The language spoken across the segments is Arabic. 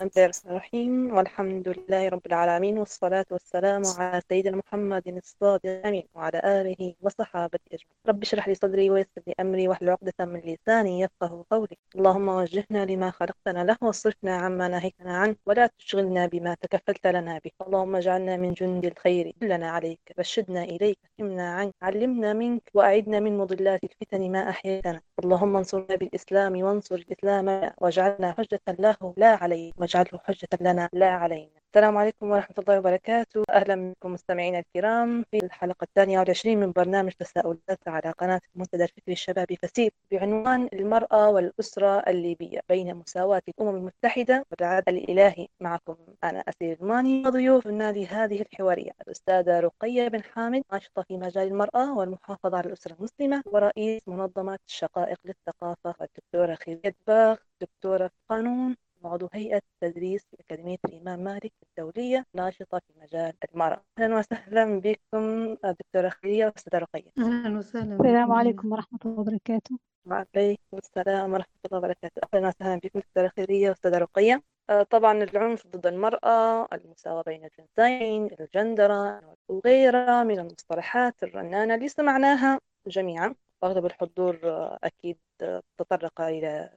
بسم الله الرحمن الرحيم والحمد لله رب العالمين والصلاة والسلام على سيدنا محمد الصادق الأمين وعلى آله وصحابته أجمعين. رب اشرح لي صدري ويسر لي أمري واحلل عقدة من لساني يفقه قولي. اللهم وجهنا لما خلقتنا له واصرفنا عما نهيتنا عنه ولا تشغلنا بما تكفلت لنا به. اللهم اجعلنا من جند الخير كلنا عليك رشدنا إليك فهمنا عنك علمنا منك وأعدنا من مضلات الفتن ما أحييتنا. اللهم انصرنا بالإسلام وانصر الإسلام واجعلنا حجة له لا عليه. واجعله حجة لنا لا علينا. السلام عليكم ورحمة الله وبركاته. أهلا بكم مستمعينا الكرام في الحلقة الثانية والعشرين من برنامج تساؤلات على قناة المنتدى الفكري الشبابي فسير بعنوان المرأة والأسرة الليبية بين مساواة الأمم المتحدة والعدل الإلهي معكم أنا أسير الماني وضيوفنا لهذه الحوارية الأستاذة رقية بن حامد ناشطة في مجال المرأة والمحافظة على الأسرة المسلمة ورئيس منظمة الشقائق للثقافة الدكتورة خيرية باغ دكتورة قانون عضو هيئة تدريس في أكاديمية الإمام مالك الدولية ناشطة في مجال المرأة أهلا وسهلا بكم دكتورة خيرية وأستاذة رقية. أهلا وسهلا السلام عليكم ورحمة الله وبركاته. وعليكم السلام ورحمة الله وبركاته. أهلا وسهلا بكم دكتورة خيرية وأستاذة رقية. آه، طبعا العنف ضد المرأة المساواة بين الجنسين الجندرة وغيرها من المصطلحات الرنانة اللي سمعناها جميعا. أغلب الحضور آه، أكيد آه، تطرق إلى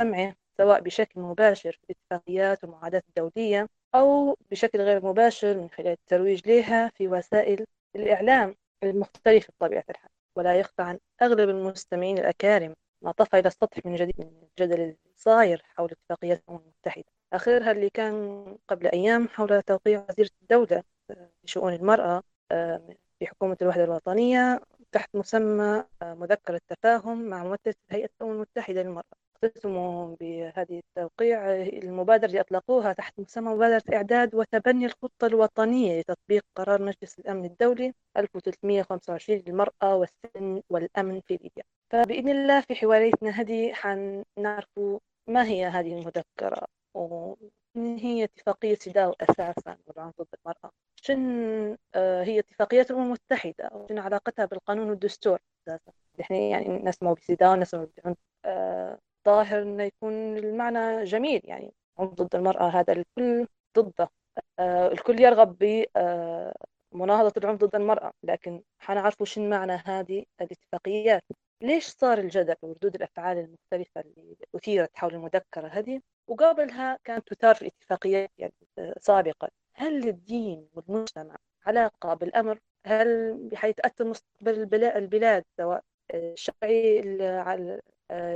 سمعه سواء بشكل مباشر في الاتفاقيات والمعاهدات الدولية أو بشكل غير مباشر من خلال الترويج لها في وسائل الإعلام المختلفة بطبيعة الحال. ولا يخفى عن أغلب المستمعين الأكارم ما طفى إلى السطح من جديد من الجدل الصاير حول اتفاقيات الأمم المتحدة. آخرها اللي كان قبل أيام حول توقيع وزيرة الدولة آه، لشؤون المرأة آه، في حكومة الوحدة الوطنية تحت مسمى آه، مذكرة تفاهم مع ممثلة هيئة الأمم المتحدة للمرأة. اختتموا بهذه التوقيع المبادرة اللي أطلقوها تحت مسمى مبادرة إعداد وتبني الخطة الوطنية لتطبيق قرار مجلس الأمن الدولي 1325 للمرأة والسن والأمن في ليبيا. فبإذن الله في حواريتنا هذه حنعرف ما هي هذه المذكرة ومن هي اتفاقية سيداو أساسا ضد المرأة؟ شن آه، هي اتفاقيات الأمم المتحدة وشن علاقتها بالقانون والدستور أساسا؟ نحن يعني نسمع بسيداو نسمع آه، ظاهر إنه يكون المعنى جميل يعني عنف ضد المرأة هذا الكل ضده. آه، الكل يرغب بمناهضة العنف ضد المرأة. لكن حنعرفوا شو معنى هذه الاتفاقيات. ليش صار الجدل وردود الأفعال المختلفة اللي أثيرت حول المذكرة هذه؟ وقبلها كانت تثار في اتفاقيات يعني آه، سابقا هل للدين والمجتمع علاقة بالأمر؟ هل حيتأثر مستقبل البلا- البلاد سواء آه، الشرعي آه،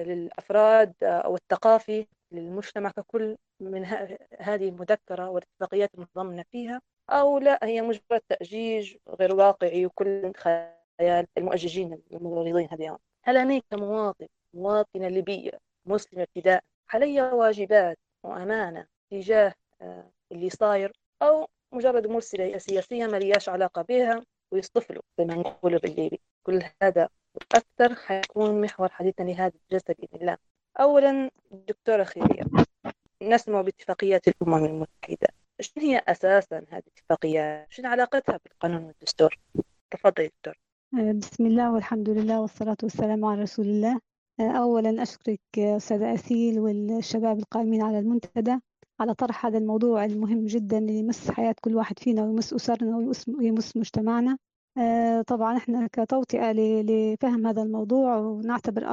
للأفراد أو الثقافي للمجتمع ككل من هذه المذكرة والاتفاقيات المتضمنة فيها أو لا هي مجرد تأجيج غير واقعي وكل خيال المؤججين المغرضين هذه. هل أنا كمواطن مواطنة ليبية مسلمة ابتداء علي واجبات وأمانة تجاه آه، اللي صاير أو مجرد سيا- سياسية ما لياش علاقة بها ويصطفلوا زي ما نقولوا بالليبي؟ كل هذا أكثر حيكون محور حديثنا لهذه الجلسة بإذن الله. أولا دكتورة خيرية نسمع باتفاقيات الأمم المتحدة. شنو هي أساسا هذه الاتفاقيات؟ شنو علاقتها بالقانون والدستور؟ تفضلي دكتور. بسم الله والحمد لله والصلاة والسلام على رسول الله. أولا أشكرك أستاذة أسيل والشباب القائمين على المنتدى على طرح هذا الموضوع المهم جدا اللي يمس حياة كل واحد فينا ويمس أسرنا ويمس مجتمعنا. طبعا إحنا كتوطئة لفهم هذا الموضوع ونعتبر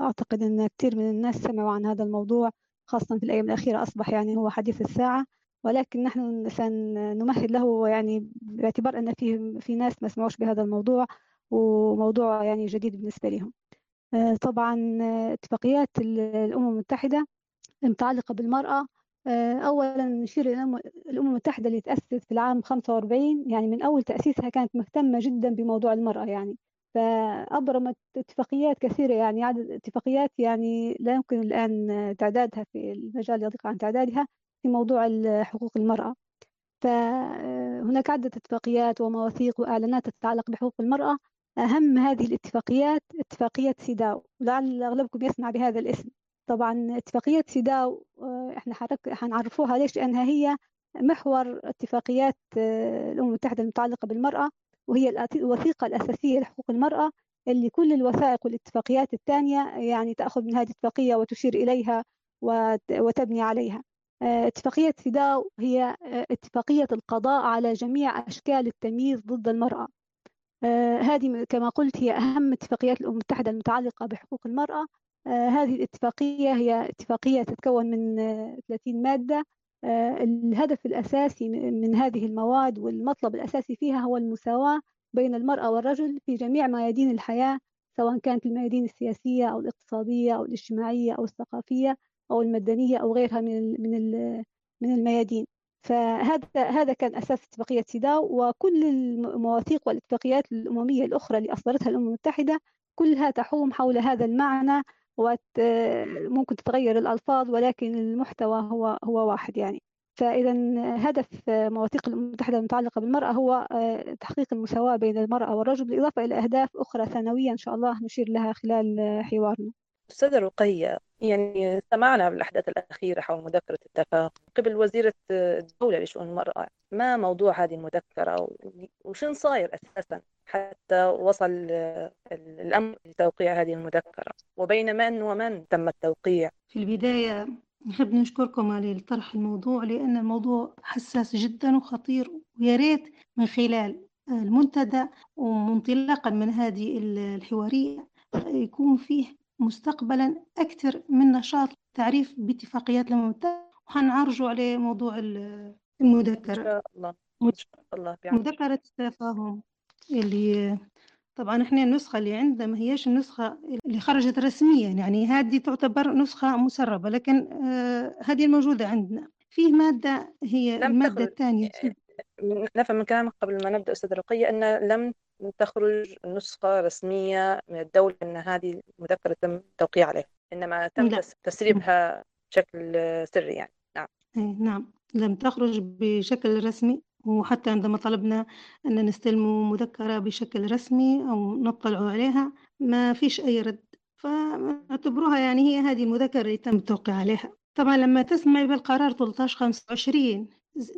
أعتقد أن كثير من الناس سمعوا عن هذا الموضوع خاصة في الأيام الأخيرة أصبح يعني هو حديث الساعة. ولكن نحن سنمهد له يعني باعتبار أن في في ناس ما سمعوش بهذا الموضوع وموضوع يعني جديد بالنسبة لهم. آه، طبعا آه، اتفاقيات ال- الأمم المتحدة المتعلقة بالمرأة آه، أولا نشير إلى الأمم المتحدة اللي تأسست في العام 45 يعني من أول تأسيسها كانت مهتمة جدا بموضوع المرأة يعني. فأبرمت اتفاقيات كثيرة يعني عدد اتفاقيات يعني لا يمكن الآن آه، تعدادها في المجال يضيق عن تعدادها في موضوع حقوق المرأة. فهناك عدة اتفاقيات ومواثيق وإعلانات تتعلق بحقوق المرأة. أهم هذه الاتفاقيات اتفاقية سيداو ولعل أغلبكم يسمع بهذا الاسم. طبعا اتفاقية سيداو آه، إحنا حرك حنعرفوها ليش؟ لأنها هي محور اتفاقيات آه، الأمم المتحدة المتعلقة بالمرأة وهي الوثيقة الأساسية لحقوق المرأة اللي كل الوثائق والاتفاقيات الثانية يعني تأخذ من هذه الاتفاقية وتشير إليها وت- وتبني عليها. اتفاقية سيداو هي اتفاقية القضاء على جميع أشكال التمييز ضد المرأة. هذه كما قلت هي أهم اتفاقيات الأمم المتحدة المتعلقة بحقوق المرأة. هذه الاتفاقية هي اتفاقية تتكون من 30 مادة. الهدف الأساسي من هذه المواد والمطلب الأساسي فيها هو المساواة بين المرأة والرجل في جميع ميادين الحياة سواء كانت الميادين السياسية أو الاقتصادية أو الاجتماعية أو الثقافية أو المدنية أو غيرها من من من الميادين. فهذا هذا كان أساس اتفاقية سيداو وكل المواثيق والاتفاقيات الأممية الأخرى اللي أصدرتها الأمم المتحدة كلها تحوم حول هذا المعنى وممكن تتغير الألفاظ ولكن المحتوى هو هو واحد يعني. فإذا هدف مواثيق الأمم المتحدة المتعلقة بالمرأة هو آه، تحقيق المساواة بين المرأة والرجل بالإضافة إلى أهداف أخرى ثانوية إن شاء الله نشير لها خلال حوارنا. أستاذة رقية يعني سمعنا بالأحداث الأخيرة حول مذكرة التفاهم قبل وزيرة الدولة لشؤون المرأة. ما موضوع هذه المذكرة؟ وشن صاير أساسا؟ حتى وصل الأمر لتوقيع هذه المذكرة. وبين من ومن تم التوقيع؟ في البداية نحب نشكركم على طرح الموضوع لأن الموضوع حساس جدا وخطير ويا ريت من خلال المنتدى ومنطلقا من هذه الحوارية يكون فيه مستقبلا أكثر من نشاط تعريف باتفاقيات الأمم المتحدة وحنعرجوا على موضوع المذكرة. إن شاء الله. إن شاء الله مذكرة التفاهم اللي طبعا إحنا النسخة اللي عندنا ما هيش النسخة اللي خرجت رسميا يعني هذه تعتبر نسخة مسربة لكن آه هذه الموجودة عندنا. فيه مادة هي المادة الثانية نفهم من كلامك قبل ما نبدأ أستاذ رقية أن لم تخرج نسخة رسمية من الدولة أن هذه المذكرة تم التوقيع عليها إنما تم لا. تسريبها بشكل سري يعني. نعم. إيه، نعم. لم تخرج بشكل رسمي. وحتى عندما طلبنا أن نستلم مذكرة بشكل رسمي أو نطلع عليها ما فيش أي رد. فاعتبروها يعني هي هذه المذكرة اللي تم التوقيع عليها. طبعا لما تسمع بالقرار 13 25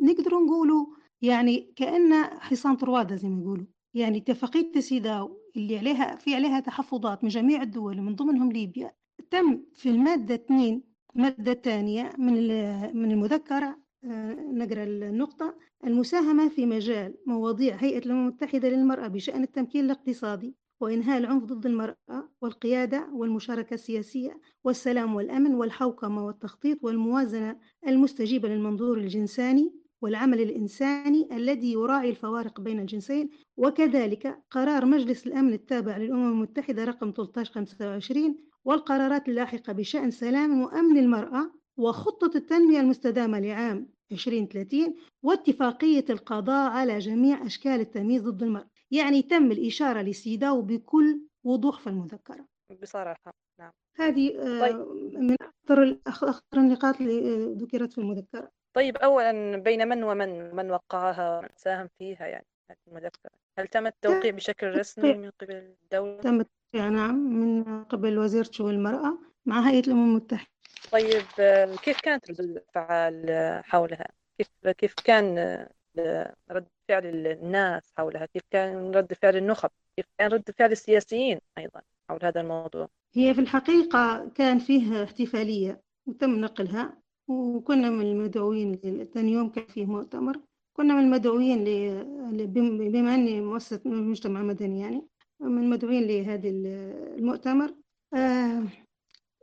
نقدر نقولوا يعني كأن حصان طروادة زي ما يقولوا. يعني اتفاقية سيداو اللي عليها في عليها تحفظات من جميع الدول من ضمنهم ليبيا. تم في المادة 2 المادة الثانية من من المذكرة نقرأ النقطة. المساهمة في مجال مواضيع هيئة الأمم المتحدة للمرأة بشأن التمكين الاقتصادي وإنهاء العنف ضد المرأة والقيادة والمشاركة السياسية والسلام والأمن والحوكمة والتخطيط والموازنة المستجيبة للمنظور الجنساني والعمل الإنساني الذي يراعي الفوارق بين الجنسين. وكذلك قرار مجلس الأمن التابع للأمم المتحدة رقم 1325 والقرارات اللاحقة بشأن سلام وأمن المرأة وخطة التنمية المستدامة لعام 2030 واتفاقية القضاء على جميع أشكال التمييز ضد المرأة يعني تم الإشارة لسيداو بكل وضوح في المذكرة. بصراحة نعم. هذه آه، طيب. من أكثر أخطر النقاط اللي ذكرت في المذكرة. طيب أولا بين من ومن؟ من وقعها من ساهم فيها يعني المذكرة؟ هل تم التوقيع بشكل رسمي من قبل الدولة؟ تم التوقيع نعم من قبل وزيرة شؤون المرأة مع هيئة الأمم المتحدة. طيب كيف كانت ردود الأفعال حولها؟ كيف كيف كان رد فعل الناس حولها؟ كيف كان رد فعل النخب؟ كيف كان رد فعل السياسيين أيضا حول هذا الموضوع؟ هي في الحقيقة كان فيه احتفالية وتم نقلها وكنا من المدعوين ثاني يوم كان فيه مؤتمر كنا من المدعوين بما أني مؤسسة مجتمع مدني يعني من المدعوين لهذا المؤتمر آه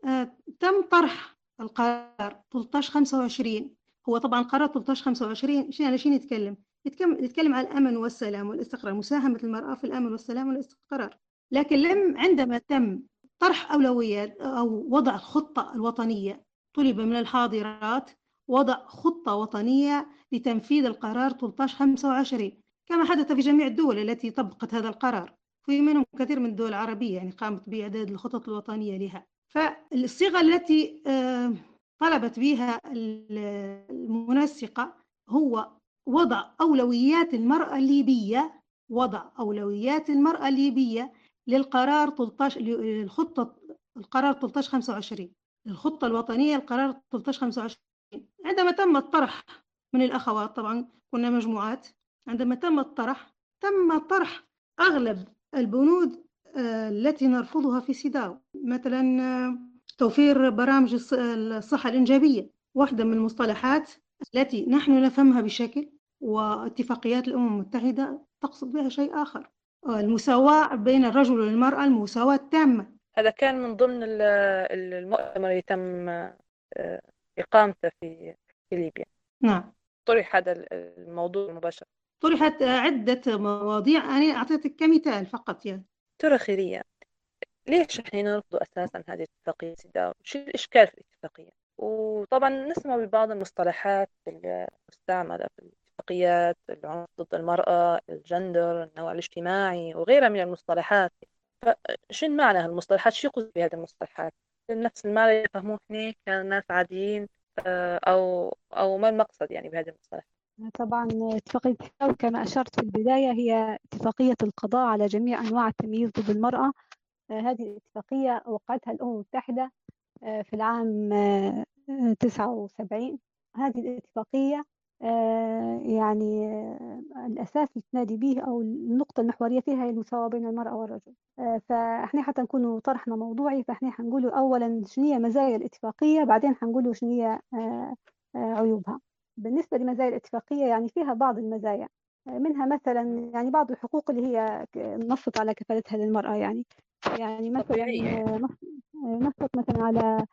آه تم طرح القرار 13 25 هو طبعا قرار 13 25 شنو على شنو يتكلم؟ يتكلم يتكلم عن الأمن والسلام والاستقرار مساهمة المرأة في الأمن والسلام والاستقرار. لكن لم عندما تم طرح اولويات أو وضع الخطة الوطنية طلب من الحاضرات وضع خطة وطنية لتنفيذ القرار 1325 كما حدث في جميع الدول التي طبقت هذا القرار. في منهم كثير من الدول العربية يعني قامت بإعداد الخطط الوطنية لها. فالصيغة التي آه، طلبت بها المنسقة هو وضع أولويات المرأة الليبية وضع أولويات المرأة الليبية للقرار 13 للخطة القرار 1325 الخطة الوطنية القرار 1325 عندما تم الطرح من الأخوات طبعا كنا مجموعات عندما تم الطرح تم طرح أغلب البنود آه، التي نرفضها في سيداو مثلا آه، توفير برامج الصحة الإنجابية واحدة من المصطلحات التي نحن نفهمها بشكل واتفاقيات الأمم المتحدة تقصد بها شيء آخر. المساواة بين الرجل والمرأة المساواة التامة. هذا كان من ضمن المؤتمر اللي تم آه، إقامته في في ليبيا. نعم. طرح هذا الموضوع مباشرة. طرحت عدة مواضيع. أنا أعطيتك كمثال فقط يعني. ترى خيرية. ليش إحنا نرفض أساسا هذه الاتفاقية سيدا شو الإشكال في الاتفاقية؟ وطبعا نسمع ببعض المصطلحات المستعملة في الاتفاقيات العنف ضد المرأة الجندر النوع الاجتماعي وغيرها من المصطلحات. فشو معنى هالمصطلحات؟ شو يقصد بهذه المصطلحات؟ نفس المعنى اللي يفهموه إحنا كناس عاديين آه، أو أو ما المقصد يعني بهذه المصطلحات؟ طبعا اتفاقية كما أشرت في البداية هي اتفاقية القضاء على جميع أنواع التمييز ضد المرأة. هذه الاتفاقية وقعتها الأمم المتحدة آه، في العام 79 هذه الاتفاقية يعني الأساس اللي تنادي به أو النقطة المحورية فيها هي المساواة بين المرأة والرجل. فإحنا حتى نكونوا طرحنا موضوعي فإحنا حنقولوا أولا هي مزايا الاتفاقية بعدين حنقولوا هي عيوبها. بالنسبة لمزايا الاتفاقية يعني فيها بعض المزايا. منها مثلا يعني بعض الحقوق اللي هي نصت على كفالتها للمرأة يعني يعني مثلا نصت مثلا على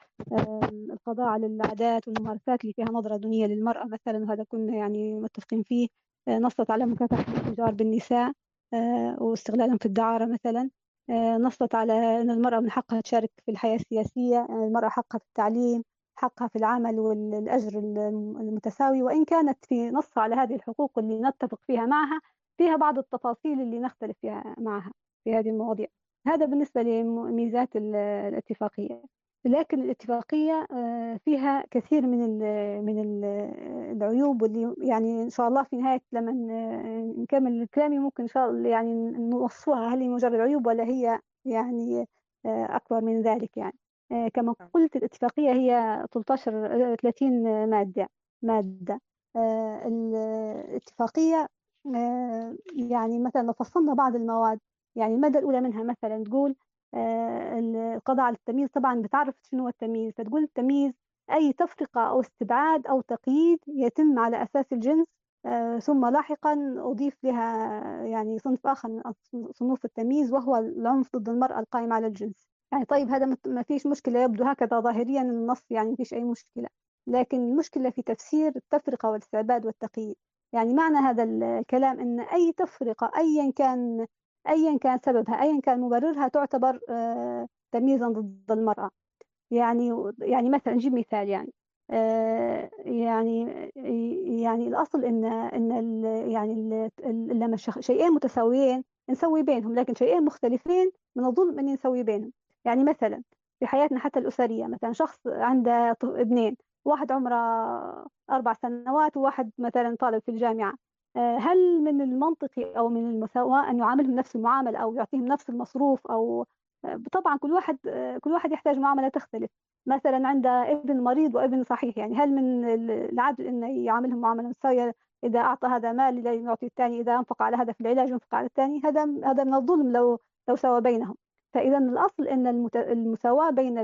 القضاء على العادات والممارسات اللي فيها نظرة دونية للمرأة مثلا وهذا كنا يعني متفقين فيه. نصت على مكافحة الاتجار بالنساء واستغلالهم في الدعارة مثلا. نصت على أن المرأة من حقها تشارك في الحياة السياسية المرأة حقها في التعليم حقها في العمل والأجر المتساوي. وإن كانت في نص على هذه الحقوق اللي نتفق فيها معها فيها بعض التفاصيل اللي نختلف فيها معها في هذه المواضيع. هذا بالنسبة لميزات الاتفاقية لكن الاتفاقية آه، فيها كثير من من العيوب واللي يعني إن شاء الله في نهاية لما نكمل كلامي ممكن إن شاء الله يعني نوصفها هل هي مجرد عيوب ولا هي يعني آه، أكبر من ذلك يعني آه، كما. قلت الاتفاقية هي 13 30 مادة مادة الاتفاقية يعني مثلا لو فصلنا بعض المواد يعني المادة الأولى منها مثلا تقول آه، القضاء على التمييز طبعا بتعرف شنو هو التمييز فتقول التمييز أي تفرقة أو استبعاد أو تقييد يتم على أساس الجنس آه، ثم لاحقا أضيف لها يعني صنف آخر من صنوف التمييز وهو العنف ضد المرأة القائم على الجنس. يعني طيب هذا ما فيش مشكلة يبدو هكذا ظاهريا النص يعني ما فيش أي مشكلة. لكن المشكلة في تفسير التفرقة والاستعباد والتقييد. يعني معنى هذا الكلام أن أي تفرقة أيا كان أيا كان سببها أيا كان مبررها تعتبر آه، تمييزا ضد المرأة. يعني يعني مثلا نجيب مثال يعني آه، يعني يعني الأصل إن إن ال يعني لما شيئين متساويين نسوي بينهم لكن شيئين مختلفين من الظلم إني نسوي بينهم. يعني مثلا في حياتنا حتى الأسرية مثلا شخص عنده ابنين واحد عمره أربع سنوات وواحد مثلا طالب في الجامعة. آه، هل من المنطقي أو من المساواة أن يعاملهم نفس المعاملة أو يعطيهم نفس المصروف آه، طبعا كل واحد كل واحد يحتاج معاملة تختلف. مثلا عند ابن مريض وابن صحيح يعني هل من العدل أن يعاملهم معاملة متساوية إذا أعطى هذا مال يعطي الثاني إذا أنفق على هذا في العلاج ينفق على الثاني هذا هذا من الظلم لو لو سوى بينهم. فإذا الأصل أن المساواة بين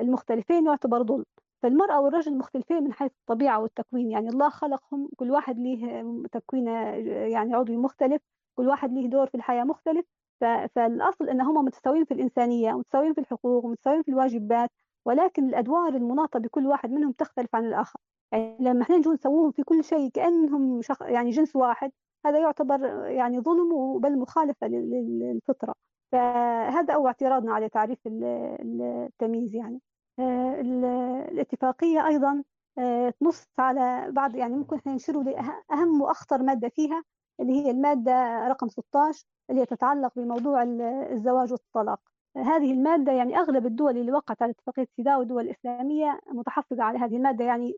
المختلفين يعتبر ظلم. فالمرأة والرجل مختلفين من حيث الطبيعة والتكوين. يعني الله خلقهم كل واحد له تكوين يعني عضوي مختلف كل واحد له دور في الحياة مختلف. فالأصل أن هم متساويين في الإنسانية متساويين في الحقوق متساويين في الواجبات ولكن الأدوار المناطة بكل واحد منهم تختلف عن الآخر. يعني لما إحنا نجوا نسووهم في كل شيء كأنهم شخ... يعني جنس واحد هذا يعتبر يعني ظلم بل مخالفة للفطرة. فهذا أول اعتراضنا على تعريف التمييز يعني. الاتفاقية أيضا آه، تنص على بعض يعني ممكن إحنا نشيروا لأهم وأخطر مادة فيها اللي هي المادة رقم 16 اللي تتعلق بموضوع الزواج والطلاق. هذه المادة يعني أغلب الدول اللي وقعت على اتفاقية سيداء والدول الإسلامية متحفظة على هذه المادة. يعني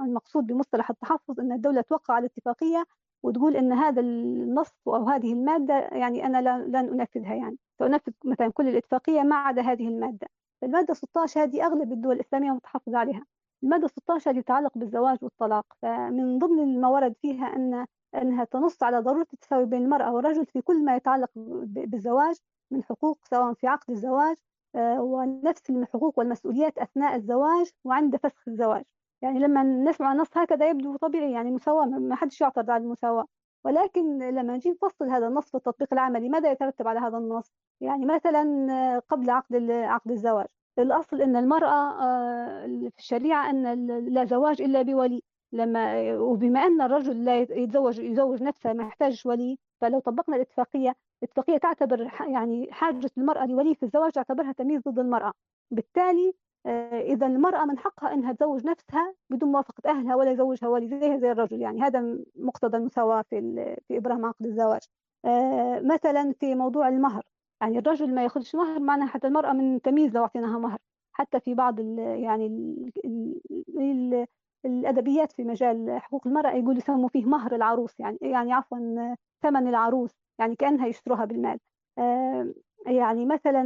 المقصود بمصطلح التحفظ أن الدولة توقع على الاتفاقية وتقول أن هذا النص أو هذه المادة يعني أنا لن أنفذها يعني. سأنفذ مثلا كل الاتفاقية ما عدا هذه المادة. المادة 16 هذه أغلب الدول الإسلامية متحفظة عليها. المادة 16 هذه تتعلق بالزواج والطلاق. فمن ضمن ما ورد فيها أن أنها تنص على ضرورة التساوي بين المرأة والرجل في كل ما يتعلق بالزواج من حقوق سواء في عقد الزواج آه، ونفس الحقوق والمسؤوليات أثناء الزواج وعند فسخ الزواج. يعني لما نسمع نص هكذا يبدو طبيعي يعني مساواة ما حدش يعترض على المساواة. ولكن لما نجي نفصل هذا النص في التطبيق العملي ماذا يترتب على هذا النص؟ يعني مثلا قبل عقد عقد الزواج. الأصل أن المرأة في الشريعة أن لا زواج إلا بولي. لما وبما أن الرجل لا يتزوج يزوج نفسه ما يحتاج ولي فلو طبقنا الاتفاقية الاتفاقية تعتبر يعني حاجة المرأة لولي في الزواج تعتبرها تمييز ضد المرأة. بالتالي إذا المرأة من حقها أنها تزوج نفسها بدون موافقة أهلها ولا يزوجها ولي زيها زي الرجل. يعني هذا مقتضى المساواة في في إبرام عقد الزواج. مثلا في موضوع المهر. يعني الرجل ما يأخذش مهر معناها حتى المرأة من تمييز لو أعطيناها مهر. حتى في بعض ال يعني ال ال الأدبيات في مجال حقوق المرأة يقول يسموا فيه مهر العروس. يعني يعني عفوا ثمن العروس. يعني كأنها يشتروها بالمال. يعني مثلا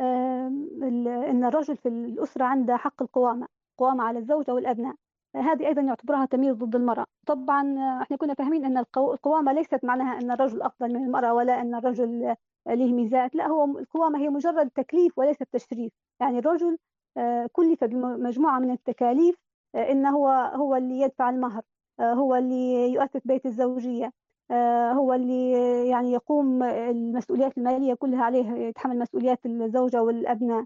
أن الرجل في الأسرة عنده حق القوامة قوامة على الزوجة والأبناء. هذه أيضا يعتبرها تمييز ضد المرأة. طبعا إحنا كنا فاهمين أن القوامة ليست معناها أن الرجل أفضل من المرأة ولا أن الرجل له ميزات. لا هو القوامة هي مجرد تكليف وليس تشريف يعني الرجل كلف بمجموعة من التكاليف إن هو هو اللي يدفع المهر هو اللي يؤسس بيت الزوجية. هو اللي يعني يقوم المسؤوليات المالية كلها عليه يتحمل مسؤوليات الزوجة والأبناء.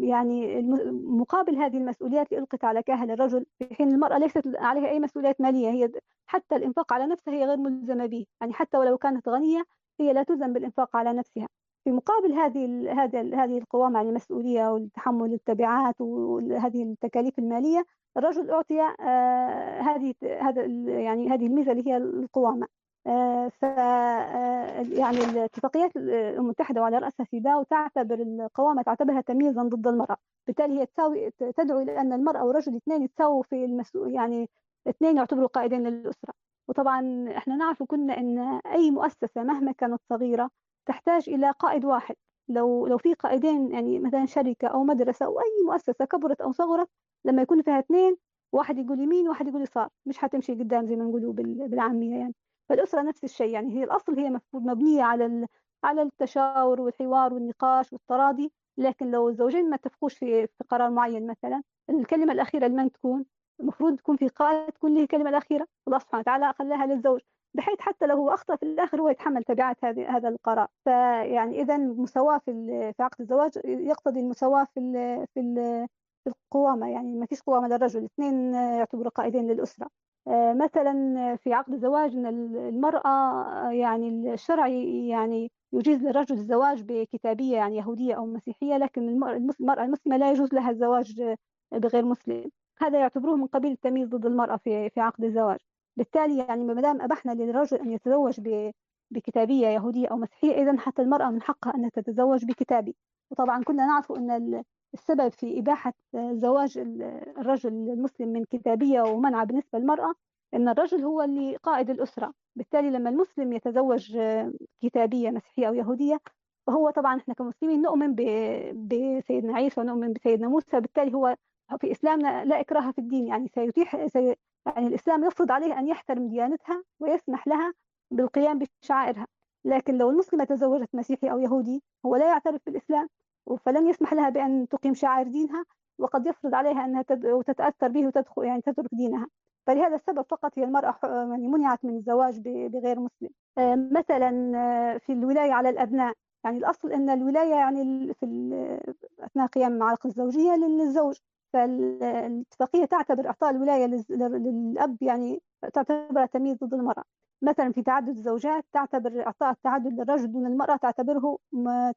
يعني مقابل هذه المسؤوليات اللي ألقت على كاهل الرجل في حين المرأة ليست عليها أي مسؤوليات مالية هي حتى الإنفاق على نفسها هي غير ملزمة به. يعني حتى ولو كانت غنية هي لا تلزم بالإنفاق على نفسها. في مقابل هذه هذه هذه القوامة على المسؤولية والتحمل التبعات وهذه التكاليف المالية الرجل أعطي هذه هذا يعني هذه الميزة اللي هي القوامة. ف يعني الاتفاقيات المتحدة وعلى رأسها سيداو تعتبر القوامة تعتبرها تمييزا ضد المرأة، بالتالي هي تساوي تدعو إلى أن المرأة والرجل الاثنين يتساووا في المسؤول يعني اثنين يعتبروا قائدين للأسرة، وطبعا إحنا نعرف كنا إن أي مؤسسة مهما كانت صغيرة تحتاج إلى قائد واحد، لو لو في قائدين يعني مثلا شركة أو مدرسة أو أي مؤسسة كبرت أو صغرت لما يكون فيها اثنين واحد يقول يمين وواحد يقول يسار مش حتمشي قدام زي ما نقولوا بالعامية يعني. فالأسرة نفس الشيء يعني هي الأصل هي مفروض مبنية على على التشاور والحوار والنقاش والتراضي لكن لو الزوجين ما اتفقوش في في قرار معين مثلا الكلمة الأخيرة لمن تكون؟ المفروض تكون في قائد تكون له الكلمة الأخيرة الله سبحانه وتعالى خلاها للزوج. بحيث حتى لو هو أخطأ في الآخر هو يتحمل تبعات هذه هذا القرار. فيعني إذا المساواة في في عقد الزواج يقتضي المساواة في ال في ال في القوامة. يعني ما فيش قوامة للرجل اثنين يعتبروا قائدين للأسرة. مثلا في عقد الزواج إن المرأة يعني الشرع يعني يجيز للرجل الزواج بكتابية يعني يهودية أو مسيحية لكن المرأة المسلمة لا يجوز لها الزواج بغير مسلم. هذا يعتبروه من قبيل التمييز ضد المرأة في في عقد الزواج. بالتالي يعني ما دام أبحنا للرجل أن يتزوج بكتابية يهودية أو مسيحية إذا حتى المرأة من حقها أن تتزوج بكتابي. وطبعا كنا نعرف أن السبب في إباحة زواج الرجل المسلم من كتابية ومنع بالنسبة للمرأة أن الرجل هو اللي قائد الأسرة. بالتالي لما المسلم يتزوج كتابية مسيحية أو يهودية فهو طبعا إحنا كمسلمين نؤمن بسيدنا عيسى ونؤمن بسيدنا موسى. بالتالي هو في إسلامنا لا إكراه في الدين يعني سيتيح سي يعني الإسلام يفرض عليه أن يحترم ديانتها ويسمح لها بالقيام بشعائرها لكن لو المسلمة تزوجت مسيحي أو يهودي هو لا يعترف بالإسلام فلن يسمح لها بأن تقيم شعائر دينها وقد يفرض عليها أنها تتأثر به وتدخل يعني تترك دينها. فلهذا السبب فقط هي المرأة يعني منعت من الزواج بغير مسلم. مثلا في الولاية على الأبناء يعني الأصل أن الولاية يعني في أثناء قيام المعارك الزوجية للزوج. فالاتفاقية تعتبر إعطاء الولاية للأب يعني تعتبر تمييز ضد المرأة. مثلا في تعدد الزوجات تعتبر إعطاء التعدد للرجل دون المرأة تعتبره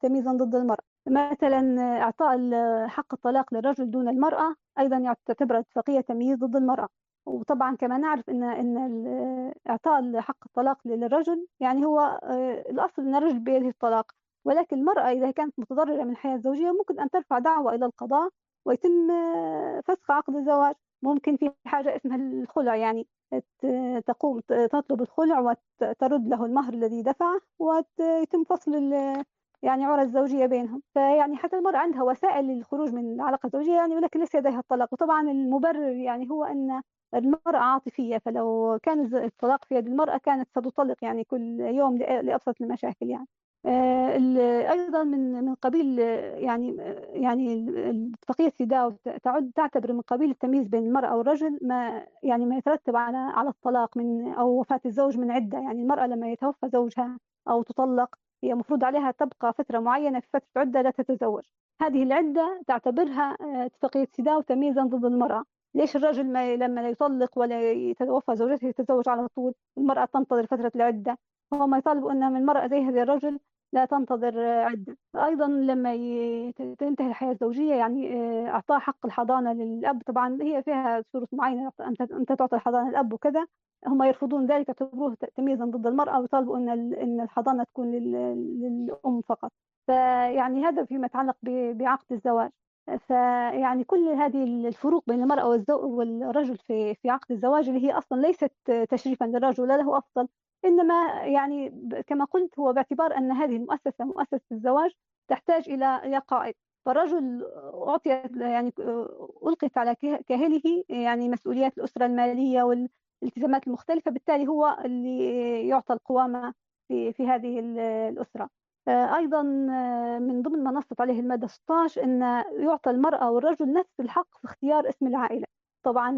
تمييزا ضد المرأة. مثلا إعطاء حق الطلاق للرجل دون المرأة أيضا تعتبر اتفاقية تمييز ضد المرأة. وطبعا كما نعرف إن إن إعطاء حق الطلاق للرجل يعني هو الأصل إن الرجل بيده الطلاق. ولكن المرأة إذا كانت متضررة من الحياة الزوجية ممكن أن ترفع دعوى إلى القضاء ويتم فسخ عقد الزواج. ممكن في حاجة اسمها الخلع يعني تقوم تطلب الخلع وترد له المهر الذي دفعه ويتم فصل يعني عرى الزوجية بينهم. فيعني حتى المرأة عندها وسائل للخروج من العلاقة الزوجية يعني ولكن ليس لديها الطلاق. وطبعا المبرر يعني هو أن المرأة عاطفية فلو كان الطلاق في يد المرأة كانت ستطلق يعني كل يوم لأبسط المشاكل يعني. أيضا من من قبيل يعني يعني اتفاقية سيداو تعد تعتبر من قبيل التمييز بين المرأة والرجل ما يعني ما يترتب على على الطلاق من أو وفاة الزوج من عدة. يعني المرأة لما يتوفى زوجها أو تطلق هي مفروض عليها تبقى فترة معينة في فترة عدة لا تتزوج. هذه العدة تعتبرها اتفاقية سيداو تمييزا ضد المرأة. ليش الرجل ما لما يطلق ولا يتوفى زوجته يتزوج على طول؟ المرأة تنتظر فترة العدة. هم يطالبوا أن من المرأة زي هذه الرجل لا تنتظر عدة. أيضا لما تنتهي الحياة الزوجية يعني آه، إعطاء حق الحضانة للأب. طبعا هي فيها شروط معينة. أنت تعطي الحضانة للأب وكذا. هم يرفضون ذلك يعتبروه تمييزا ضد المرأة ويطالبوا أن أن الحضانة تكون للأم فقط. فيعني هذا فيما يتعلق بعقد الزواج. فيعني كل هذه الفروق بين المرأة والرجل في في عقد الزواج اللي هي أصلا ليست تشريفا للرجل ولا له أفضل. إنما يعني كما قلت هو باعتبار أن هذه المؤسسة مؤسسة الزواج تحتاج إلى إلى قائد فالرجل أعطيت يعني ألقيت على كاهله يعني مسؤوليات الأسرة المالية والالتزامات المختلفة بالتالي هو اللي يعطى القوامة في في هذه الأسرة. أيضا من ضمن ما نصت عليه المادة 16 أن يعطى المرأة والرجل نفس الحق في اختيار اسم العائلة. طبعا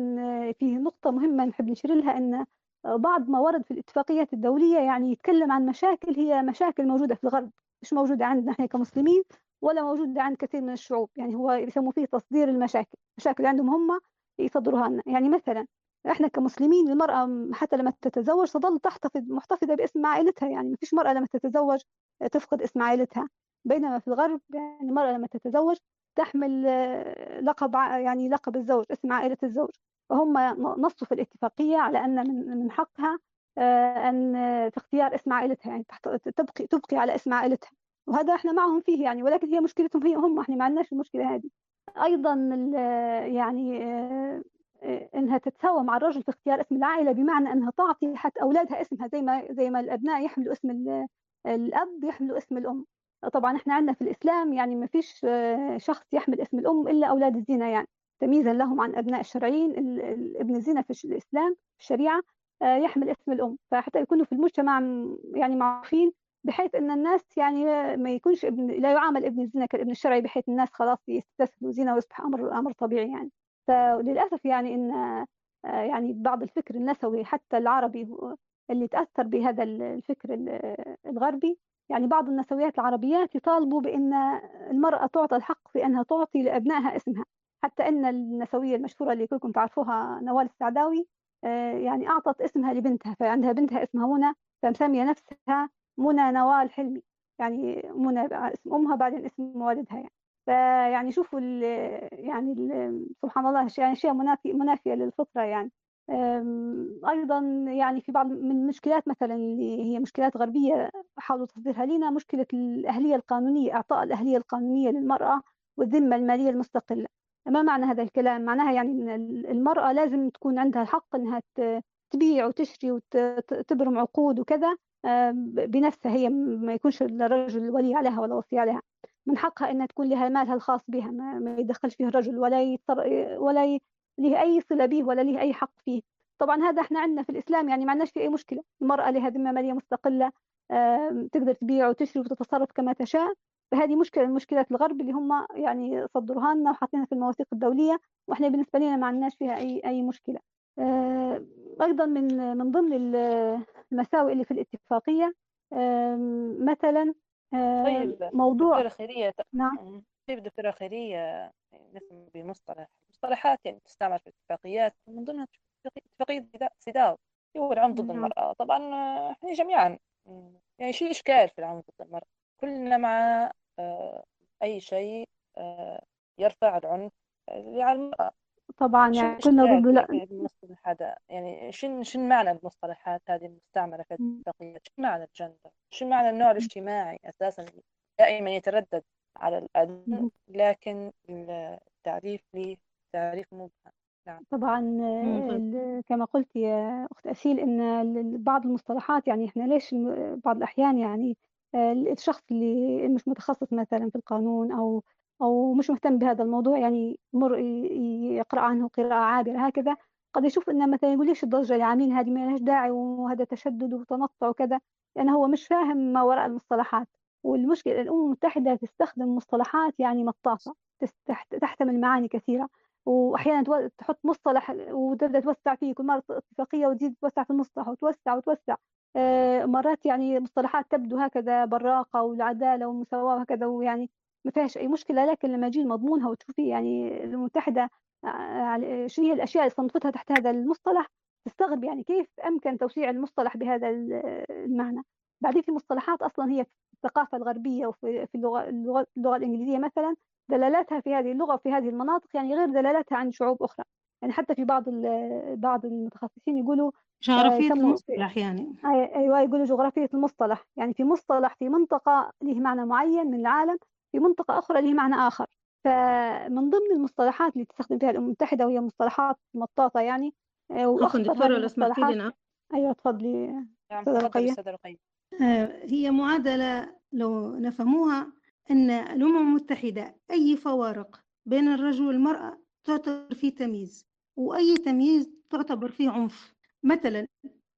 فيه نقطة مهمة نحب نشير لها أن بعض ما ورد في الاتفاقيات الدولية يعني يتكلم عن مشاكل هي مشاكل موجودة في الغرب مش موجودة عندنا إحنا كمسلمين ولا موجودة عند كثير من الشعوب يعني هو يسموا فيه تصدير المشاكل مشاكل عندهم هم يصدروها لنا. يعني مثلا إحنا كمسلمين المرأة حتى لما تتزوج تظل تحتفظ محتفظة باسم عائلتها يعني ما فيش مرأة لما تتزوج تفقد اسم عائلتها. بينما في الغرب يعني المرأة لما تتزوج تحمل لقب يعني لقب الزوج اسم عائلة الزوج. فهم نصوا في الاتفاقية على أن من حقها آه، أن في اختيار اسم عائلتها يعني تبقي تبقي على اسم عائلتها وهذا إحنا معهم فيه يعني ولكن هي مشكلتهم هي هم إحنا ما عندناش المشكلة هذه. أيضا يعني آه، إنها تتساوى مع الرجل في اختيار اسم العائلة بمعنى أنها تعطي حتى أولادها اسمها زي ما زي ما الأبناء يحملوا اسم الأب يحملوا اسم الأم. طبعا إحنا عندنا في الإسلام يعني ما فيش آه، شخص يحمل اسم الأم إلا أولاد الزنا يعني. تمييزا لهم عن أبناء الشرعيين ابن الزنا في الإسلام في الشريعة آه، يحمل اسم الأم. فحتى يكونوا في المجتمع يعني معروفين بحيث إن الناس يعني ما يكونش ابن لا يعامل ابن الزنا كالابن الشرعي بحيث الناس خلاص يستسهلوا زنا ويصبح أمر أمر طبيعي يعني. فللأسف يعني إن آه، يعني بعض الفكر النسوي حتى العربي اللي تأثر بهذا الفكر الغربي يعني بعض النسويات العربيات يطالبوا بإن المرأة تعطى الحق في أنها تعطي لأبنائها اسمها. حتى إن النسوية المشهورة اللي كلكم تعرفوها نوال السعداوي آه، يعني أعطت اسمها لبنتها فعندها بنتها اسمها منى فمسمية نفسها منى نوال حلمي. يعني منى اسم أمها بعدين اسم والدها يعني. فيعني شوفوا ال يعني ال سبحان الله يعني اشياء منافية, منافية للفطرة يعني. أيضا يعني في بعض من المشكلات مثلا اللي هي مشكلات غربية حاولوا تصديرها لنا مشكلة الأهلية القانونية إعطاء الأهلية القانونية للمرأة والذمة المالية المستقلة. ما معنى هذا الكلام؟ معناها يعني إن المرأة لازم تكون عندها الحق إنها تبيع وتشتري وتبرم عقود وكذا بنفسها هي ما يكونش الرجل ولي عليها ولا وصي عليها. من حقها إنها تكون لها مالها الخاص بها ما, يدخلش فيه الرجل ولا يطر ولا له أي صلة به ولا له أي حق فيه. طبعا هذا إحنا عندنا في الإسلام يعني ما عندناش فيه أي مشكلة. المرأة لها ذمة مالية مستقلة تقدر تبيع وتشتري وتتصرف كما تشاء. فهذه مشكلة من مشكلات الغرب اللي هم يعني صدروها لنا وحاطينها في المواثيق الدولية وإحنا بالنسبة لنا ما عندناش فيها أي أي مشكلة. أيضا من من ضمن المساوئ اللي في الاتفاقية مثلا طيب موضوع دكتورة خيرية نعم. طيب دكتورة خيرية نسمع بمصطلح مصطلحات يعني تستعمل في الاتفاقيات من ضمنها اتفاقية سيداو هو العنف ضد المرأة. طبعا إحنا جميعا يعني شيء إشكال في العنف ضد المرأة. كلنا مع آه، أي شيء آه، يرفع العنف على المرأة طبعا يعني كنا ضد لا. المصطلح هذا يعني شن شن معنى المصطلحات هذه المستعملة في الاتفاقيات شن معنى الجندر؟ شن معنى النوع الاجتماعي أساسا؟ دائما يتردد على الأذن لكن التعريف لي تعريف مبهم. نعم. طبعا كما قلت يا أخت أسيل إن بعض المصطلحات يعني إحنا ليش بعض الأحيان يعني آه، الشخص اللي مش متخصص مثلا في القانون أو أو مش مهتم بهذا الموضوع يعني مر يقرأ عنه قراءة عابرة هكذا قد يشوف إنه مثلا يقول ليش الضجة اللي عاملين هذه ما لهاش داعي وهذا تشدد وتنطع وكذا لأن هو مش فاهم ما وراء المصطلحات. والمشكلة الأمم المتحدة تستخدم مصطلحات يعني مطاطة تحتمل معاني كثيرة وأحيانا تحط مصطلح وتبدأ توسع فيه كل مرة اتفاقية وتزيد توسع في المصطلح وتوسع وتوسع. مرات يعني مصطلحات تبدو هكذا براقة والعدالة والمساواة وهكذا ويعني ما فيهاش أي مشكلة. لكن لما يجي مضمونها وتشوفي يعني المتحدة آه، شو هي الأشياء اللي صنفتها تحت هذا المصطلح تستغرب يعني كيف أمكن توسيع المصطلح بهذا المعنى. بعدين في مصطلحات أصلا هي في الثقافة الغربية وفي في اللغة, اللغة, اللغة الإنجليزية مثلا دلالاتها في هذه اللغة وفي هذه المناطق يعني غير دلالاتها عن شعوب أخرى. يعني حتى في بعض بعض المتخصصين يقولوا جغرافية آه المصطلح يعني. أيوة يقولوا جغرافية المصطلح. يعني في مصطلح في منطقة له معنى معين من العالم في منطقة أخرى له معنى آخر. فمن ضمن المصطلحات اللي تستخدم فيها الأمم المتحدة وهي مصطلحات مطاطة يعني آه، وأخطر دكتورة لو سمحتي لنا أيوة تفضلي نعم تفضلي آه، هي معادلة لو نفهموها أن الأمم المتحدة أي فوارق بين الرجل والمرأة تعتبر فيه تمييز. وأي تمييز تعتبر فيه عنف. مثلا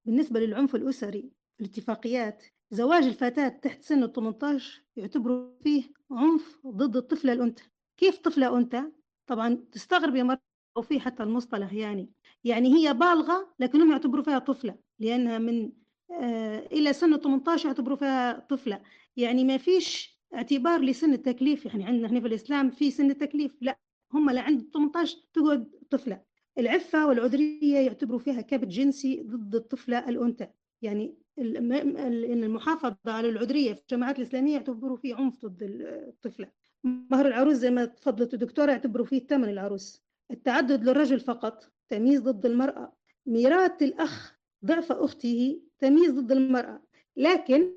بالنسبة للعنف الأسري الاتفاقيات زواج الفتاة تحت سن ال 18 يعتبروا فيه عنف ضد الطفلة الأنثى. كيف طفلة أنثى؟ طبعا تستغرب يا مرة وفي حتى المصطلح يعني. يعني هي بالغة لكنهم يعتبروا فيها طفلة لأنها من آه إلى سن 18 يعتبروا فيها طفلة. يعني ما فيش اعتبار لسن التكليف. يعني عندنا هنا في الإسلام في سن التكليف. لا هم اللي عند 18 تقعد طفلة. العفة والعذرية يعتبروا فيها كبت جنسي ضد الطفلة الأنثى. يعني إن المحافظة على العذرية في الجماعات الإسلامية يعتبروا فيه عنف ضد الطفلة. مهر العروس زي ما تفضلت الدكتورة يعتبروا فيه ثمن العروس. التعدد للرجل فقط تمييز ضد المرأة. ميراث الأخ ضعف أخته تمييز ضد المرأة. لكن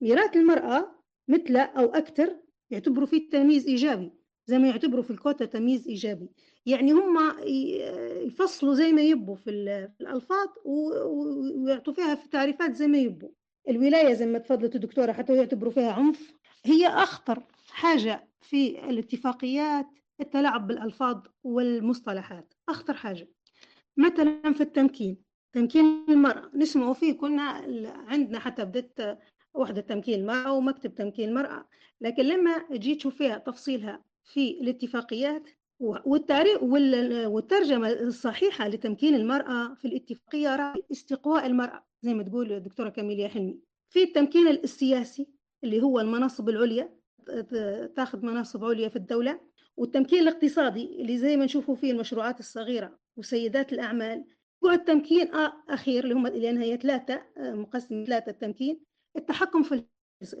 ميراث المرأة مثل أو أكثر يعتبروا فيه تمييز إيجابي. زي ما يعتبروا في الكوتا تمييز إيجابي. يعني هم يفصلوا زي ما يبوا في الألفاظ ويعطوا فيها في تعريفات زي ما يبوا. الولاية زي ما تفضلت الدكتورة حتى يعتبروا فيها عنف. هي أخطر حاجة في الاتفاقيات التلاعب بالألفاظ والمصطلحات. أخطر حاجة. مثلا في التمكين. تمكين المرأة. نسمعوا فيه. كنا عندنا حتى بدت وحدة تمكين المرأة ومكتب تمكين المرأة. لكن لما جيت تشوف فيها تفصيلها في الاتفاقيات والترجمة الصحيحة لتمكين المرأة في الاتفاقية راعي استقواء المرأة زي ما تقول الدكتورة كاميليا حلمي. في التمكين السياسي اللي هو المناصب العليا تاخذ مناصب عليا في الدولة والتمكين الاقتصادي اللي زي ما نشوفوا فيه المشروعات الصغيرة وسيدات الأعمال والتمكين أخير اللي هم لأن هي ثلاثة مقسم ثلاثة التمكين التحكم في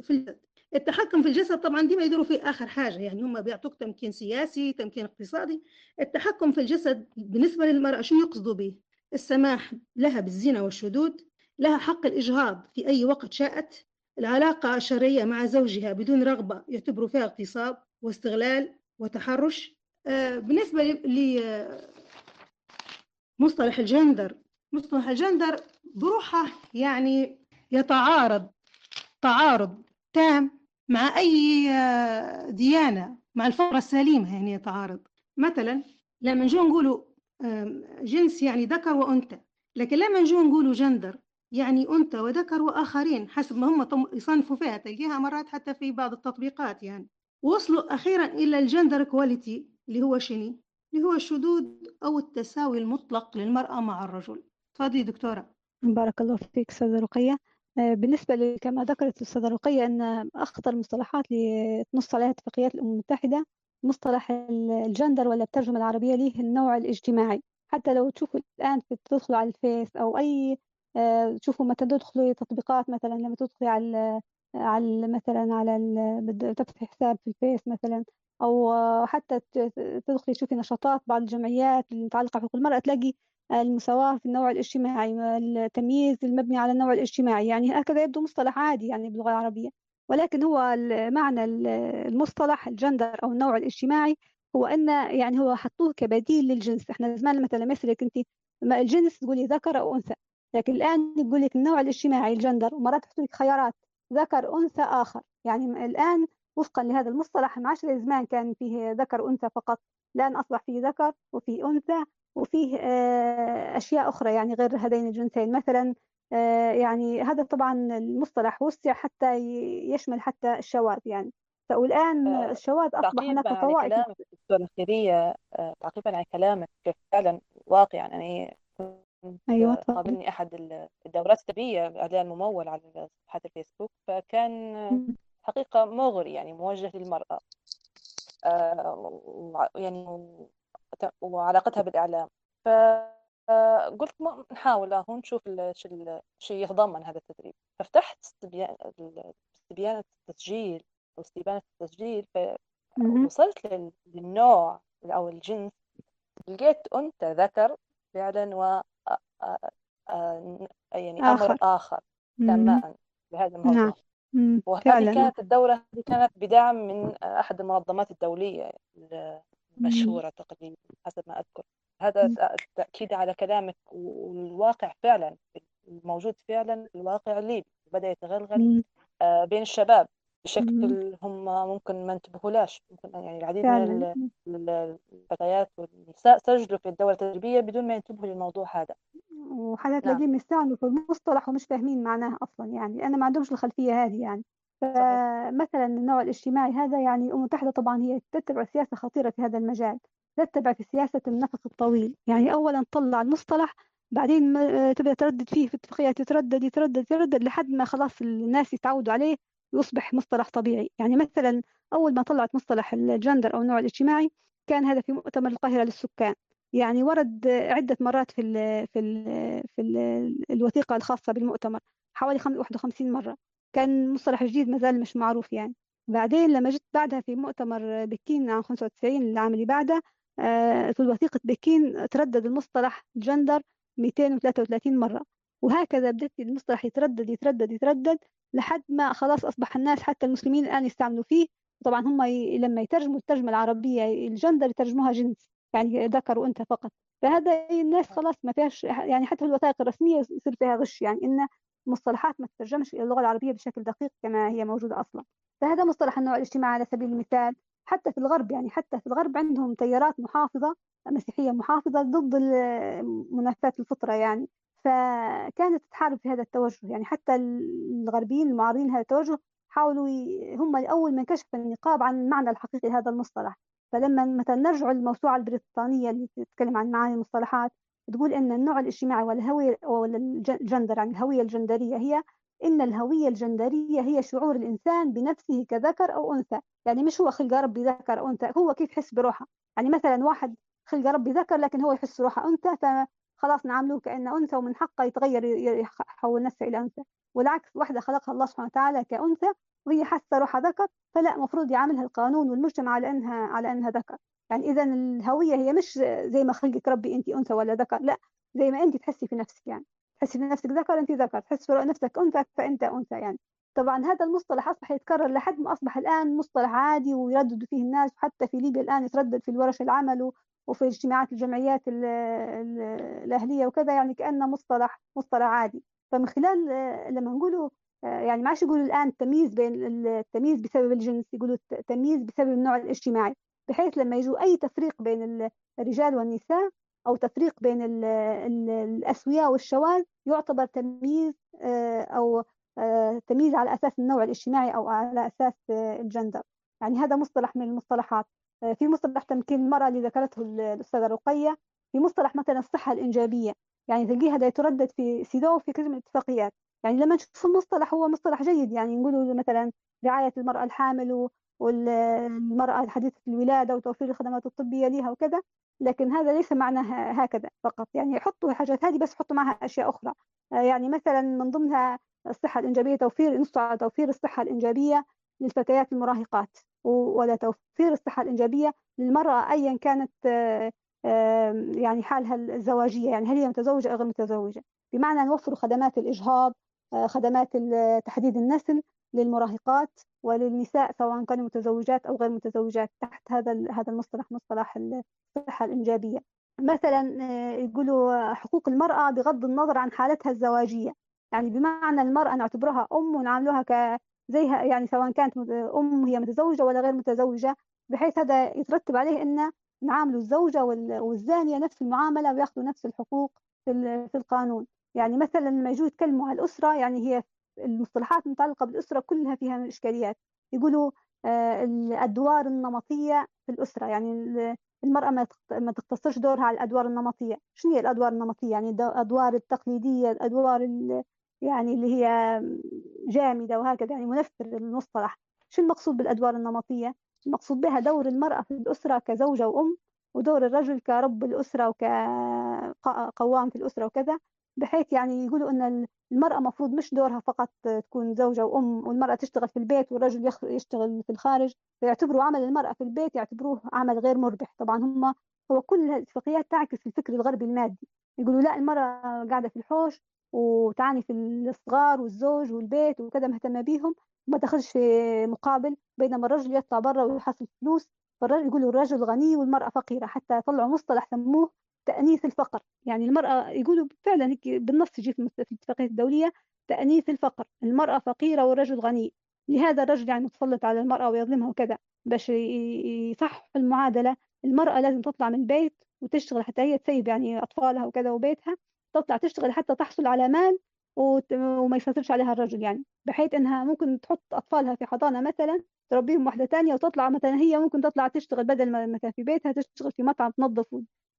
في التحكم في الجسد طبعا دي ما يديروا فيه آخر حاجة يعني هم بيعطوك تمكين سياسي تمكين اقتصادي. التحكم في الجسد بالنسبة للمرأة شو يقصدوا به السماح لها بالزنا والشذوذ لها حق الإجهاض في أي وقت شاءت. العلاقة الشرعية مع زوجها بدون رغبة يعتبروا فيها اغتصاب واستغلال وتحرش. آه، بالنسبة لمصطلح الجندر مصطلح الجندر بروحه يعني يتعارض تعارض تام مع أي آه، ديانة مع الفطرة السليمة يعني يتعارض. مثلا لما نجو نقولوا جنس يعني ذكر وأنثى لكن لما نجو نقولوا جندر يعني أنثى وذكر وآخرين حسب ما هم يصنفوا فيها تلقيها مرات حتى في بعض التطبيقات يعني. وصلوا أخيرا إلى ال gender equality اللي هو شني اللي هو الشذوذ أو التساوي المطلق للمرأة مع الرجل. تفضلي دكتورة. بارك الله فيك أستاذة رقية. آه، بالنسبة كما ذكرت الأستاذة رقية أن أخطر المصطلحات اللي تنص عليها اتفاقيات الأمم المتحدة مصطلح الجندر ولا الترجمة العربية ليه النوع الاجتماعي. حتى لو تشوفوا الآن تدخلوا على الفيس أو أي آه، تشوفوا مثلا تدخلوا تطبيقات مثلا لما تدخلي على على مثلا على تفتحي حساب في الفيس مثلا أو حتى تدخلي تشوفي نشاطات بعض الجمعيات المتعلقة بحقوق المرأة تلاقي المساواة في النوع الاجتماعي التمييز المبني على النوع الاجتماعي. يعني هكذا يبدو مصطلح عادي يعني باللغة العربية. ولكن هو معنى المصطلح الجندر أو النوع الاجتماعي هو أن يعني هو حطوه كبديل للجنس. إحنا زمان مثلا يسألك أنت الجنس تقولي ذكر أو أنثى لكن الآن يقول لك النوع الاجتماعي الجندر ومرات تحط لك خيارات ذكر أنثى آخر. يعني الآن وفقا لهذا المصطلح عادش زمان كان فيه ذكر وأنثى فقط. الآن أصبح فيه ذكر وفيه أنثى. وفيه آه، أشياء أخرى يعني غير هذين الجنسين. مثلا يعني هذا طبعا المصطلح وسع حتى يشمل حتى الشواذ يعني. والآن الشواذ أصبح هناك طوائف كلامك دكتورة خيرية تعقيبا على كلامك فعلا واقع يعني أيوة قابلني أحد الدورات التدريبية إعلان ممول على صفحات الفيسبوك فكان حقيقة مغري يعني موجه للمرأة. يعني وعلاقتها بالإعلام. فقلت نحاول هون نشوف شيء يتضمن هذا التدريب. ففتحت استبيان التسجيل أو استبانة التسجيل فوصلت للنوع أو الجنس. لقيت أنثى ذكر فعلا و يعني آخر. أمر آخر تماما بهذا الموضوع. نعم. وهذه كانت الدورة هذه كانت بدعم من أحد المنظمات الدولية المشهورة تقريبا حسب ما أذكر. هذا تأكيد على كلامك والواقع فعلا الموجود فعلا الواقع الليبي بدأ يتغلغل بين الشباب بشكل هم ممكن ما انتبهولاش. ممكن يعني العديد من الفتيات والنساء سجلوا في الدورة التدريبية بدون ما ينتبهوا للموضوع هذا. وحالات نعم. تلاقيهم يستعملوا في المصطلح ومش فاهمين معناه أصلا يعني أنا ما عندهمش الخلفية هذه يعني. فمثلا النوع الاجتماعي هذا يعني الأمم المتحدة طبعا هي تتبع سياسة خطيرة في هذا المجال تتبع في سياسة النفس الطويل. يعني أولا طلع المصطلح بعدين تبدأ تردد فيه في اتفاقيات يتردد يتردد يتردد لحد ما خلاص الناس يتعودوا عليه يصبح مصطلح طبيعي. يعني مثلا أول ما طلعت مصطلح الجندر أو النوع الاجتماعي كان هذا في مؤتمر القاهرة للسكان. يعني ورد عدة مرات في ال في ال في ال الوثيقة الخاصة بالمؤتمر حوالي 51 مرة. كان مصطلح جديد ما زال مش معروف يعني. بعدين لما جيت بعدها في مؤتمر بكين عام 95 العام اللي بعده آه، في وثيقة بكين تردد المصطلح جندر 233 مرة. وهكذا بدأت المصطلح يتردد يتردد يتردد لحد ما خلاص أصبح الناس حتى المسلمين الآن يستعملوا فيه. طبعا هم ي... لما يترجموا الترجمة العربية الجندر يترجموها جنس يعني ذكر وأنثى فقط. فهذا الناس خلاص ما فيهاش يعني حتى في الوثائق الرسمية يصير فيها غش يعني. إن مصطلحات ما تترجمش إلى اللغة العربية بشكل دقيق كما هي موجودة أصلا فهذا مصطلح النوع الاجتماعي على سبيل المثال حتى في الغرب يعني حتى في الغرب عندهم تيارات محافظة مسيحية محافظة ضد منافاة الفطرة يعني فكانت تحارب في هذا التوجه يعني حتى الغربيين المعارضين لهذا التوجه حاولوا. هم أول من كشف النقاب عن المعنى الحقيقي لهذا المصطلح فلما مثلا نرجع للموسوعة البريطانية اللي تتكلم عن معاني المصطلحات تقول أن النوع الاجتماعي والهوية ولا الجندر يعني الهوية الجندرية هي إن الهوية الجندرية هي شعور الإنسان بنفسه كذكر أو أنثى. يعني مش هو خلق ربي ذكر أو أنثى هو كيف يحس بروحه. يعني مثلا واحد خلق ربي ذكر لكن هو يحس روحه أنثى فخلاص نعامله كأنه أنثى ومن حقه يتغير يحول نفسه إلى أنثى. والعكس واحدة خلقها الله سبحانه وتعالى كأنثى وهي حاسة روحها ذكر فلا مفروض يعاملها القانون والمجتمع على أنها على أنها ذكر. يعني إذا الهوية هي مش زي ما خلقك ربي أنت أنثى ولا ذكر لا زي ما أنت تحسي في نفسك يعني. تحسي في نفسك ذكر أنت ذكر. تحسي في نفسك أنثى فأنت أنثى يعني. طبعا هذا المصطلح أصبح يتكرر لحد ما أصبح الآن مصطلح عادي ويردد فيه الناس وحتى في ليبيا الآن يتردد في الورش العمل وفي اجتماعات الجمعيات الأهلية وكذا يعني كأنه مصطلح مصطلح عادي. فمن خلال لما نقوله يعني ما عادش يقولوا الآن التمييز بين التمييز بسبب الجنس يقولوا التمييز بسبب النوع الاجتماعي. بحيث لما يجوا أي تفريق بين الرجال والنساء أو تفريق بين الأسوياء والشواذ يعتبر تمييز أو تمييز على أساس النوع الاجتماعي أو على أساس الجندر. يعني هذا مصطلح من المصطلحات. في مصطلح تمكين المرأة اللي ذكرته الأستاذة رقية. في مصطلح مثلا الصحة الإنجابية. يعني تلقيه هذا يتردد في سيدو في كثير من الاتفاقيات. يعني لما نشوف المصطلح هو مصطلح جيد. يعني نقولوا مثلا رعاية المرأة الحامل والمرأة حديثة الولادة وتوفير الخدمات الطبية لها وكذا لكن هذا ليس معناه هكذا فقط. يعني حطوا الحاجات هذه بس حطوا معها أشياء أخرى. يعني مثلا من ضمنها الصحة الإنجابية توفير نص على توفير الصحة الإنجابية للفتيات المراهقات ولا توفير الصحة الإنجابية للمرأة أيا كانت يعني حالها الزواجية. يعني هل هي متزوجة أو غير متزوجة؟ بمعنى نوفر خدمات الإجهاض خدمات تحديد النسل للمراهقات وللنساء سواء كانوا متزوجات أو غير متزوجات تحت هذا هذا المصطلح مصطلح الصحة الإنجابية. مثلا يقولوا حقوق المرأة بغض النظر عن حالتها الزواجية. يعني بمعنى المرأة نعتبرها أم ونعاملوها ك زيها يعني سواء كانت أم هي متزوجة ولا غير متزوجة بحيث هذا يترتب عليه أن نعامل الزوجة والزانية نفس المعاملة ويأخذوا نفس الحقوق في القانون. يعني مثلا لما يجوا يتكلموا على الأسرة يعني هي المصطلحات المتعلقة بالأسرة كلها فيها من الإشكاليات يقولوا آه، الأدوار النمطية في الأسرة يعني المرأة ما تقتصرش دورها على الأدوار النمطية. شنو هي الأدوار النمطية؟ يعني الأدوار التقليدية الأدوار يعني اللي هي جامدة وهكذا يعني منفر المصطلح شو المقصود بالأدوار النمطية؟ المقصود بها دور المرأة في الأسرة كزوجة وأم ودور الرجل كرب الأسرة وكقوام في الأسرة وكذا. بحيث يعني يقولوا أن المرأة مفروض مش دورها فقط تكون زوجة وأم والمرأة تشتغل في البيت والرجل يشتغل في الخارج فيعتبروا عمل المرأة في البيت يعتبروه عمل غير مربح. طبعا هم هو كل الاتفاقيات تعكس الفكر الغربي المادي. يقولوا لا المرأة قاعدة في الحوش وتعاني في الصغار والزوج والبيت وكذا مهتمة بيهم وما تاخذش مقابل بينما الرجل يطلع برا ويحصل فلوس فالرجل يقولوا الرجل غني والمرأة فقيرة حتى طلعوا مصطلح سموه تأنيث الفقر. يعني المرأة يقولوا فعلا هيك بالنص يجي في الاتفاقيات الدولية تأنيث الفقر المرأة فقيرة والرجل غني. لهذا الرجل يعني متسلط على المرأة ويظلمها وكذا باش يصح المعادلة. المرأة لازم تطلع من البيت وتشتغل حتى هي تسيب يعني أطفالها وكذا وبيتها تطلع تشتغل حتى تحصل على مال وما يسيطرش عليها الرجل يعني. بحيث إنها ممكن تحط أطفالها في حضانة مثلا تربيهم واحدة ثانية وتطلع مثلا هي ممكن تطلع تشتغل بدل ما كان في بيتها تشتغل في مطعم تنظف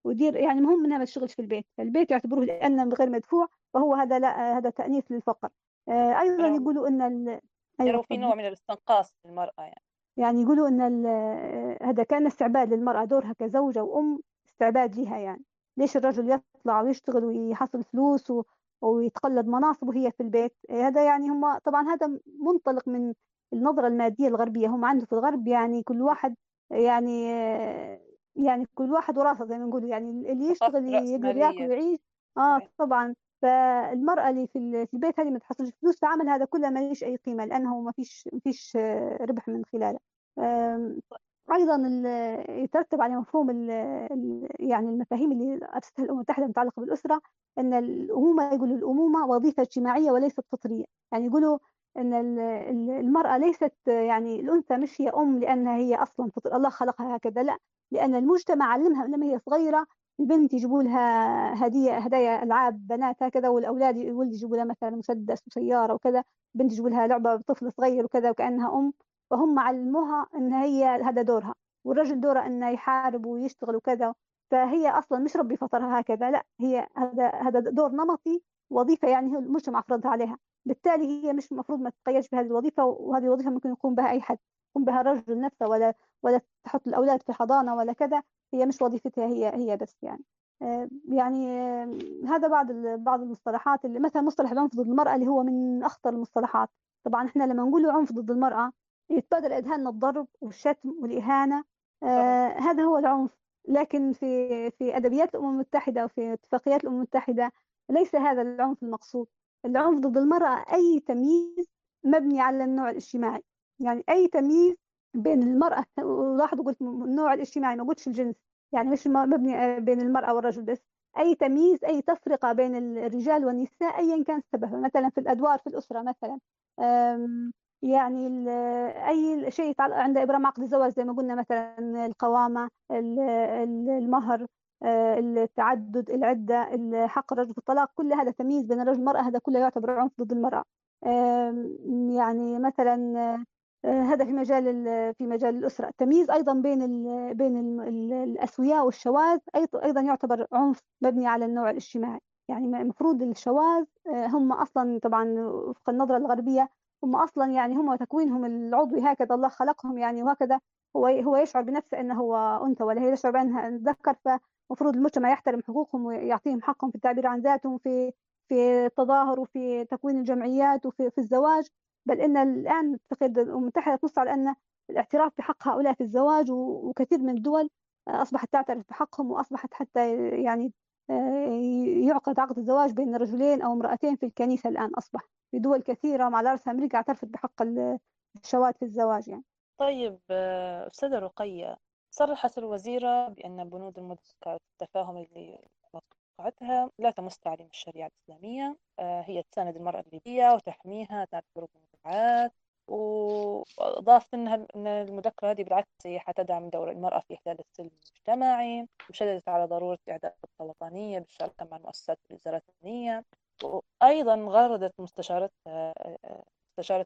ودير يعني المهم إنها ما تشتغلش في البيت. البيت يعتبروه لأنه غير مدفوع فهو هذا لا هذا تأنيث للفقر. آه، أيضا يقولوا إن ال... أيوة في نوع من الاستنقاص للمرأة يعني. يعني يقولوا إن آه، هذا كان استعباد للمرأة دورها كزوجة وأم استعباد لها يعني. ليش الرجل يطلع ويشتغل ويحصل فلوس و... ويتقلد مناصب وهي في البيت؟ هذا يعني هم طبعا هذا منطلق من النظرة المادية الغربية. هم عنده في الغرب يعني كل واحد يعني يعني كل واحد وراسه زي ما نقول يعني اللي يشتغل يقدر ياكل ويعيش. آه طبعا. فالمرأة اللي في البيت هذه ما تحصلش فلوس فعمل هذا كله ما ليش أي قيمة لأنه ما فيش ما فيش ربح من خلاله. أيضا يترتب على مفهوم ال يعني المفاهيم اللي أسستها الأمم المتحدة المتعلقة بالأسرة أن الأمومة يقولوا الأمومة وظيفة اجتماعية وليست فطرية. يعني يقولوا أن المرأة ليست يعني الأنثى مش هي أم لأنها هي أصلا فطر الله خلقها هكذا لا لأن المجتمع علمها لما هي صغيرة البنت يجيبوا لها هدية هدايا ألعاب بنات هكذا والأولاد الولد يجيبوا لها مثلا مسدس وسيارة وكذا بنت يجيبوا لها لعبة طفل صغير وكذا وكأنها أم فهم علموها إن هي هذا دورها والرجل دوره انه يحارب ويشتغل وكذا فهي أصلا مش ربي فطرها هكذا لا هي هذا هذا دور نمطي وظيفة يعني المجتمع فرضها عليها. بالتالي هي مش المفروض ما تتقيدش بهذه الوظيفة وهذه الوظيفة ممكن يقوم بها أي حد يقوم بها الرجل نفسه ولا ولا تحط الأولاد في حضانة ولا كذا هي مش وظيفتها هي هي بس يعني. آه، يعني آه، هذا بعض بعض المصطلحات اللي مثلا مصطلح العنف ضد المرأة اللي هو من أخطر المصطلحات. طبعا إحنا لما نقول عنف ضد المرأة يتبادر إذهاننا الضرب والشتم والإهانة آه هذا هو العنف. لكن في في أدبيات الأمم المتحدة وفي اتفاقيات الأمم المتحدة ليس هذا العنف المقصود. العنف ضد المرأة أي تمييز مبني على النوع الاجتماعي. يعني أي تمييز بين المرأة لاحظوا قلت النوع الاجتماعي ما قلتش الجنس. يعني مش مبني بين المرأة والرجل بس. أي تمييز أي تفرقة بين الرجال والنساء أيا كان السبب مثلا في الأدوار في الأسرة مثلا. يعني أي شيء يتعلق عند ابرام عقد الزواج زي ما قلنا مثلا القوامة المهر. آه، التعدد العدة حق الرجل في الطلاق كل هذا تمييز بين الرجل والمرأة هذا كله يعتبر عنف ضد المرأة. يعني مثلا آه، هذا في مجال في مجال الأسرة. التمييز أيضا بين ال بين ال الأسوياء والشواذ أيضا يعتبر عنف مبني على النوع الاجتماعي. يعني المفروض الشواذ آه، هم أصلا طبعا وفق النظرة الغربية هم أصلا يعني هم تكوينهم العضوي هكذا الله خلقهم يعني وهكذا. هو هو يشعر بنفسه إنه هو أنثى ولا هي تشعر بأنها ذكر فمفروض المجتمع يحترم حقوقهم ويعطيهم حقهم في التعبير عن ذاتهم في في التظاهر وفي تكوين الجمعيات وفي في الزواج. بل إن الآن الاتحاد الامم المتحدة تنص على أن الاعتراف بحق هؤلاء في الزواج وكثير من الدول أصبحت تعترف بحقهم وأصبحت حتى يعني آه، يعقد عقد الزواج بين رجلين أو امرأتين في الكنيسة الآن أصبح. في دول كثيرة مع رأسها أمريكا اعترفت بحق الشواذ في الزواج يعني. طيب آه، أستاذة رقية صرحت الوزيرة بأن بنود المذكرة التفاهم اللي وقعتها لا تمس تعليم الشريعة الإسلامية. آه، هي تساند المرأة الليبية وتحميها تعتبر بمنفعات وأضاف أنها أن المذكرة هذه بالعكس هي حتدعم دور المرأة في إحلال السلم المجتمعي. وشددت على ضرورة إعداد الوطنية بالشراكة مع المؤسسات والوزارات الدينية وأيضا غردت مستشارتها مستشارة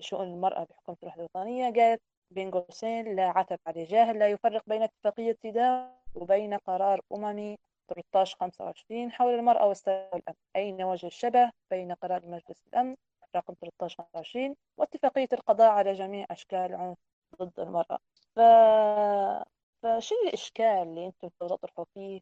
شؤون المرأة بحكومة الوحدة الوطنية قالت بين قوسين لا عتب على جاهل لا يفرق بين اتفاقية سيداو وبين قرار أممي 1325 حول المرأة والسلام والأمن أين وجه الشبه بين قرار مجلس الأمن رقم 1325 واتفاقية القضاء على جميع أشكال العنف ضد المرأة؟ ف... فشو الإشكال اللي أنتم تطرحوا فيه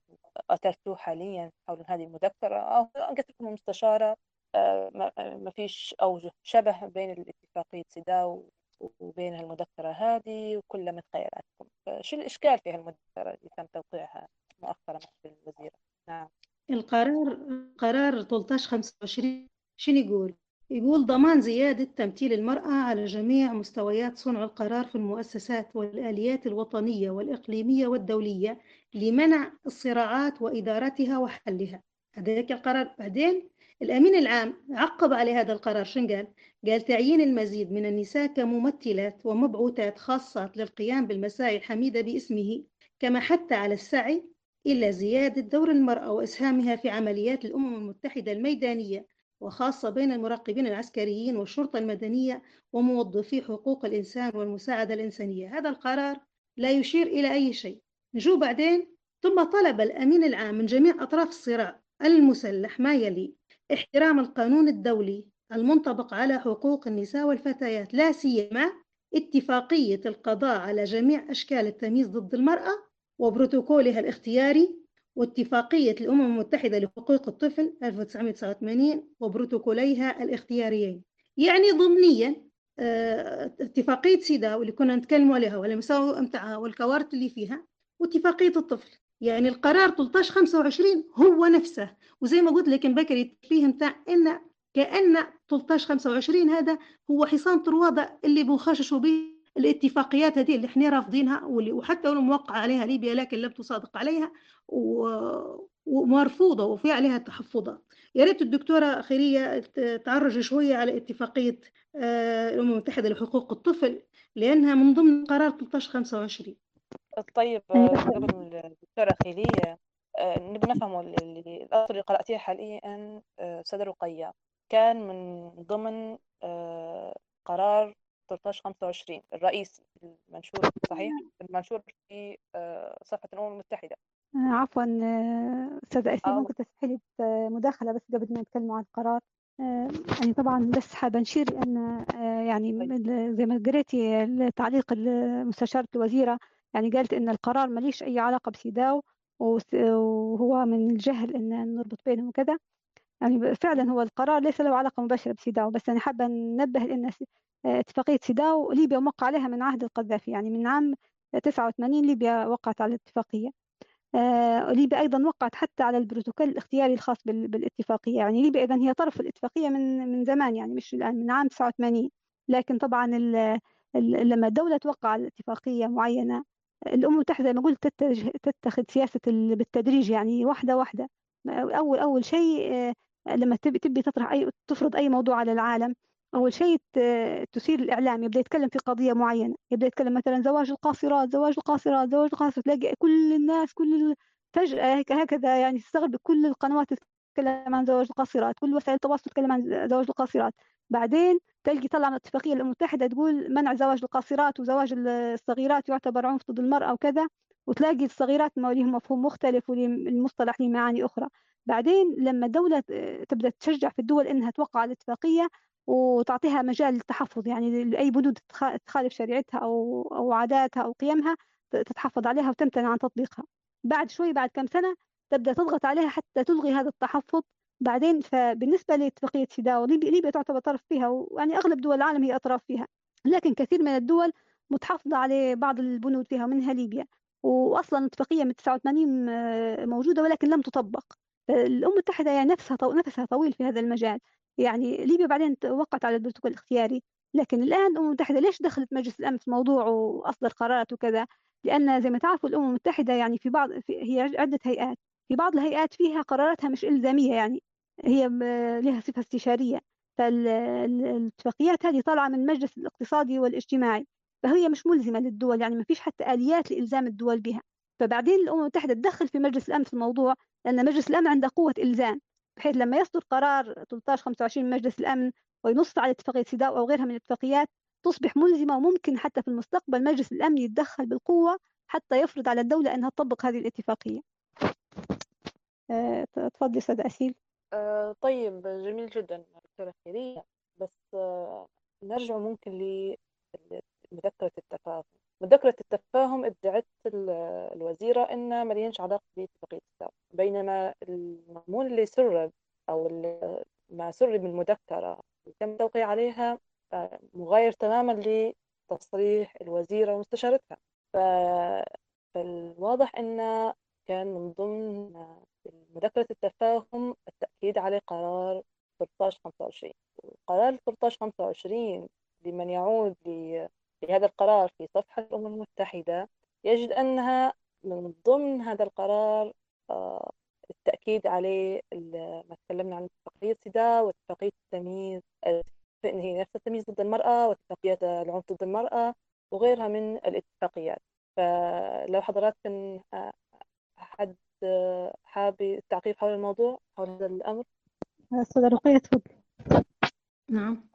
أثرتوه حاليا حول هذه المذكرة؟ أو قلت لكم المستشارة آه، ما فيش أوجه شبه بين الاتفاقية سيداو وبين المذكرة هذه وكلها من خيالاتكم فشو الإشكال في هالمذكرة اللي تم توقيعها مؤخرا من الوزيرة؟ نعم. القرار قرار 1325 شنو يقول؟ يقول ضمان زيادة تمثيل المرأة على جميع مستويات صنع القرار في المؤسسات والآليات الوطنية والإقليمية والدولية لمنع الصراعات وإدارتها وحلها. هذاك القرار بعدين الأمين العام عقب على هذا القرار شن قال؟ تعيين المزيد من النساء كممثلات ومبعوثات خاصات للقيام بالمساعي الحميدة باسمه كما حتى على السعي إلى زيادة دور المرأة وإسهامها في عمليات الأمم المتحدة الميدانية وخاصة بين المراقبين العسكريين والشرطة المدنية وموظفي حقوق الإنسان والمساعدة الإنسانية هذا القرار لا يشير إلى أي شيء نجو بعدين ثم طلب الأمين العام من جميع أطراف الصراع المسلح ما يلي احترام القانون الدولي المنطبق على حقوق النساء والفتيات لا سيما اتفاقية القضاء على جميع أشكال التمييز ضد المرأة وبروتوكولها الاختياري واتفاقية الأمم المتحدة لحقوق الطفل 1989 وبروتوكوليها الاختياريين. يعني ضمنيا آه، اتفاقية سيداو اللي كنا نتكلم عليها والمساوئ متاعها والكوارث اللي فيها واتفاقية الطفل. يعني القرار 1325 هو نفسه. وزي ما قلت لك بكري فيه متاع إن كأن 1325 هذا هو حصان طروادة اللي بنخششوا به الاتفاقيات هذه اللي إحنا رافضينها واللي وحتى لو موقع عليها ليبيا لكن لم تصادق عليها ومرفوضة وفي عليها تحفظات يا ريت الدكتورة خيرية تعرج شوية على اتفاقية آه، الأمم المتحدة لحقوق الطفل لأنها من ضمن قرار 1325 طيب قبل الدكتورة خيرية آه، نبي نفهم اللي اللي قرأتيه حاليا أستاذة رقية كان من ضمن آه، قرار 1325 الرئيسي المنشور صحيح؟ المنشور في آه، صفحة الأمم المتحدة. آه، عفوا أستاذة أسي ممكن تسمحي لي مداخلة بس قبل ما نتكلم عن القرار يعني طبعا بس حابة نشير أن يعني طيب. زي ما قريتي تعليق مستشارة الوزيرة يعني قالت أن القرار ماليش أي علاقة بسيداو وهو من الجهل أن نربط بينهم وكذا. يعني فعلا هو القرار ليس له علاقة مباشرة بسيداو بس أنا حابة ننبه لأن اتفاقية سيداو ليبيا موقع عليها من عهد القذافي. يعني من عام 89 ليبيا وقعت على الاتفاقية. آه ليبيا أيضا وقعت حتى على البروتوكول الاختياري الخاص بالاتفاقية. يعني ليبيا إذا هي طرف الاتفاقية من من زمان يعني مش الآن من عام 89 لكن طبعا لما الدولة توقع على اتفاقية معينة الأمم المتحدة زي ما قلت تتخذ سياسة بالتدريج يعني واحدة واحدة. أول أول شيء آه، لما تبي تبي تطرح أي تفرض أي موضوع على العالم أول شيء تثير الإعلام. يبدأ يتكلم في قضية معينة. يبدأ يتكلم مثلا زواج القاصرات زواج القاصرات زواج القاصرات. تلاقي كل الناس كل فجأة هكذا يعني تستغرب كل القنوات تتكلم عن زواج القاصرات. كل وسائل التواصل تتكلم عن زواج القاصرات. بعدين تلقي طلع من الاتفاقية الأمم المتحدة تقول منع زواج القاصرات وزواج الصغيرات يعتبر عنف ضد المرأة وكذا وتلاقي الصغيرات ما لهم مفهوم مختلف والمصطلح له معاني أخرى. بعدين لما الدولة تبدأ تشجع في الدول إنها توقع الاتفاقية وتعطيها مجال للتحفظ يعني لأي بنود تخالف شريعتها أو أو عاداتها أو قيمها تتحفظ عليها وتمتنع عن تطبيقها. بعد شوي بعد كم سنة تبدأ تضغط عليها حتى تلغي هذا التحفظ بعدين فبالنسبة لاتفاقية سيداو ليبيا, ليبيا تعتبر طرف فيها ويعني أغلب دول العالم هي أطراف فيها. لكن كثير من الدول متحفظة على بعض البنود فيها منها ليبيا. وأصلا اتفاقية من 89 آه، موجودة ولكن لم تطبق. الأمم المتحدة يعني نفسها نفسها طويل في هذا المجال. يعني ليبيا بعدين وقعت على البروتوكول الاختياري. لكن الآن الأمم المتحدة ليش دخلت مجلس الأمن في الموضوع وأصدر قرارات وكذا؟ لأن زي ما تعرفوا الأمم المتحدة يعني في بعض في هي عدة هيئات. في بعض الهيئات فيها قراراتها مش إلزامية يعني. هي لها صفة استشارية. فالاتفاقيات هذه طالعة من المجلس الاقتصادي والاجتماعي فهي مش ملزمة للدول يعني ما فيش حتى آليات لإلزام الدول بها. فبعدين الأمم المتحدة تدخل في مجلس الأمن في الموضوع لأن مجلس الأمن عنده قوة إلزام بحيث لما يصدر قرار 13 25 من مجلس الأمن وينص على اتفاقية سيداو أو غيرها من الاتفاقيات تصبح ملزمة وممكن حتى في المستقبل مجلس الأمن يتدخل بالقوة حتى يفرض على الدولة أنها تطبق هذه الاتفاقية. تفضل أستاذ أسيل. آه طيب جميل جدا دكتورة خيرية بس آه نرجع ممكن لمذكرة التفاهم. مذكرة التفاهم ادعت الوزيرة أن ما لينش علاقة باتفاقية السلام بينما المضمون اللي سرب أو ما سرب من المذكرة تم التوقيع عليها آه، مغاير تماما لتصريح الوزيرة ومستشارتها. فالواضح أن كان من ضمن مذكرة التفاهم التأكيد على قرار 1325 قرار 1325 لمن يعود لهذا القرار في صفحة الأمم المتحدة يجد أنها من ضمن هذا القرار آه، التأكيد عليه ما تكلمنا عن اتفاقية سيدا واتفاقية التمييز هي نفس التمييز ضد المرأة واتفاقية العنف ضد المرأة وغيرها من الاتفاقيات. فلو حضراتكم آه، حد حابب التعقيب حول الموضوع حول هذا الأمر؟ أستاذة رقية تفضل. نعم.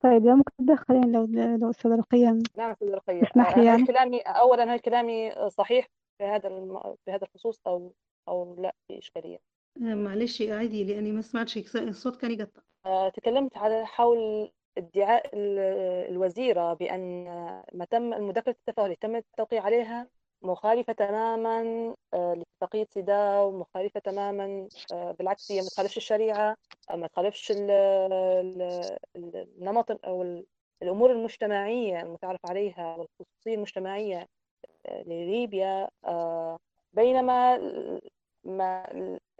طيب لو ممكن تدخلين لو لو أستاذة رقية نعم أستاذة رقية اسمح لي يعني. كلامي أولا هل كلامي صحيح في هذا الم... في هذا الخصوص أو أو لا في إشكالية آه، معلش عادي لأني ما سمعتش الصوت كان يقطع. آه، تكلمت على حول ادعاء الوزيرة بأن ما تم مذكرة التفاهم اللي تم التوقيع عليها مخالفة تماما آه، لاتفاقية سيداو مخالفة تماما آه، بالعكس هي ما تخالفش الشريعة ما تخالفش النمط أو الأمور المجتمعية المتعارف عليها والخصوصية المجتمعية آه، لليبيا بينما ما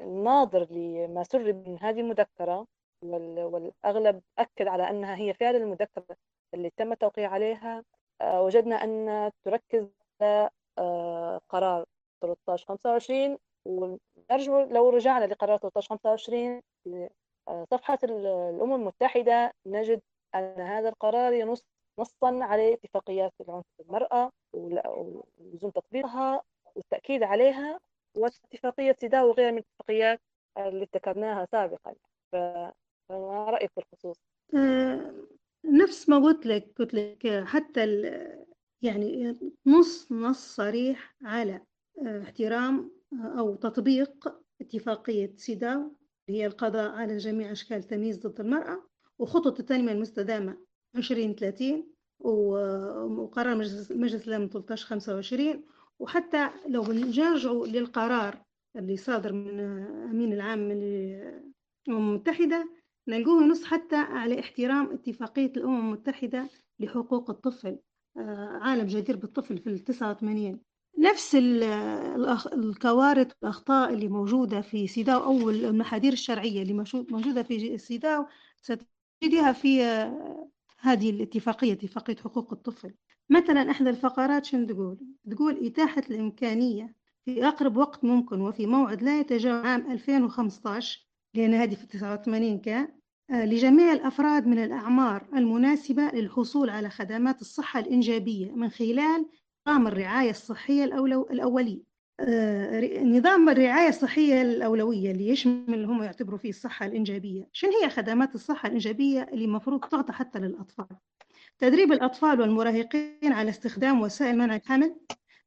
الناظر لما سرب من هذه المذكرة والأغلب أكد على أنها هي فعلا المذكرة اللي تم التوقيع عليها وجدنا أن تركز آه، قرار 13 25 ونرجع لو رجعنا لقرار 13 25 صفحة الأمم المتحدة نجد أن هذا القرار ينص نصا على اتفاقيات العنف بالمرأة ولزوم تطبيقها والتأكيد عليها واتفاقية سيدا وغيرها من الاتفاقيات اللي ذكرناها سابقا فما رأيك بالخصوص؟ آه، نفس ما قلت لك قلت لك حتى يعني نص نص صريح على آه، احترام آه، أو تطبيق اتفاقية سيداو هي القضاء على جميع أشكال التمييز ضد المرأة وخطط التنمية المستدامة 2030 وقرار مجلس مجلس الأمن 1325 وحتى لو بنرجعوا للقرار اللي صادر من أمين العام من الأمم المتحدة نلقوه ينص حتى على احترام اتفاقية الأمم المتحدة لحقوق الطفل. آه، عالم جدير بالطفل في التسعة وثمانين. نفس الكوارث والأخطاء اللي موجودة في سيداو أو المحاذير الشرعية اللي موجودة في سيداو ستجدها في آه، هذه الاتفاقية اتفاقية حقوق الطفل. مثلا إحدى الفقرات شنو تقول؟ تقول إتاحة الإمكانية في أقرب وقت ممكن وفي موعد لا يتجاوز عام 2015 لأن هذه في 89 كان لجميع الأفراد من الأعمار المناسبة للحصول على خدمات الصحة الإنجابية من خلال نظام الرعاية الصحية الأولي. آه، نظام الرعاية الصحية الأولوية اللي يشمل هم يعتبروا فيه الصحة الإنجابية. شنو هي خدمات الصحة الإنجابية اللي المفروض تعطى حتى للأطفال؟ تدريب الأطفال والمراهقين على استخدام وسائل منع الحمل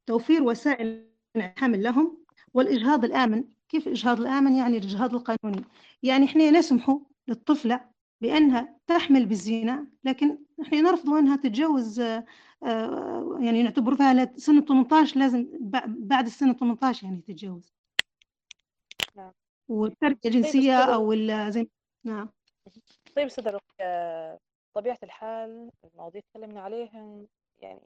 توفير وسائل منع الحمل لهم والإجهاض الآمن. كيف الإجهاض الآمن؟ يعني الإجهاض القانوني. يعني إحنا نسمحوا للطفلة بأنها تحمل بالزنا لكن إحنا نرفض أنها تتجوز آه، يعني نعتبر فيها سنة 18 لازم بعد السنة 18 يعني تتجوز نعم. والتركة طيب، جنسية أو زي نعم. طيب أستاذ طبيعة الحال المواضيع تكلمنا عليها يعني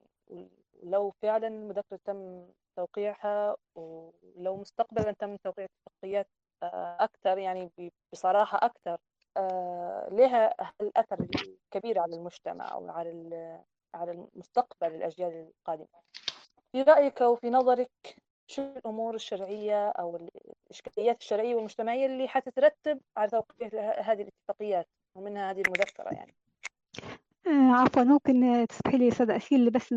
لو فعلا المذكرة تم توقيعها ولو مستقبلا تم توقيع اتفاقيات آه، أكثر يعني بصراحة أكثر آه، لها الأثر الكبير على المجتمع أو على على المستقبل الأجيال القادمة؟ في رأيك وفي نظرك شو الأمور الشرعية أو الإشكاليات الشرعية والمجتمعية اللي حتترتب على توقيع هذه الاتفاقيات ومنها هذه المذكرة يعني؟ آه، عفوا ممكن تسمحي لي أستاذ اسيل بس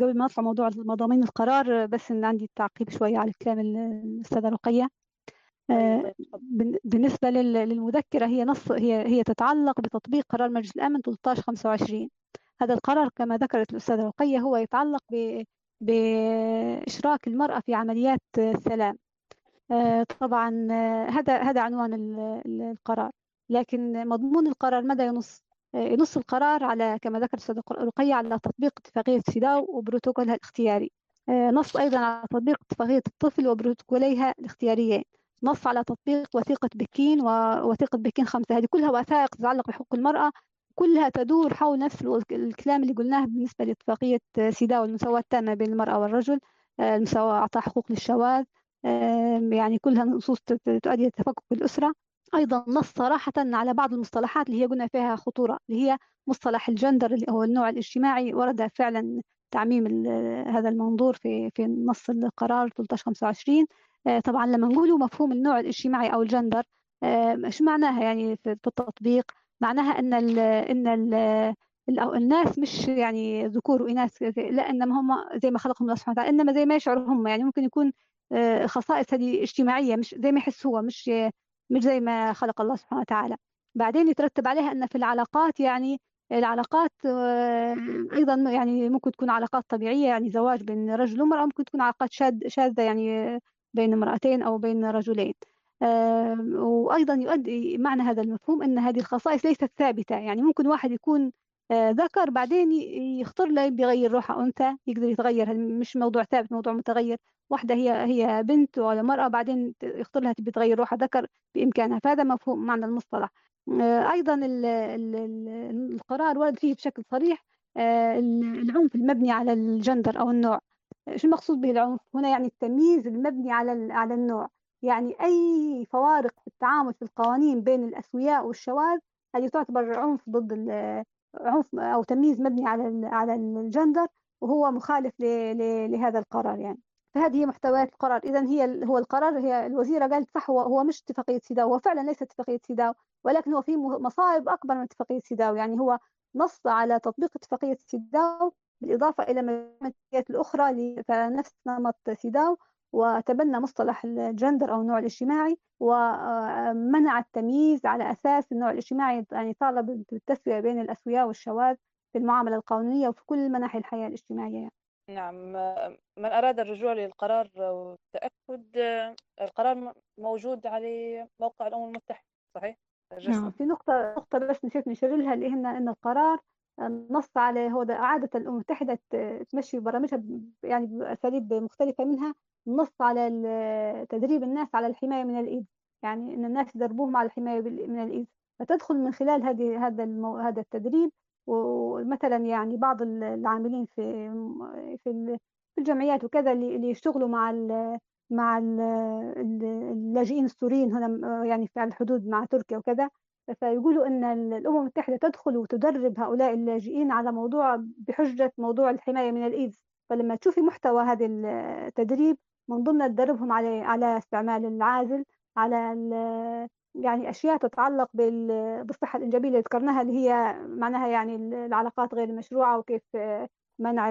قبل ما اطلع موضوع مضامين القرار بس إن عندي تعقيب شوية على كلام الأستاذة رقية. آه، بالنسبة للمذكرة هي نص هي هي تتعلق بتطبيق قرار مجلس الأمن 1325 هذا القرار كما ذكرت الأستاذة رقية هو يتعلق بإشراك المرأة في عمليات السلام. آه، طبعا آه، هذا هذا عنوان القرار. لكن مضمون القرار ماذا ينص؟ ينص القرار على كما ذكرت الأستاذة رقية على تطبيق اتفاقية سيداو وبروتوكولها الاختياري. نص أيضا على تطبيق اتفاقية الطفل وبروتوكوليها الاختياريين. نص على تطبيق وثيقة بكين ووثيقة بكين خمسة. هذه كلها وثائق تتعلق بحقوق المرأة كلها تدور حول نفس الكلام اللي قلناه بالنسبة لاتفاقية سيداو المساواة التامة بين المرأة والرجل آه، المساواة أعطاء حقوق للشواذ يعني كلها نصوص تؤدي التفكك بالأسرة أيضا نص صراحة على بعض المصطلحات اللي هي قلنا فيها خطورة اللي هي مصطلح الجندر اللي هو النوع الاجتماعي ورد فعلا تعميم هذا المنظور في في نص القرار 1325 آه، طبعا لما نقولوا مفهوم النوع الاجتماعي أو الجندر آه، إيش معناها يعني في التطبيق؟ معناها إن ال إن ال الناس مش يعني ذكور وإناث لا إنما هم زي ما خلقهم الله سبحانه وتعالى إنما زي ما يشعروا هم يعني ممكن يكون آه، خصائص هذه اجتماعية مش زي ما يحس هو مش مش زي ما خلق الله سبحانه وتعالى. بعدين يترتب عليها إن في العلاقات يعني العلاقات أيضا يعني ممكن تكون علاقات طبيعية يعني زواج بين رجل وامراه ممكن تكون علاقات شاذة يعني بين امرأتين أو بين رجلين. وأيضا يؤدي معنى هذا المفهوم أن هذه الخصائص ليست ثابتة. يعني ممكن واحد يكون آه، ذكر بعدين يختار له بيغير روحه أنثى يقدر يتغير. مش موضوع ثابت موضوع متغير. واحدة هي هي بنت ولا مرأة بعدين يختار لها تبي تغير روحها ذكر بإمكانها. فهذا مفهوم معنى المصطلح. آه، أيضا القرار ورد فيه بشكل صريح آه، العنف المبني على الجندر أو النوع. شو المقصود به العنف؟ هنا يعني التمييز المبني على على النوع. يعني أي فوارق في التعامل في القوانين بين الأسوياء والشواذ هذه تعتبر عنف ضد عنف أو تمييز مبني على على الجندر وهو مخالف لهذا القرار يعني. فهذه هي محتويات القرار. إذا هي هو القرار هي الوزيرة قالت صح هو هو مش اتفاقية سيداو هو فعلا ليس اتفاقية سيداو ولكن هو في مصائب أكبر من اتفاقية سيداو يعني هو نص على تطبيق اتفاقية سيداو بالإضافة إلى الماديات الأخرى نفس نمط سيداو وتبنى مصطلح الجندر أو النوع الاجتماعي ومنع التمييز على أساس النوع الاجتماعي يعني طالب بالتسوية بين الأسوياء والشواذ في المعاملة القانونية وفي كل مناحي الحياة الاجتماعية يعني. نعم من أراد الرجوع للقرار والتأكد القرار موجود على موقع الأمم المتحدة صحيح؟ نعم في نقطة نقطة بس نسيت نشير لها اللي هن أن القرار نص على هو عادة الأمم المتحدة تمشي برامجها يعني بأساليب مختلفة منها نص على تدريب الناس على الحماية من الإيدز يعني إن الناس يدربوهم على الحماية من الإيدز فتدخل من خلال هذه هذا المو... هذا التدريب ومثلا يعني بعض العاملين في في الجمعيات وكذا اللي يشتغلوا مع ال مع اللاجئين السوريين هنا يعني في الحدود مع تركيا وكذا فيقولوا إن الأمم المتحدة تدخل وتدرب هؤلاء اللاجئين على موضوع بحجة موضوع الحماية من الايدز فلما تشوفي محتوى هذا التدريب من ضمن تدربهم على على استعمال العازل على يعني أشياء تتعلق بالصحة الإنجابية اللي ذكرناها اللي هي معناها يعني العلاقات غير المشروعة وكيف منع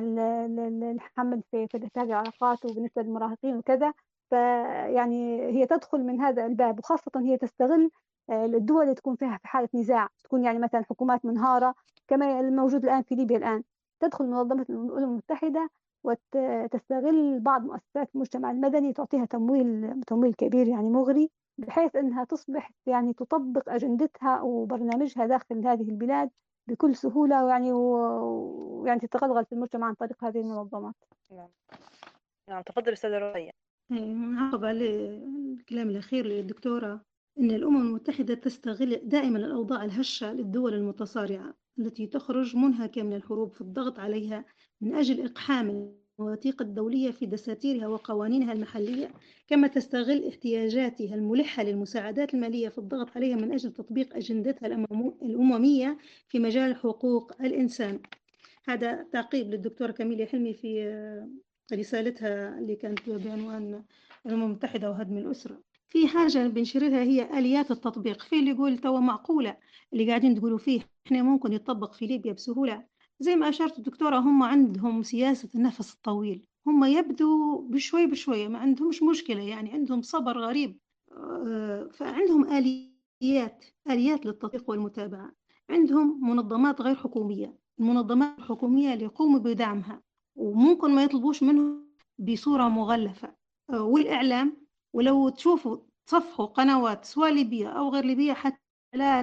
الحمل في هذه العلاقات وبالنسبة للمراهقين وكذا. فيعني هي تدخل من هذا الباب وخاصة هي تستغل الدول اللي تكون فيها في حالة نزاع تكون يعني مثلا حكومات منهارة كما الموجود الآن في ليبيا الآن تدخل منظمة الأمم المتحدة وتستغل بعض مؤسسات المجتمع المدني تعطيها تمويل تمويل كبير يعني مغري بحيث إنها تصبح يعني تطبق أجندتها وبرنامجها داخل هذه البلاد بكل سهولة ويعني ويعني تتغلغل في المجتمع عن طريق هذه المنظمات. نعم. نعم تفضل أستاذة رقيه. عقب على الكلام الأخير للدكتورة إن الأمم المتحدة تستغل دائما الأوضاع الهشة للدول المتصارعة التي تخرج منهكة من الحروب في الضغط عليها من أجل إقحام المواثيق الدولية في دساتيرها وقوانينها المحلية كما تستغل احتياجاتها الملحة للمساعدات المالية في الضغط عليها من أجل تطبيق أجندتها الأممية في مجال حقوق الإنسان. هذا تعقيب للدكتورة كاميليا حلمي في رسالتها اللي كانت بعنوان الأمم المتحدة وهدم الأسرة. في حاجة بنشير لها هي آليات التطبيق. في اللي يقول توا معقولة اللي قاعدين تقولوا فيه إحنا ممكن يطبق في ليبيا بسهولة. زي ما أشارت الدكتورة هم عندهم سياسة النفس الطويل. هم يبدو بشوي بشوي ما عندهمش مشكلة يعني عندهم صبر غريب. آه، فعندهم آليات آليات للتطبيق والمتابعة. عندهم منظمات غير حكومية. المنظمات الحكومية اللي يقوموا بدعمها وممكن ما يطلبوش منه بصورة مغلفة. آه، والإعلام ولو تشوفوا تصفحوا قنوات سواء ليبية أو غير ليبية حتى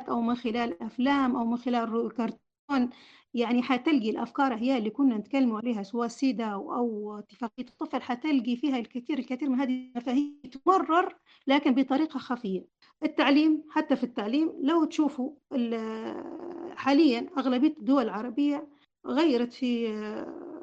أو من خلال أفلام أو من خلال كرتون يعني حتلقي الأفكار هي اللي كنا نتكلم عليها سواء سيدا أو اتفاقية الطفل حتلقي فيها الكثير الكثير من هذه المفاهيم تمرر لكن بطريقة خفية. التعليم حتى في التعليم لو تشوفوا حاليا أغلبية الدول العربية غيرت في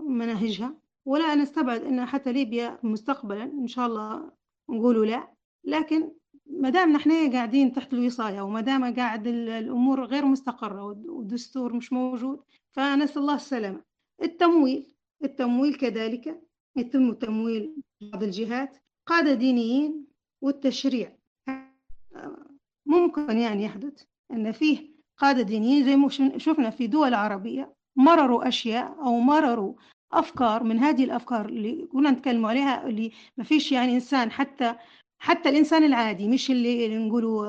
مناهجها ولا نستبعد أن حتى ليبيا مستقبلا إن شاء الله نقولوا لا. لكن ما دام نحن قاعدين تحت الوصاية وما دام قاعد الأمور غير مستقرة والدستور مش موجود فنسأل الله السلامة. التمويل التمويل كذلك يتم تمويل بعض الجهات قادة دينيين والتشريع. ممكن يعني يحدث أن فيه قادة دينيين زي ما شفنا في دول عربية مرروا أشياء أو مرروا أفكار من هذه الأفكار اللي كنا نتكلم عليها اللي ما فيش يعني إنسان حتى حتى الإنسان العادي مش اللي, اللي نقولوا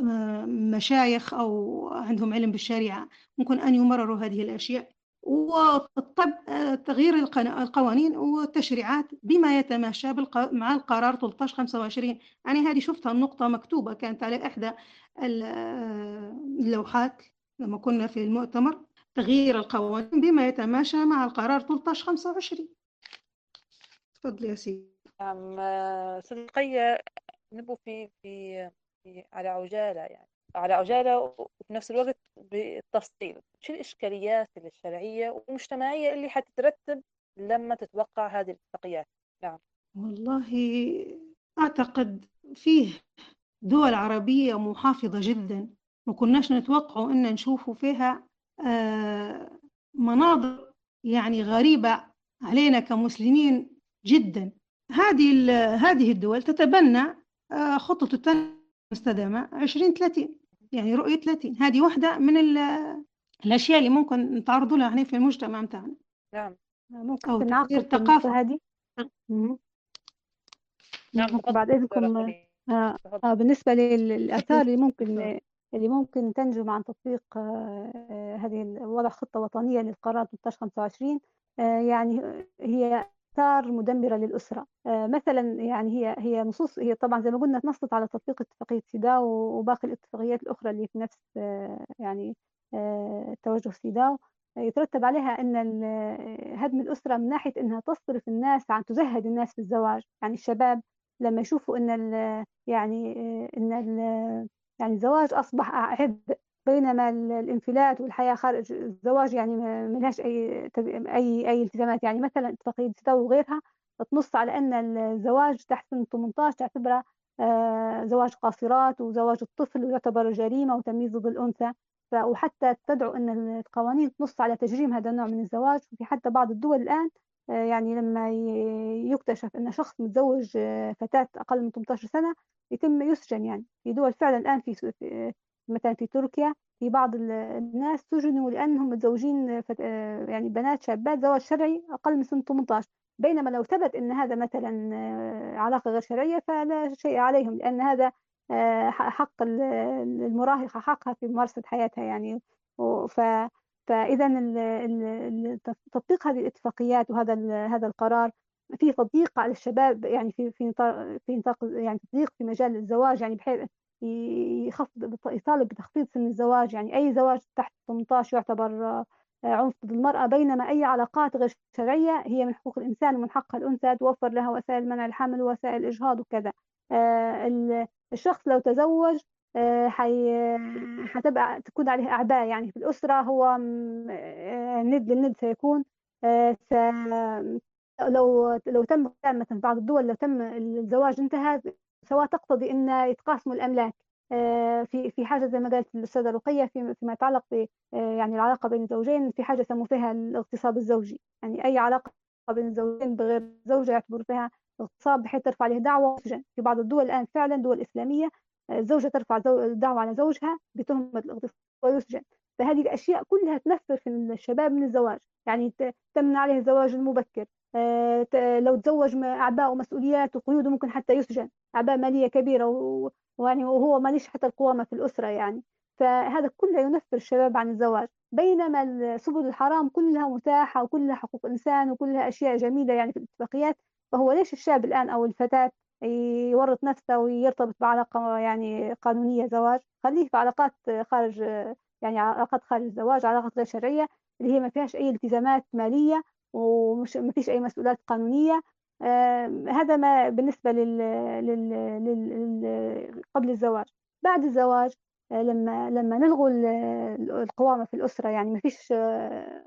آه، مشايخ أو عندهم علم بالشريعة ممكن أن يمرروا هذه الأشياء. وتغيير القوانين والتشريعات بما يتماشى مع القرار 1325 يعني هذه شفتها النقطة مكتوبة كانت على إحدى اللوحات لما كنا في المؤتمر. تغيير القوانين بما يتماشى مع القرار 1325 تفضل يا سيدي. نعم صديقية نبو في في في على عجالة يعني. على عجالة وفي نفس الوقت بالتفصيل. شو الإشكاليات الشرعية والمجتمعية اللي حتترتب لما تتوقع هذه الاتفاقيات؟ نعم. والله أعتقد فيه دول عربية محافظة جدا ما كناش نتوقعوا أن نشوفوا فيها آه، مناظر يعني غريبة علينا كمسلمين جدا. هذه هذه الدول تتبنى آه، خطة التنمية المستدامة 2030 يعني رؤية 30 هذه واحدة من الأشياء اللي ممكن نتعرضوا لها هنا في المجتمع بتاعنا نعم. ممكن أو نعقد الثقافة. هذه. نعم بعد إذنكم آه آه بالنسبة للآثار اللي ممكن اللي ممكن تنجم عن تطبيق آه هذه وضع خطة وطنية للقرار 1325 آه يعني هي آثار مدمرة للأسرة. آه، مثلا يعني هي هي نصوص هي طبعا زي ما قلنا نصت على تطبيق اتفاقية سيداو وباقي الاتفاقيات الأخرى اللي في نفس آه، يعني آه، توجه سيداو يترتب عليها أن هدم الأسرة من ناحية أنها تصرف الناس عن تزهد الناس في الزواج. يعني الشباب لما يشوفوا أن يعني أن يعني الزواج أصبح عبء بينما الانفلات والحياة خارج الزواج يعني ما لهاش أي أي أي التزامات. يعني مثلا اتفاقية ستاو وغيرها تنص على أن الزواج تحت سن 18 تعتبره آه، زواج قاصرات وزواج الطفل ويعتبر جريمة وتمييز ضد الأنثى وحتى تدعو أن القوانين تنص على تجريم هذا النوع من الزواج. وفي حتى بعض الدول الآن يعني لما يكتشف أن شخص متزوج آه، فتاة أقل من 18 سنة يتم يسجن يعني. في دول فعلا الآن في مثلا في تركيا في بعض الناس سجنوا لأنهم متزوجين يعني بنات شابات زواج شرعي أقل من سن 18 بينما لو ثبت أن هذا مثلا آه، علاقة غير شرعية فلا شيء عليهم لأن هذا آه، حق المراهقة حقها في ممارسة حياتها يعني. ف فإذا تطبيق هذه الاتفاقيات وهذا هذا القرار في تضييق على الشباب يعني في في في نطاق يعني تضييق في مجال الزواج يعني بحيث يخفض يطالب بتخفيض سن الزواج يعني أي زواج تحت 18 يعتبر آه، عنف ضد المرأة بينما أي علاقات غير شرعية هي من حقوق الإنسان ومن حق الأنثى توفر لها وسائل منع الحمل ووسائل الإجهاض وكذا. آه، الشخص لو تزوج آه، حتبقى تكون عليه أعباء يعني في الأسرة هو ند للند سيكون لو لو تم مثلا بعض الدول لو تم الزواج انتهى سواء تقتضي أن يتقاسموا الأملاك آه، في في حاجة زي ما قالت الأستاذة رقية في فيما يتعلق ب آه، يعني العلاقة بين الزوجين في حاجة يسموا فيها الاغتصاب الزوجي. يعني أي علاقة بين الزوجين بغير زوجة يعتبر فيها اغتصاب بحيث ترفع عليه دعوة في بعض الدول الآن فعلا دول إسلامية آه، الزوجه ترفع دعوة على زوجها بتهمة الاغتصاب ويسجن فهذه الأشياء كلها تنفر في الشباب من الزواج. يعني تمنع عليه الزواج المبكر لو تزوج مع أعباء ومسؤوليات وقيود ممكن حتى يسجن. أعباء مالية كبيرة ويعني وهو ماليش حتى القوامة في الأسرة يعني. فهذا كله ينفر الشباب عن الزواج. بينما سبل الحرام كلها متاحة وكلها حقوق إنسان وكلها أشياء جميلة يعني في الاتفاقيات. فهو ليش الشاب الآن أو الفتاة يورط نفسه ويرتبط بعلاقة يعني قانونية زواج. خليه في علاقات خارج يعني علاقات خارج الزواج علاقات غير شرعية اللي هي ما فيهاش أي التزامات مالية ومش ما فيش أي مسؤوليات قانونية. هذا ما بالنسبة لل... لل... لل... قبل الزواج. بعد الزواج آه، لما لما نلغوا القوامة في الأسرة يعني ما فيش آه،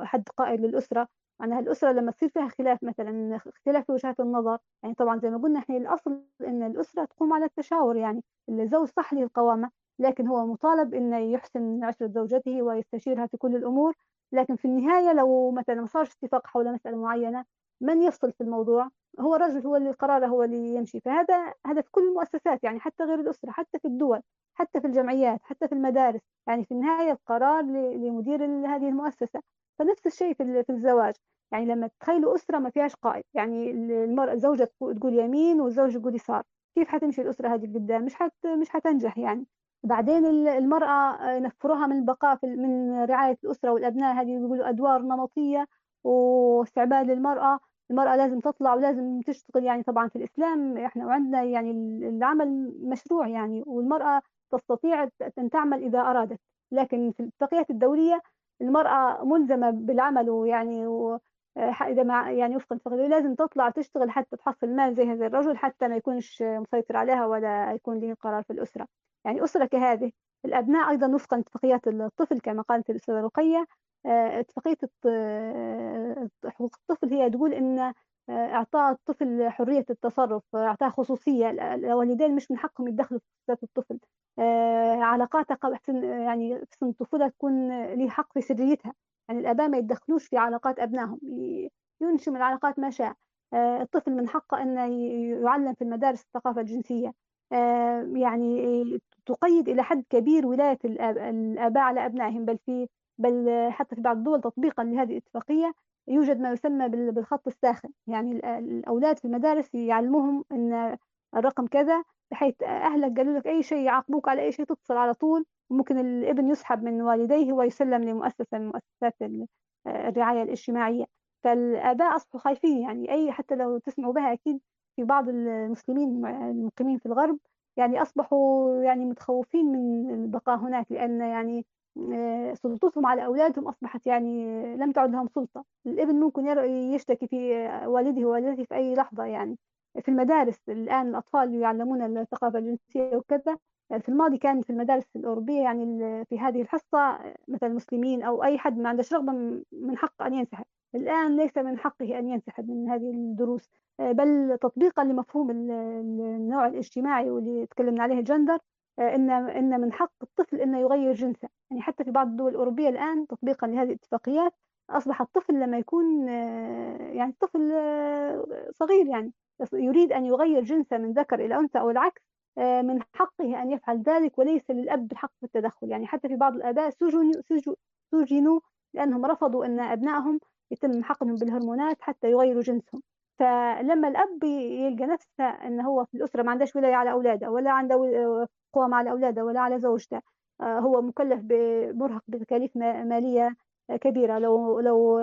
حد قائد للأسرة معناها الأسرة لما تصير فيها خلاف مثلا اختلاف في وجهات النظر يعني طبعا زي ما قلنا إحنا الأصل إن الأسرة تقوم على التشاور يعني الزوج صح له القوامة لكن هو مطالب إنه يحسن عشرة زوجته ويستشيرها في كل الأمور. لكن في النهاية لو مثلا ما صارش اتفاق حول مسألة معينة من يفصل في الموضوع؟ هو الرجل هو اللي قراره هو اللي يمشي. فهذا هذا في كل المؤسسات يعني حتى غير الأسرة حتى في الدول حتى في الجمعيات حتى في المدارس. يعني في النهاية القرار لمدير هذه المؤسسة. فنفس الشيء في الزواج. يعني لما تخيلوا أسرة ما فيهاش قائد يعني المرأة الزوجة تقول يمين والزوج يقول يسار. كيف حتمشي الأسرة هذه قدام مش حت مش حتنجح يعني. بعدين المرأة ينفروها من البقاء من رعاية الأسرة والأبناء هذه يقولوا أدوار نمطية واستعباد للمرأة. المرأة لازم تطلع ولازم تشتغل يعني طبعا في الإسلام. إحنا وعندنا يعني العمل مشروع يعني والمرأة تستطيع أن تعمل إذا أرادت. لكن في الاتفاقيات الدولية المرأة ملزمة بالعمل ويعني و إذا ما يعني وفق الاتفاقية لازم تطلع تشتغل حتى تحصل مال زي هذا الرجل حتى ما يكونش مسيطر عليها ولا يكون له قرار في الأسرة. يعني أسرة كهذه الأبناء أيضا وفقا لاتفاقيات الطفل كما قالت الأستاذة رقية آه، اتفاقية آه، حقوق الطفل هي تقول إن آه، إعطاء الطفل حرية التصرف إعطاء خصوصية الوالدين مش من حقهم يتدخلوا في الطفل. علاقاته يعني في سن الطفولة تكون له حق في سريتها. يعني الآباء ما يتدخلوش في علاقات أبنائهم ينشئ من العلاقات ما شاء. الطفل من حقه أن يعلم في المدارس الثقافة الجنسية. يعني تقيد إلى حد كبير ولاية الآباء على أبنائهم. بل في بل حتى في بعض الدول تطبيقا لهذه الاتفاقية يوجد ما يسمى بالخط الساخن. يعني الأولاد في المدارس يعلموهم أن الرقم كذا بحيث أهلك قالوا لك أي شيء يعاقبوك على أي شيء تتصل على طول. ممكن الابن يسحب من والديه ويسلم لمؤسسة من مؤسسات الرعاية الاجتماعية. فالآباء أصبحوا خايفين يعني أي حتى لو تسمعوا بها أكيد في بعض المسلمين المقيمين في الغرب يعني أصبحوا يعني متخوفين من البقاء هناك لأن يعني آه، سلطتهم على أولادهم أصبحت يعني لم تعد لهم سلطة. الابن ممكن يشتكي في والده ووالدته في أي لحظة يعني. في المدارس الآن الأطفال يعلمون الثقافة الجنسية وكذا في الماضي كان في المدارس الأوروبية يعني في هذه الحصة مثلا المسلمين أو أي حد ما عندش رغبة من حق أن ينسحب. الآن ليس من حقه أن ينسحب من هذه الدروس بل تطبيقا لمفهوم النوع الاجتماعي واللي تكلمنا عليه الجندر ان إن من حق الطفل إنه يغير جنسه. يعني حتى في بعض الدول الأوروبية الآن تطبيقا لهذه الاتفاقيات أصبح الطفل لما يكون آه، يعني طفل صغير يعني يريد أن يغير جنسه من ذكر إلى أنثى أو العكس من حقه أن يفعل ذلك وليس للأب الحق في التدخل. يعني حتى في بعض الاباء سجنوا سجنوا لأنهم رفضوا أن أبنائهم يتم حقنهم بالهرمونات حتى يغيروا جنسهم. فلما الأب يلقى نفسه أنه هو في الأسرة ما عندهش ولاية على أولاده ولا عنده قوام على أولاده ولا على زوجته آه، هو مكلف بمرهق بتكاليف مالية كبيرة. لو لو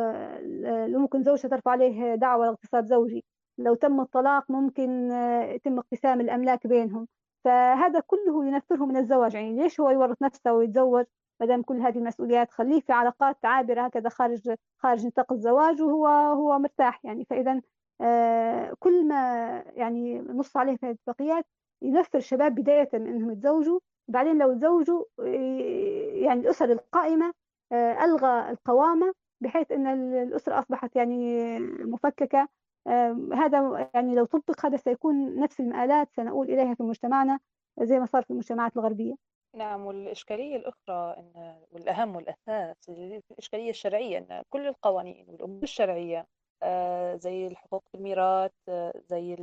ممكن زوجته ترفع عليه دعوة اغتصاب زوجي. لو تم الطلاق ممكن آه، يتم اقتسام الأملاك بينهم. فهذا كله ينفره من الزواج. يعني ليش هو يورط نفسه ويتزوج ما دام كل هذه المسؤوليات؟ خليه في علاقات عابرة هكذا خارج خارج نطاق الزواج وهو هو مرتاح. يعني فإذا آه، كل ما يعني نص عليه في الاتفاقيات ينفر الشباب بداية إنهم يتزوجوا. بعدين لو تزوجوا يعني الأسر القائمة آه، ألغى القوامة بحيث إن الأسرة أصبحت يعني مفككة. هذا يعني لو طبق هذا سيكون نفس المآلات سنقول إليها في مجتمعنا زي ما صار في المجتمعات الغربية. نعم والإشكالية الأخرى إن والأهم والأساس الإشكالية الشرعية أن كل القوانين والأمور الشرعية آه، زي الحقوق في الميراث آه، زي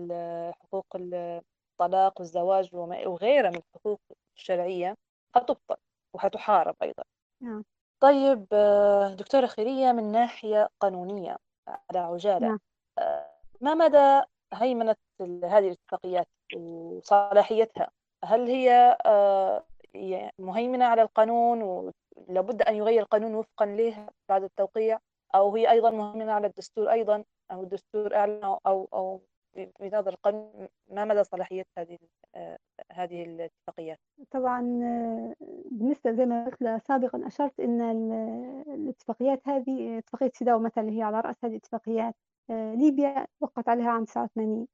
حقوق الطلاق والزواج وغيرها من الحقوق الشرعية حتبطل وحتحارب أيضا. نعم. طيب آه، دكتورة خيرية من ناحية قانونية على عجالة نعم. ما مدى هيمنة هذه الاتفاقيات وصلاحيتها هل هي آه، مهيمنة على القانون ولابد أن يغير القانون وفقا له بعد التوقيع أو هي أيضا مهيمنة على الدستور أيضا أو الدستور أعلن أو أو بنظر القانون ما مدى صلاحية هذه آه، هذه الاتفاقيات؟ طبعا آه، بالنسبة زي ما قلت سابقا أشرت أن الاتفاقيات هذه اتفاقية سيداو مثلا اللي هي على رأس هذه الاتفاقيات آه، ليبيا وقعت عليها عام 89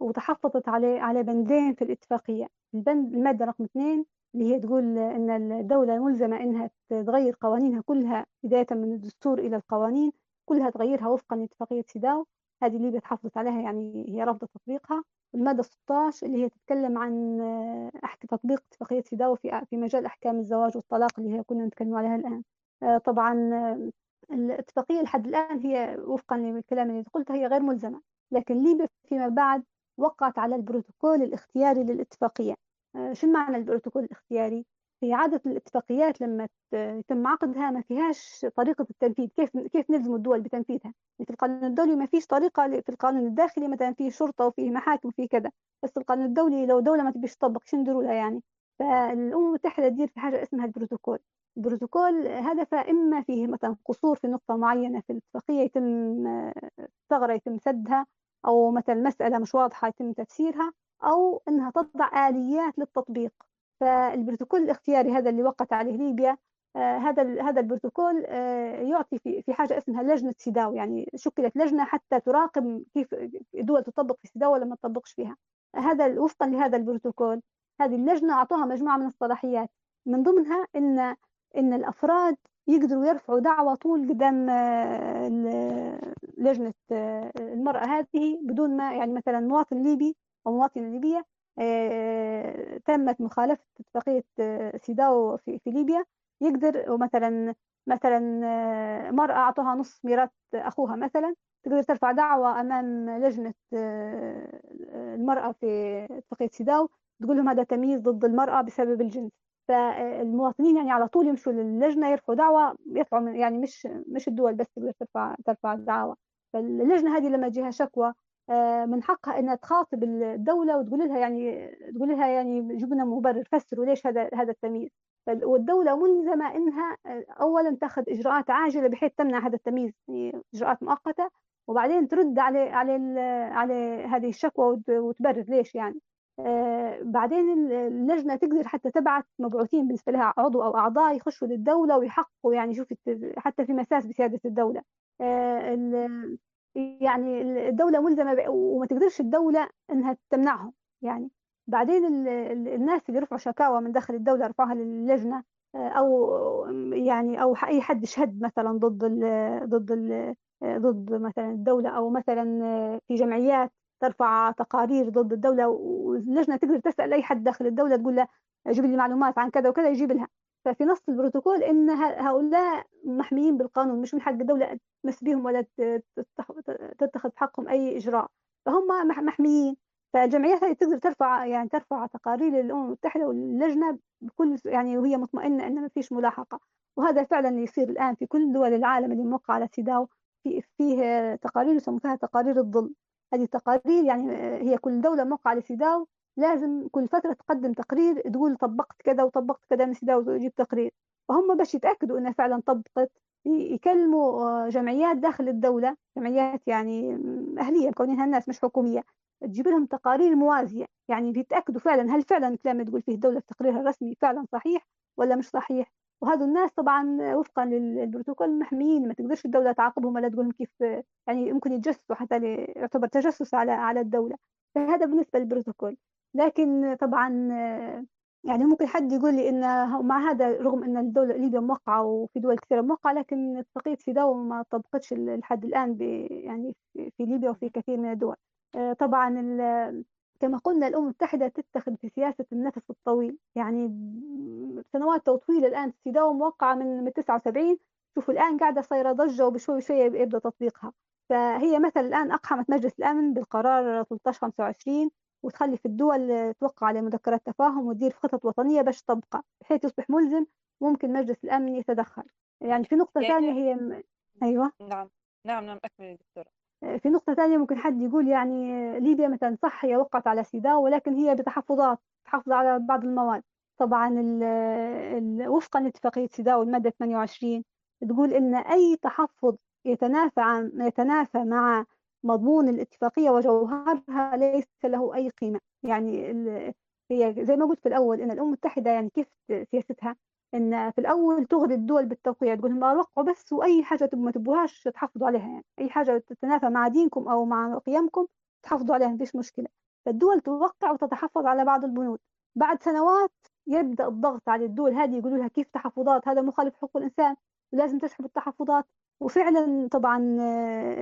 وتحفظت على على بندين في الاتفاقية البند المادة رقم اثنين اللي هي تقول أن الدولة ملزمة أنها تغير قوانينها كلها بداية من الدستور إلى القوانين كلها تغيرها وفقا لاتفاقية سيداو هذه اللي تحافظت عليها يعني هي رافضة تطبيقها. والمادة 16 اللي هي تتكلم عن آه، أحكي تطبيق اتفاقية سيداو في في مجال أحكام الزواج والطلاق اللي هي كنا نتكلم عليها الآن. آه، طبعا آه، الاتفاقية لحد الآن هي وفقا للكلام اللي قلته هي غير ملزمة. لكن ليبيا فيما بعد وقعت على البروتوكول الاختياري للاتفاقية. شو معنى البروتوكول الاختياري؟ هي عادة الاتفاقيات لما يتم عقدها ما فيهاش طريقة التنفيذ. كيف كيف نلزم الدول بتنفيذها؟ في القانون الدولي ما فيش طريقة في القانون الداخلي مثلا فيه شرطة وفيه محاكم وفيه كذا بس القانون الدولي لو دولة ما تبيش تطبق شو نديروا لها يعني؟ فالأمم المتحدة تدير في حاجة اسمها البروتوكول. البروتوكول هدفه إما فيه مثلا قصور في نقطة معينة في الاتفاقية يتم ثغرة يتم سدها أو مثلا مسألة مش واضحة يتم تفسيرها أو إنها تضع آليات للتطبيق. فالبروتوكول الاختياري هذا اللي وقعت عليه ليبيا آه، هذا هذا البروتوكول آه، يعطي في حاجة اسمها لجنة سيداو يعني شكلت لجنة حتى تراقب كيف الدول تطبق في سيداو ولا ما تطبقش فيها. هذا وفقا لهذا البروتوكول هذه اللجنة أعطوها مجموعة من الصلاحيات. من ضمنها ان إن الأفراد يقدروا يرفعوا دعوة طول قدام آه، لجنة المرأة هذه بدون ما يعني مثلا مواطن ليبي أو مواطنة ليبية آه، تمت مخالفة اتفاقية آه، سيداو في, في ليبيا. يقدر مثلا مثلا آه، مرأة أعطوها نصف ميراث أخوها مثلا تقدر ترفع دعوة أمام لجنة المرأة في اتفاقية سيداو تقول لهم هذا تمييز ضد المرأة بسبب الجنس. فالمواطنين يعني على طول يمشوا للجنة يرفعوا دعوة يطلعوا يعني مش مش الدول بس تقدر ترفع ترفع دعوة. فاللجنة هذه لما تجيها شكوى آه، من حقها إنها تخاطب الدولة وتقول لها يعني تقول لها يعني جيب لنا مبرر فسروا ليش هذا هذا التمييز. والدولة ملزمة إنها آه، اولا تأخذ إجراءات عاجلة بحيث تمنع هذا التمييز يعني إجراءات مؤقتة وبعدين ترد على على على هذه الشكوى وتبرر ليش يعني. آه بعدين اللجنة تقدر حتى تبعث مبعوثين بالنسبة لها عضو أو أعضاء يخشوا للدولة ويحققوا يعني شوف حتى في مساس بسيادة الدولة. آه يعني الدولة ملزمة وما تقدرش الدولة إنها تمنعهم. يعني بعدين الناس اللي رفعوا شكاوى من داخل الدولة رفعوها للجنة آه، أو يعني أو أي حد شهد مثلا ضد ال ضد ال ضد مثلا الدولة أو مثلا في جمعيات ترفع تقارير ضد الدولة واللجنة تقدر تسأل أي حد داخل الدولة تقول له جيب لي معلومات عن كذا وكذا يجيب لها. ففي نص البروتوكول إن هؤلاء محميين بالقانون مش من حق الدولة تمس بهم ولا تتخذ حقهم أي إجراء. فهم محميين. فالجمعيات هذه تقدر ترفع يعني ترفع تقارير للأمم المتحدة واللجنة بكل يعني وهي مطمئنة ان ما فيش ملاحقة. وهذا فعلا يصير الآن في كل دول العالم اللي موقعه على سيداو في فيه تقارير يسمونها تقارير الظلم هذه التقارير يعني هي كل دولة موقعة على سيداو لازم كل فترة تقدم تقرير تقول طبقت كذا وطبقت كذا من سيدا وتجيب تقرير. فهم باش يتأكدوا أنها فعلا طبقت يكلموا آه، جمعيات داخل الدولة جمعيات يعني أهلية كونها الناس مش حكومية تجيب لهم تقارير موازية. يعني بيتأكدوا فعلا هل فعلا الكلام اللي تقول فيه الدولة في تقريرها الرسمي فعلا صحيح ولا مش صحيح. وهذا الناس طبعا وفقا للبروتوكول محميين ما تقدرش الدولة تعاقبهم ولا تقول كيف يعني يمكن يتجسسوا حتى يعتبر تجسس على على الدولة. فهذا بالنسبة للبروتوكول. لكن طبعا يعني ممكن حد يقول لي إن مع هذا رغم إن الدولة ليبيا موقعة وفي دول كثيرة موقعة لكن اتفاقيه سيداو ما طبقتش لحد الآن يعني في ليبيا وفي كثير من الدول. آه، طبعا كما قلنا الأمم المتحدة تتخذ في سياسه النفس الطويل. يعني سنوات طويلة الآن سيداو موقعة من من 79 شوفوا الآن قاعدة صايرة ضجة وبشوي شوية يبدأ تطبيقها. فهي مثلا الآن أقحمت مجلس الأمن بالقرار 1325 وتخلي في الدول توقع على مذكرات تفاهم وتدير في خطط وطنية باش تطبقها بحيث يصبح ملزم ممكن مجلس الأمن يتدخل. يعني في نقطة يعني ثانية هي م... أيوة. نعم نعم نعم أكمل دكتورة. في نقطة ثانية ممكن حد يقول يعني ليبيا مثلا صح هي وقعت على سيداو ولكن هي بتحفظات تحافظ على بعض المواد. طبعا ال ال وفقا لاتفاقية سيداو المادة 28 تقول إن أي تحفظ يتنافى عن يتنافى مع مضمون الاتفاقية وجوهرها ليس له أي قيمة. يعني هي زي ما قلت في الأول إن الأمم المتحدة يعني كيف سياستها؟ إن في الأول تغري الدول بالتوقيع تقول هم وقعوا بس وأي حاجة ما تبوهاش تحافظوا عليها يعني. أي حاجة تتنافى مع دينكم أو مع قيمكم تحافظوا عليها ما فيش مشكلة. فالدول توقع وتتحفظ على بعض البنود. بعد سنوات يبدأ الضغط على الدول هذه يقولوا لها كيف تحفظات؟ هذا مخالف حقوق الإنسان ولازم تسحب التحفظات. وفعلا طبعا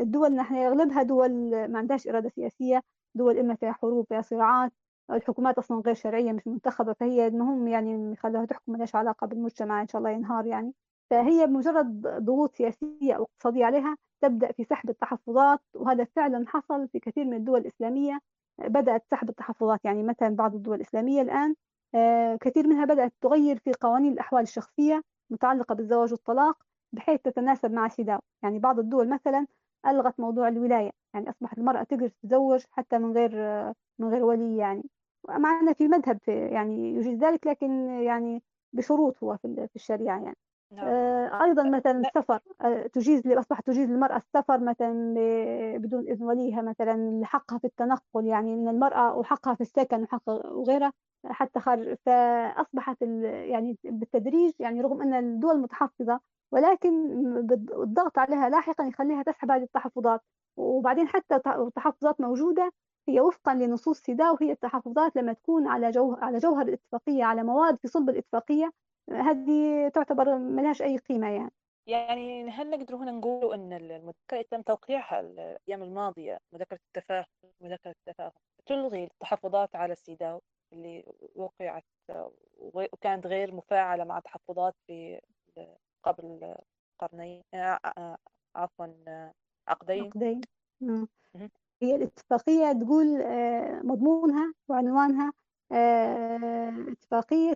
الدول نحن أغلبها دول ما عندهاش إرادة سياسية دول إما فيها حروب فيها صراعات الحكومات أصلا غير شرعية مش منتخبة فهي المهم يعني يخلوها تحكم مالهاش علاقة بالمجتمع إن شاء الله ينهار يعني. فهي بمجرد ضغوط سياسية أو اقتصادية عليها تبدأ في سحب التحفظات وهذا فعلا حصل في كثير من الدول الإسلامية. بدأت سحب التحفظات يعني مثلا بعض الدول الإسلامية الآن آه، كثير منها بدأت تغير في قوانين الأحوال الشخصية متعلقة بالزواج والطلاق. بحيث تتناسب مع سيداو يعني بعض الدول مثلا ألغت موضوع الولاية يعني أصبحت المرأة تقدر تتزوج حتى من غير من غير ولي يعني. معنا في مذهب يعني يجيز ذلك لكن يعني بشروط هو في الشريعة يعني. نعم. آه، أيضا مثلا السفر آه، تجيز أصبحت تجيز للمرأة السفر مثلا بدون إذن وليها مثلا حقها في التنقل يعني أن المرأة وحقها في السكن وحق وغيرها حتى خارج. فأصبحت يعني بالتدريج يعني رغم أن الدول متحفظة ولكن الضغط عليها لاحقا يخليها تسحب هذه التحفظات. وبعدين حتى التحفظات موجودة هي وفقا لنصوص سيدا وهي التحفظات لما تكون على جوهر على جوهر الإتفاقية على مواد في صلب الإتفاقية هذه تعتبر ما لهاش أي قيمة يعني. يعني هل نقدر هنا نقول أن المذكرة تم توقيعها الأيام الماضية مذكرة التفاهم مذكرة التفاهم تلغي التحفظات على السيداو اللي وقعت وكانت غير مفاعلة مع تحفظات في قبل قرنين آه، آه، عفوا عقدين. عقدين. هي الاتفاقية تقول آه، مضمونها وعنوانها اتفاقية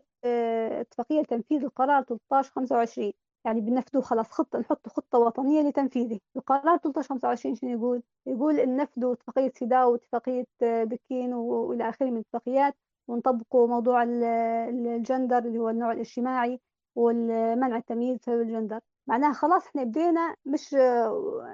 اتفاقية لتنفيذ القرار 13 25 يعني بنفذه خلاص خطة نحط خطة وطنية لتنفيذه. القرار 13 25 شنو يقول؟ يقول إن نفذوا اتفاقية سيداو واتفاقية بكين وإلى آخره من الاتفاقيات. ونطبقوا موضوع الجندر اللي هو النوع الاجتماعي. والمنع التمييز بسبب الجندر. معناها خلاص إحنا بدينا مش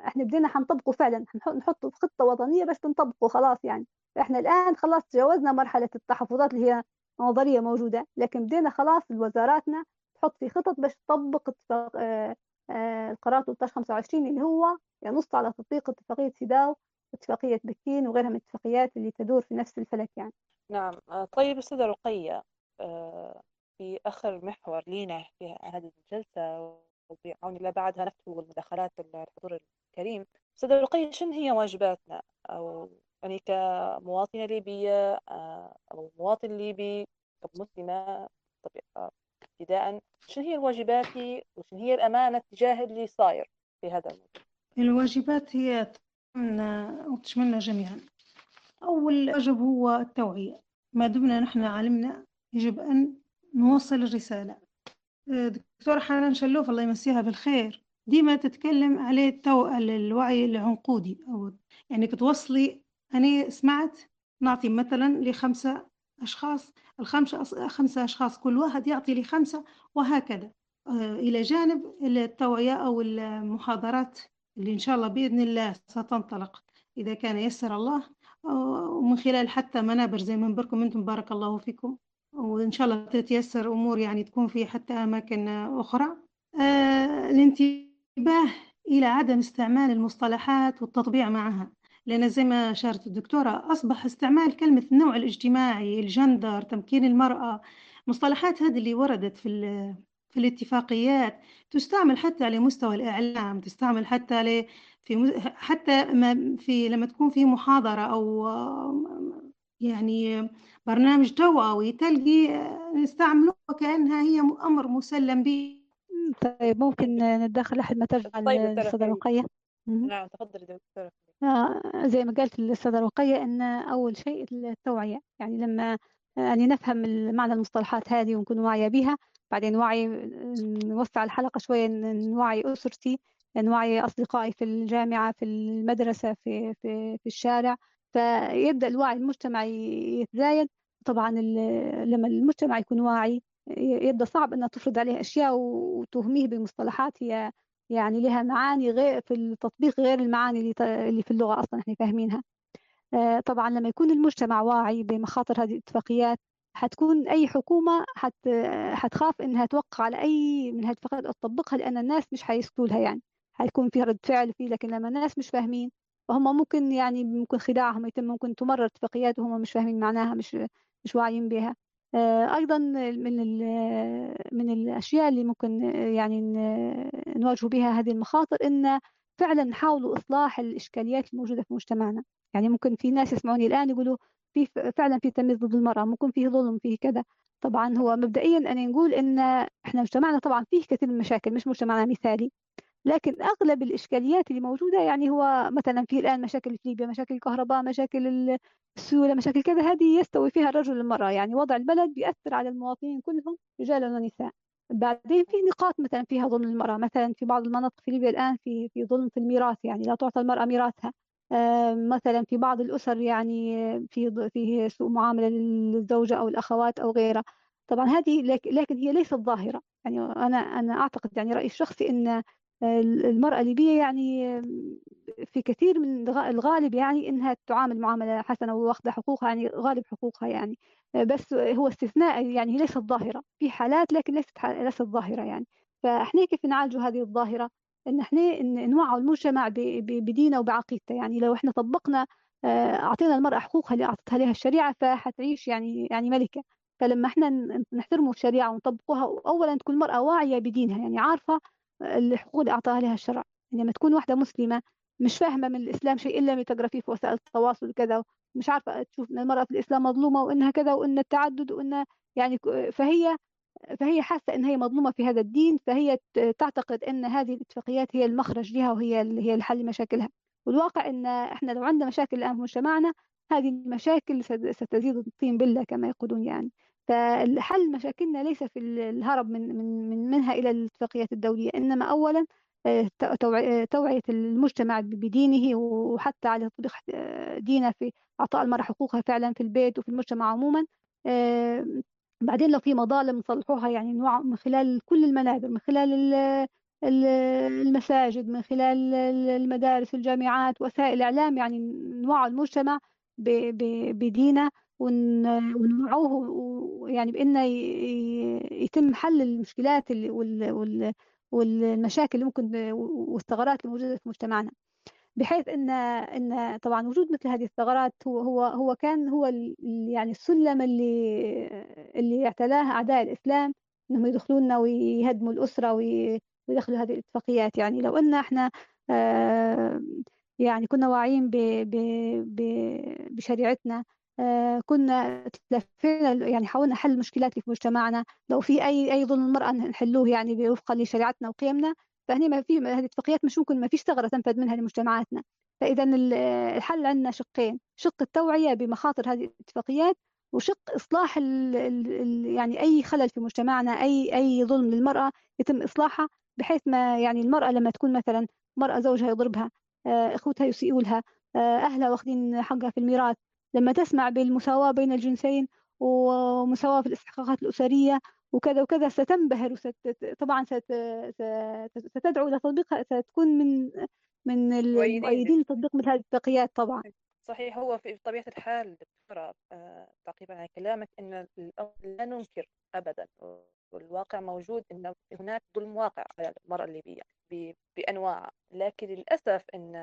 إحنا بدينا حنطبقه فعلا. نحطه في خطة وطنية باش بنطبقه خلاص يعني. إحنا الآن خلاص تجاوزنا مرحلة التحفظات اللي هي نظرية موجودة لكن بدينا خلاص وزاراتنا تحط في خطط باش تطبق آه، آه، القرار 1325 اللي هو ينص على تطبيق اتفاقية سيداو واتفاقيه بكين وغيرها من الاتفاقيات اللي تدور في نفس الفلك يعني. نعم. آه، طيب أستاذة رقية في آخر محور لينا في هذه الجلسة وبعون الله بعدها نفتح المداخلات الحضور الكريم. أستاذة رقية شن هي واجباتنا؟ أو يعني كمواطنة ليبية أو مواطن ليبي كمسلمة ابتداء شن هي الواجبات وشن هي الأمانة تجاه اللي صاير في هذا الموضوع؟ الواجبات هي تشملنا جميعا. أول واجب هو التوعية. ما دمنا نحن علمنا يجب أن نوصل الرسالة. آه، دكتورة حنان شلوف الله يمسيها بالخير. ديما تتكلم عليه التو... الوعي العنقودي. أو يعني كتوصلي أنا سمعت نعطي مثلا لخمسة أشخاص. الخمسة خمسة أشخاص كل واحد يعطي لي خمسة وهكذا. آه، إلى جانب التوعية أو المحاضرات اللي إن شاء الله بإذن الله ستنطلق إذا كان يسر الله. ومن خلال حتى منابر زي منبركم أنتم بارك الله فيكم. وإن شاء الله تتيسر أمور يعني تكون في حتى أماكن أخرى. آه الانتباه إلى عدم استعمال المصطلحات والتطبيع معها لأن زي ما أشارت الدكتورة أصبح استعمال كلمة النوع الاجتماعي الجندر تمكين المرأة المصطلحات هذه اللي وردت في في الاتفاقيات تستعمل حتى على مستوى الإعلام تستعمل حتى على في حتى ما في لما تكون في محاضرة أو يعني برنامج توعوي تلقي نستعمله وكأنها هي أمر مسلم به. طيب ممكن نتدخل لحد ما ترجع طيب الأستاذة رقية؟ نعم تفضلي دكتورة آه زي ما قالت الأستاذة رقية أن أول شيء التوعية. يعني لما يعني نفهم معنى المصطلحات هذه ونكون واعية بها بعدين وعي نوسع الحلقة شوية نوعي أسرتي نوعي أصدقائي في الجامعة في المدرسة في في في الشارع. فيبدأ الوعي المجتمعي يتزايد. طبعا لما المجتمع يكون واعي يبدأ صعب أن تفرض عليه أشياء وتهميه بمصطلحات هي يعني لها معاني غير في التطبيق غير المعاني اللي في اللغة أصلا إحنا فاهمينها. آه، طبعا لما يكون المجتمع واعي بمخاطر هذه الاتفاقيات حتكون أي حكومة حت حتخاف إنها توقع على أي من هالاتفاقيات أو تطبقها لأن الناس مش حيسكتوا لها يعني. حيكون في رد فعل فيه لكن لما الناس مش فاهمين فهم ممكن يعني ممكن خداعهم يتم ممكن تمرر اتفاقيات وهم مش فاهمين معناها مش مش واعيين بها. آه، أيضا من من الأشياء اللي ممكن يعني نواجه بها هذه المخاطر إن فعلا نحاولوا إصلاح الإشكاليات الموجودة في مجتمعنا. يعني ممكن في ناس يسمعوني الآن يقولوا في فعلا في تمييز ضد المرأة ممكن فيه ظلم فيه كذا. طبعا هو مبدئيا أنا نقول إن إحنا مجتمعنا طبعا فيه كثير من المشاكل مش مجتمعنا مثالي. لكن أغلب الإشكاليات اللي موجودة يعني هو مثلا في الآن مشاكل في ليبيا مشاكل الكهرباء مشاكل السيولة مشاكل كذا هذه يستوي فيها الرجل والمرأة يعني وضع البلد بيأثر على المواطنين كلهم رجال ونساء. بعدين في نقاط مثلا فيها ظلم المرأة. مثلا في بعض المناطق في ليبيا الآن في في ظلم في الميراث يعني لا تعطى المرأة ميراثها. مثلا في بعض الأسر يعني في في سوء معاملة للزوجة أو الأخوات أو غيرها. طبعا هذه لكن هي ليست ظاهرة. يعني أنا أنا أعتقد يعني رأيي الشخصي أن المرأة الليبية يعني في كثير من الغالب يعني إنها تعامل معاملة حسنة واخذه حقوقها يعني غالب حقوقها يعني. بس هو استثناء يعني هي ليست ظاهرة. في حالات لكن ليست ليست ظاهرة يعني. فإحنا كيف نعالج هذه الظاهرة؟ إن إحنا نوعوا المجتمع بدينه وبعقيدته. يعني لو إحنا طبقنا آه، أعطينا المرأة حقوقها اللي أعطتها لها الشريعة فحتعيش يعني يعني ملكة. فلما إحنا نحترموا الشريعة ونطبقوها اولا تكون المرأة واعية بدينها. يعني عارفة الحقوق اللي أعطاها لها الشرع. يعني لما تكون واحدة مسلمة مش فاهمة من الإسلام شيء إلا ما تقرا فيه في وسائل التواصل كذا مش عارفة تشوف إن المرأة في الإسلام مظلومة وإنها كذا وإن التعدد وإن يعني فهي فهي حاسة إن هي مظلومة في هذا الدين فهي تعتقد إن هذه الاتفاقيات هي المخرج لها وهي هي الحل لمشاكلها. والواقع إن إحنا لو عندنا مشاكل الآن في مجتمعنا هذه المشاكل ستزيد الطين بلة كما يقولون يعني. فالحل مشاكلنا ليس في الهرب من من منها إلى الاتفاقيات الدولية إنما اولا آه، آه، توعية المجتمع بدينه وحتى على تطبيق آه، دينه في أعطاء المرأة حقوقها فعلا في البيت وفي المجتمع عموما. بعدين لو في مظالم نصلحوها يعني من خلال كل المنابر من خلال المساجد من خلال المدارس الجامعات وسائل الإعلام يعني نوعوا المجتمع بدينه ونوعوه يعني بأنه يتم حل المشكلات والمشاكل اللي ممكن والثغرات الموجودة في مجتمعنا. بحيث ان إن طبعا وجود مثل هذه الثغرات هو هو هو كان هو يعني السلم اللي اللي اعتلاه أعداء الإسلام إنهم يدخلوننا ويهدموا الأسرة ويدخلوا هذه الاتفاقيات. يعني لو إن إحنا آه، يعني كنا واعيين بشريعتنا كنا تلفينا يعني حاولنا حل المشكلات اللي في مجتمعنا. لو في أي أي ظلم المراه نحلوه يعني وفقا لشريعتنا وقيمنا. فهني ما في هذه الاتفاقيات مش ممكن ما فيش ثغرة تنفذ منها لمجتمعاتنا. فاذا الحل عندنا شقين. شق التوعية بمخاطر هذه الاتفاقيات وشق إصلاح ال ال يعني أي خلل في مجتمعنا أي أي ظلم للمرأة يتم اصلاحها بحيث ما يعني المرأة لما تكون مثلا مرأة زوجها يضربها آه، إخوتها يسيئوا لها آه، أهلها واخذين حقها في الميراث لما تسمع بالمساواة بين الجنسين ومساواة في الاستحقاقات الأسرية وكذا وكذا ستنبهر وست طبعا ست... ستدعو إلى تطبيقها ستكون من من المؤيدين لتطبيق مثل هذه الاتفاقيات طبعا. صحيح هو في طبيعة الحال دكتورة آه، تعقيبا على كلامك أن لا ننكر أبدا والواقع موجود أن هناك ظلم واقع على المرأة الليبية بأنواع لكن للأسف أن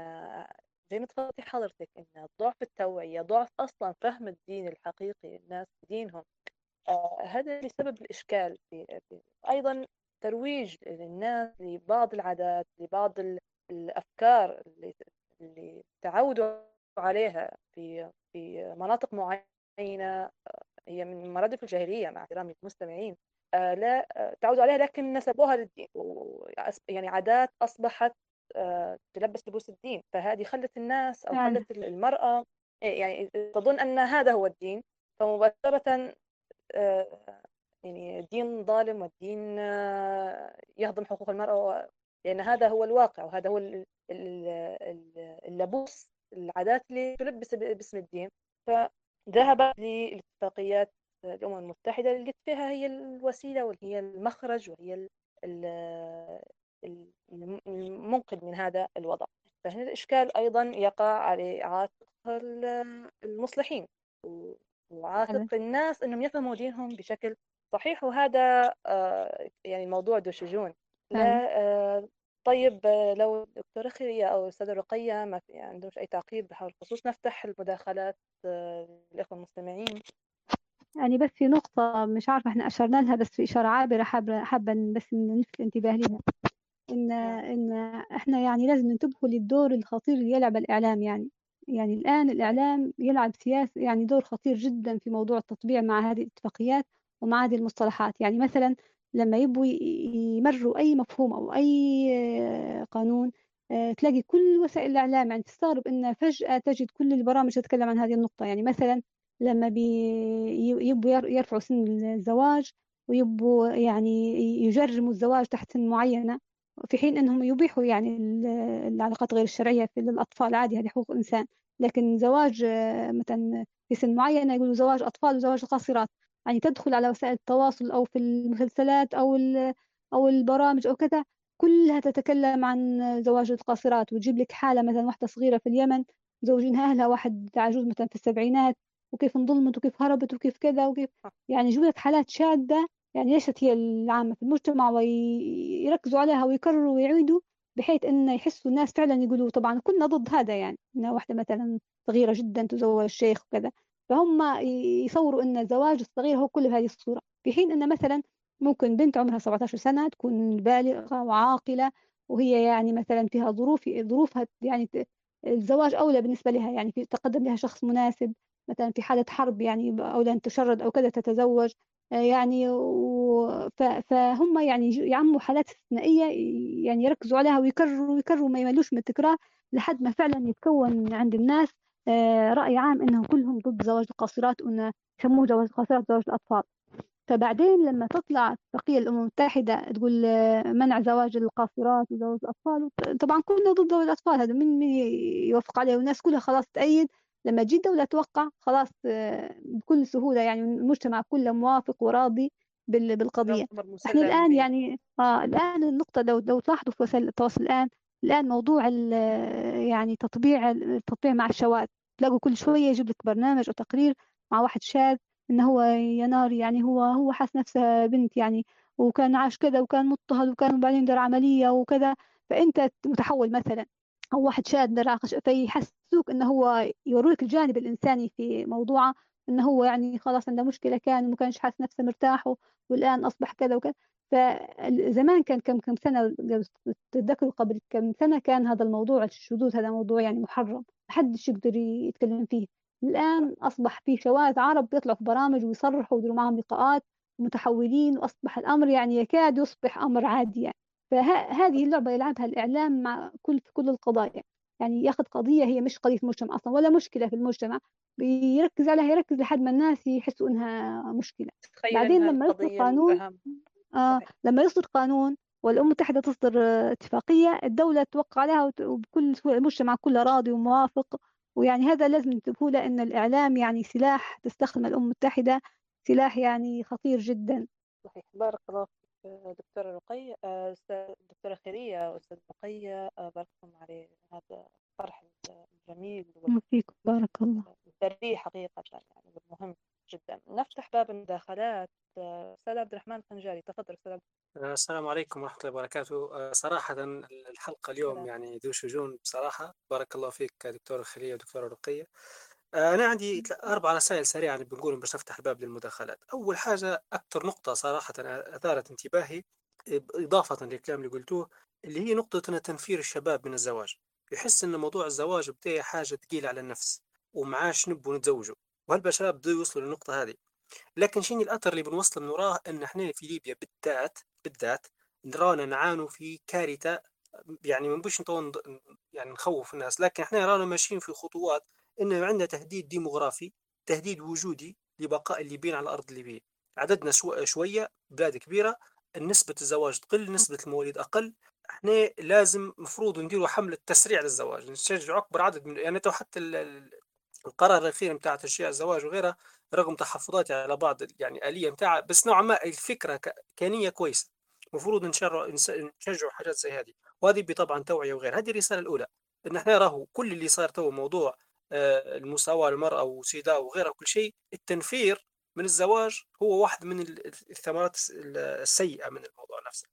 زي ما تفضلتي حضرتك إن ضعف التوعيه ضعف أصلا فهم الدين الحقيقي الناس دينهم. آه هذا اللي سبب الإشكال في, أيضا ترويج للناس لبعض العادات لبعض الأفكار اللي اللي تعودوا عليها في في مناطق معينة آه، هي من مرادف الجاهلية مع احترامي المستمعين. آه لا تعودوا عليها لكن نسبوها للدين. يعني عادات أصبحت تلبس لبوس الدين فهذه خلت الناس أو يعني. خلت المرأة إيه، يعني تظن أن هذا هو الدين فمباشرة آه، يعني الدين ظالم والدين آه، يهضم حقوق المرأة لأن هذا هو الواقع وهذا هو اللبوس العادات اللي تلبس باسم الدين فذهبت لاتفاقيات الأمم المتحدة اللي قلت فيها هي الوسيلة وهي المخرج وهي المنقذ من هذا الوضع. فهنا الإشكال أيضا يقع على عاتق المصلحين وعاتق الناس أنهم يفهموا دينهم بشكل صحيح. وهذا آه، يعني موضوع دو شجون لا آه، طيب لو دكتورة خيرية أو أستاذة رقية ما في عندهمش أي تعقيب بحول الخصوص نفتح المداخلات للإخوة آه، المستمعين. يعني بس في نقطة مش عارفة إحنا أشرنا لها بس في إشارة عابرة حابة حابة بس نلفت الانتباه لها نعم. إن إحنا يعني لازم ننتبهوا للدور الخطير اللي يلعب الإعلام يعني. يعني الآن الإعلام يلعب سياسة يعني دور خطير جدا في موضوع التطبيع مع هذه الاتفاقيات ومع هذه المصطلحات. يعني مثلا لما يبوا يمروا أي مفهوم أو أي قانون آه، تلاقي كل وسائل الإعلام يعني تستغرب أن فجأة تجد كل البرامج تتكلم عن هذه النقطة. يعني مثلا لما يبوا يرفعوا سن الزواج ويبوا يعني يجرموا الزواج تحت سن معينة في حين أنهم يبيحوا يعني العلاقات غير الشرعية في الأطفال عادي هذه حقوق إنسان لكن زواج آه، مثلا في سن معينة يقولوا زواج أطفال وزواج قاصرات. يعني تدخل على وسائل التواصل أو في المسلسلات أو أو البرامج أو كذا كلها تتكلم عن زواج القاصرات. وتجيب لك حالة مثلا واحدة صغيرة في اليمن زوجينها أهلها واحد عجوز مثلا في السبعينات وكيف انظلمت وكيف هربت وكيف كذا وكيف يعني يجيب لك حالات شاذة يعني ليست هي العامة في المجتمع ويركزوا عليها ويكرروا ويعيدوا بحيث أن يحسوا الناس فعلا يقولوا طبعا كنا ضد هذا يعني أن واحدة مثلا صغيرة جدا تزوج الشيخ وكذا. فهم يصوروا أن الزواج الصغير هو كل هذه الصورة في حين أن مثلا ممكن بنت عمرها 17 سنة تكون بالغة وعاقلة وهي يعني مثلا فيها ظروف ظروفها يعني الزواج أولى بالنسبة لها يعني في تقدم لها شخص مناسب مثلا في حالة حرب يعني أولى أن تشرد أو كذا تتزوج. يعني فهم يعني يعموا حالات استثنائية يعني يركزوا عليها ويكرروا ويكرروا ما يملوش من التكرار لحد ما فعلا يتكون عند الناس آه، رأي عام أنهم كلهم ضد زواج القاصرات وأن يسموه زواج القاصرات زواج الأطفال. فبعدين لما تطلع اتفاقية الأمم المتحدة تقول آه، منع زواج القاصرات وزواج الأطفال طبعا كلنا ضد زواج الأطفال هذا من يوافق عليه والناس كلها خلاص تأيد لما تجي الدولة توقع خلاص آه، بكل سهولة يعني المجتمع كله موافق وراضي بالقضية. إحنا الآن يعني آه الآن النقطة لو لو تلاحظوا في وسائل التواصل الآن الآن موضوع يعني تطبيع التطبيع مع الشواذ تلاقوا كل شوية يجيب لك برنامج أو تقرير مع واحد شاذ إنه هو يا نار يعني هو هو حاس نفسه بنت يعني وكان عاش كذا وكان مضطهد وكان بعدين دار عملية وكذا. فأنت متحول مثلا. أو واحد شاذ دار فيحسوك إنه هو يوروك الجانب الإنساني في موضوعه إنه هو يعني خلاص عنده مشكلة كان وما كانش حاسس نفسه مرتاح والآن أصبح كذا وكذا. فزمان كان كم كم سنة تتذكروا قبل كم سنة كان هذا الموضوع الشذوذ هذا موضوع يعني محرم ما حدش يقدر يتكلم فيه. الآن أصبح في شواذ عرب بيطلعوا في برامج ويصرحوا ويديروا معهم لقاءات متحولين وأصبح الأمر يعني يكاد يصبح أمر عادي يعني. فهذه اللعبة يلعبها الإعلام مع كل في كل القضايا. يعني ياخذ قضية هي مش قضية المجتمع أصلا ولا مشكلة في المجتمع. بيركز عليها يركز لحد ما الناس يحسوا إنها مشكلة. بعدين لما يصدر قانون آه لما يصدر قانون والأمم المتحدة تصدر اتفاقية الدولة توقع عليها وبكل المجتمع كله راضي وموافق. ويعني هذا لازم له أن الإعلام يعني سلاح تستخدم الأمم المتحدة سلاح يعني خطير جدا. صحيح. بارك الله دكتورة رقية آه، دكتورة خيرية أستاذ رقية آه، بارك الله على هذا الطرح الجميل فيك بارك الله. السري حقيقة يعني والمهم جدا. نفتح باب المداخلات. آه، أستاذ عبد الرحمن الخنجاري تفضل أستاذ السلام عليكم ورحمة الله وبركاته. صراحة الحلقة اليوم يعني ذو شجون بصراحة. بارك الله فيك دكتورة خيرية ودكتورة رقية. أنا عندي أربع رسائل سريعة بنقول باش نفتح الباب للمداخلات. أول حاجة أكثر نقطة صراحة أثارت انتباهي إضافة للكلام اللي قلتوه اللي هي نقطة تنفير الشباب من الزواج. يحس أن موضوع الزواج بتاعي حاجة ثقيلة على النفس ومعاش نبوا نتزوجوا وهالبشباب بدوا يوصلوا للنقطة هذه؟ لكن شنو الأثر اللي بنوصل من وراه؟ أن إحنا في ليبيا بالذات بالذات نرانا نعانوا في كارثة يعني ما نبوش يعني نخوف الناس لكن إحنا رانا ماشيين في خطوات إنه عندنا تهديد ديموغرافي تهديد وجودي لبقاء الليبيين على الأرض الليبيه عددنا شو شوية بلاد كبيرة نسبة الزواج تقل نسبة المواليد أقل. إحنا لازم مفروض نديروا حملة تسريع للزواج نشجع أكبر عدد من يعني حتى القرار الأخير نتاع تشجيع الزواج وغيرها رغم تحفظاتي على بعض يعني آلية نتاعها بس نوعا ما الفكرة كانت كويسة. المفروض نشجعوا حاجات زي هذه. وهذه طبعا توعية وغيرها. هذه الرسالة الأولى إن إحنا راهو كل اللي صار تو موضوع المساواة للمرأة وسيداو وغيرها وكل شيء التنفير من الزواج هو واحد من الثمرات السيئة من الموضوع نفسه.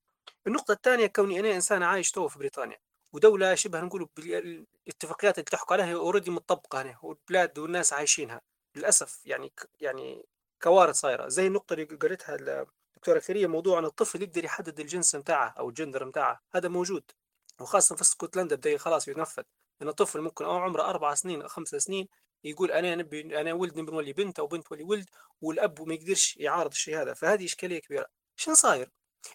النقطة الثانية كوني أنا إنسان عايش تو في بريطانيا ودولة شبه نقول الاتفاقيات اللي تحكوا عليها already مطبقة هنا والبلاد والناس عايشينها. للأسف يعني يعني كوارث صايرة. زي النقطة اللي قالتها الدكتوره خيرية موضوع ان الطفل يقدر يحدد الجنس نتاعه أو الجندر نتاعه هذا موجود وخاصة في اسكتلندا بدأ خلاص ينفذ. إن الطفل ممكن أو عمره أربع سنين أو خمس سنين يقول أنا نبي أنا ولد نبي نولي بنت أو بنت ولي ولد والأب ما يقدرش يعارض الشيء هذا. فهذه إشكالية كبيرة. شنو صاير؟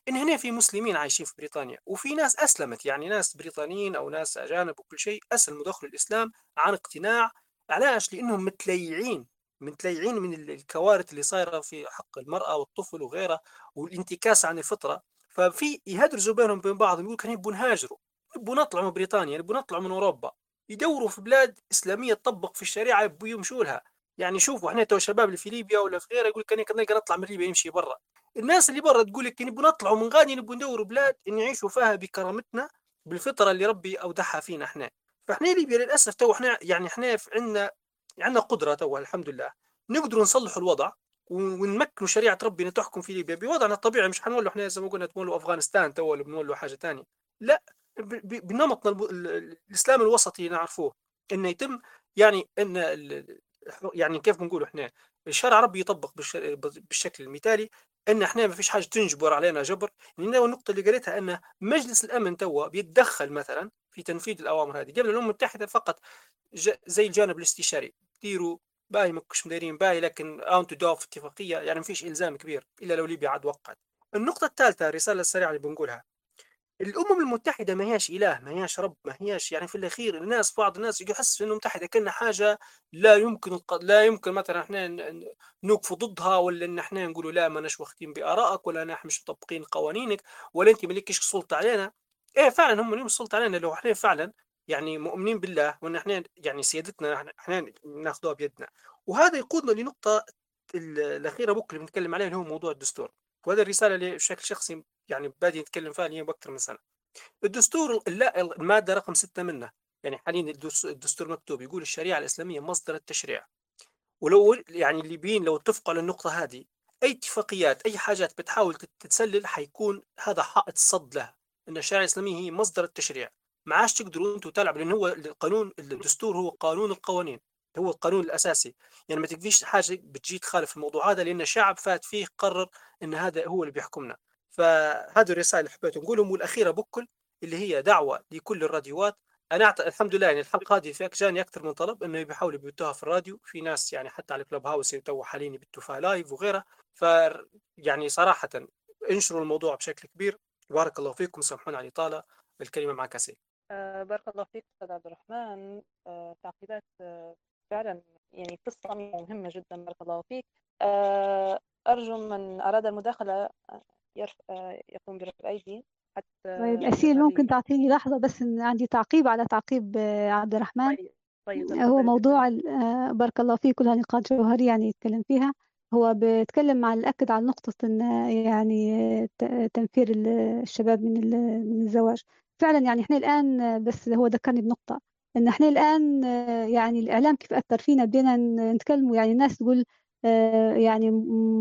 إن هنا في مسلمين عايشين في بريطانيا وفي ناس أسلمت يعني ناس بريطانيين أو ناس أجانب وكل شيء أسلموا دخلوا الإسلام عن اقتناع علاش؟ لأنهم متليعين متليعين من الكوارث اللي صايرة في حق المرأة والطفل وغيرها والانتكاس عن الفطرة. ففي يهدرزوا بينهم بين بعض يقول كان يبوا نهاجروا يبوا نطلعوا من بريطانيا يبوا نطلعوا من أوروبا. يدوروا في بلاد إسلامية تطبق في الشريعة يبوا يمشوا لها. يعني شوفوا إحنا تو الشباب اللي في ليبيا ولا في غيرها يقول كان نقدر نطلع من ليبيا يمشي برا. الناس اللي برا تقول لك نبغى نطلعوا من غادي نبغى ندوروا بلاد نعيشوا فيها بكرامتنا بالفطرة اللي ربي أودعها فينا إحنا. فإحنا ليبيا للأسف تو إحنا يعني إحنا عندنا عندنا قدرة تو الحمد لله. نقدر نصلحوا الوضع ونمكنوا شريعة ربنا تحكم في ليبيا بوضعنا الطبيعي. مش حنولوا إحنا زي ما قلنا بنولوا أفغانستان تو ولا بنولوا حاجة ثانية لا. بنمطنا الإسلام الوسطي نعرفوه إنه يتم يعني إن يعني كيف بنقول إحنا الشرع ربي يطبق بالشكل المثالي إن إحنا ما فيش حاجة تنجبر علينا جبر. لأن النقطة اللي قالتها إن مجلس الأمن توا بيتدخل مثلا في تنفيذ الأوامر هذه. قبل الأمم المتحدة فقط زي الجانب الاستشاري ديروا باي ما كنتش مديرين باي لكن اونت دو في اتفاقية يعني ما فيش إلزام كبير إلا لو ليبيا عاد وقعت. النقطة الثالثة الرسالة السريعة اللي بنقولها الأمم المتحدة ما هياش إله ما هياش رب ما هياش يعني في الأخير الناس بعض الناس يحس ان المتحده كأنها حاجة لا يمكن لا يمكن مثلا إحنا نوقف ضدها ولا إن إحنا نقولوا لا ما ناش واخدين بآرائك ولا نحن مش مطبقين قوانينك ولا أنت مالكش سلطة علينا. إيه فعلا هم لهم السلطه علينا لو إحنا فعلا يعني مؤمنين بالله وإن إحنا يعني سيادتنا إحنا ناخذوها بيدنا. وهذا يقودنا لنقطة الأخيرة بكرة بنتكلم عليها اللي هو موضوع الدستور. وهذا الرسالة اللي بشكل شخصي يعني بادي نتكلم فيها اليوم أكثر من سنة. الدستور لا المادة رقم ستة منه يعني حاليا الدستور مكتوب يقول الشريعة الإسلامية مصدر التشريع. ولو يعني الليبيين لو اتفقوا على النقطه هذه أي اتفاقيات أي حاجات بتحاول تتسلل حيكون هذا حائط صد لها إن الشريعة الإسلامية هي مصدر التشريع. ما عادش تقدروا أنتم تلعبوا لأن هو القانون الدستور هو قانون القوانين. هو القانون الأساسي. يعني ما تقدرش حاجة بتجي تخالف الموضوع هذا لأن الشعب فات فيه قرر إن هذا هو اللي بيحكمنا. فهذه الرسائل اللي حبيت نقولهم والأخيرة بكل اللي هي دعوة لكل الراديوات. أنا أعت... الحمد لله يعني الحلقة هذه في جاني أكثر من طلب إنه بيحاولوا يبثوها في الراديو. في ناس يعني حتى على Clubhouse تو حاليا يبثوا فيها live وغيرها. ف يعني صراحة انشروا الموضوع بشكل كبير. بارك الله فيكم. سامحونا على الإطالة. الكلمة معك سي آه بارك الله فيك أستاذ عبد الرحمن. آه تعقيبات آه فعلا يعني قصة مهمة جدا بارك الله فيك. آه أرجو من أراد المداخلة يرف... آه، يقوم برفع أيدي حتى طيب أسيل ممكن تعطيني لحظة بس إن عندي تعقيب على تعقيب آه، عبد الرحمن؟ طيب. طيب. هو موضوع بارك الله فيه كلها نقاط جوهرية يعني يتكلم فيها. هو بيتكلم عن الأكد على نقطة إن يعني تنفير الشباب من من الزواج. فعلا يعني إحنا الآن بس هو ذكرني بنقطة. إن إحنا الآن يعني الإعلام كيف أثر فينا؟ بدينا نتكلم يعني الناس تقول آه، يعني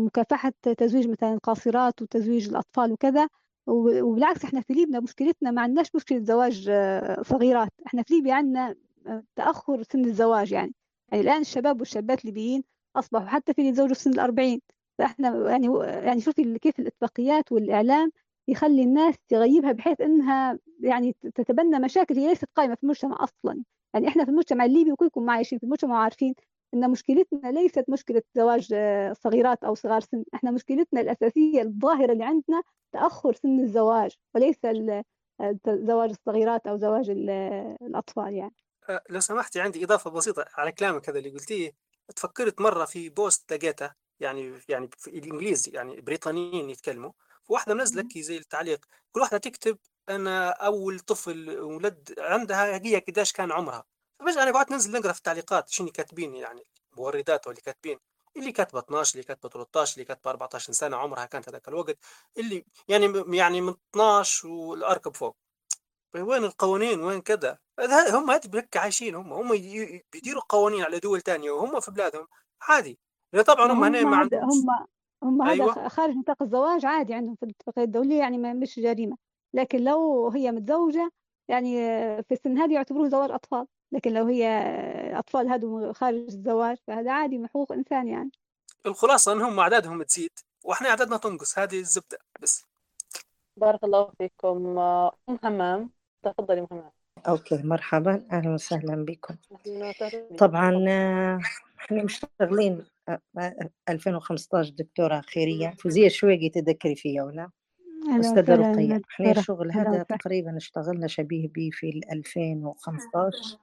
مكافحة تزويج مثلا القاصرات وتزويج الأطفال وكذا وبالعكس إحنا في ليبيا مشكلتنا ما عندناش مشكلة زواج آه، صغيرات. إحنا في ليبيا عندنا آه، تأخر سن الزواج يعني. يعني الآن الشباب والشابات الليبيين أصبحوا حتى في اللي يتزوجوا في سن الأربعين. فإحنا يعني يعني شوفي كيف الاتفاقيات والإعلام يخلي الناس تغيبها بحيث إنها يعني تتبنى مشاكل هي ليست قائمة في المجتمع أصلا. يعني إحنا في المجتمع الليبي وكلكم عايشين في المجتمع وعارفين إن مشكلتنا ليست مشكلة زواج آه، صغيرات أو صغار سن. إحنا مشكلتنا الأساسية الظاهرة اللي عندنا تأخر سن الزواج وليس زواج الصغيرات أو زواج الأطفال يعني. لو سمحتي عندي إضافة بسيطة على كلامك هذا اللي قلتيه. تفكرت مرة في بوست لقيته يعني يعني في الإنجليزي يعني بريطانيين يتكلموا. واحدة منزله زي التعليق كل واحدة تكتب أنا أول طفل ولد عندها هي قداش كان عمرها. فبس أنا قعدت ننزل نقرأ في التعليقات شنو كاتبين يعني موردات واللي كاتبين. اللي كاتبة 12 اللي كاتبة 13 اللي كاتبة 14 سنة عمرها كانت هذاك الوقت. اللي يعني يعني من 12 والاركب فوق. طيب وين القوانين؟ وين كذا؟ هم بهيك عايشين هم. هم بيديروا قوانين على دول تانية وهم في بلادهم. عادي. طبعا هم هنا ما عندهم هم هم أيوة. هذا خارج نطاق الزواج عادي عندهم في الاتفاقية الدولية يعني مش جريمة. لكن لو هي متزوجة يعني في السن هذه يعتبروه زواج أطفال. لكن لو هي أطفال هذو خارج الزواج فهذا عادي من حقوق إنسان يعني. الخلاصة أنهم أعدادهم تزيد وإحنا أعدادنا تنقص هذه الزبدة بس. بارك الله فيكم أم همام تفضلي أم همام أوكي مرحبا أهلا وسهلا بكم. طبعا إحنا مشتغلين 2015 دكتورة خيرية. فوزية شويقي تذكري فيها ولا؟ أستاذة رقية. إحنا الشغل هذا تقريبا اشتغلنا شبيه به في 2015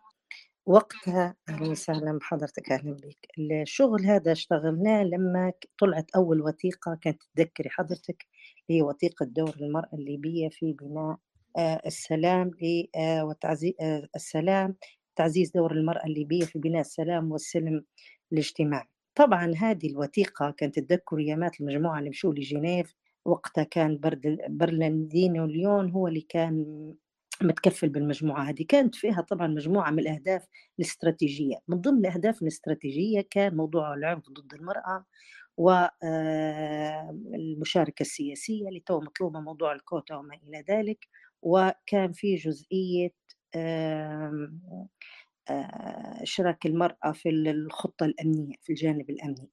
وقتها أهلا وسهلا بحضرتك أهلا بك. الشغل هذا اشتغلناه لما طلعت أول وثيقة كانت تذكري حضرتك هي وثيقة دور المرأة الليبية في بناء آه، السلام آه، وتعزيز آه، السلام تعزيز دور المرأة الليبية في بناء السلام والسلم الاجتماعي. طبعا هذه الوثيقة كانت تذكر أيامات المجموعة اللي مشوا لجنيف وقتها كان برلندينو ليون هو اللي كان متكفل بالمجموعة هذه. كانت فيها طبعا مجموعة من الأهداف الاستراتيجية. من ضمن الأهداف الاستراتيجية كان موضوع العنف ضد المرأة والمشاركة السياسية اللي تو مطلوبة موضوع الكوتا وما إلى ذلك. وكان في جزئية إشراك المرأة في الخطة الأمنية في الجانب الأمني.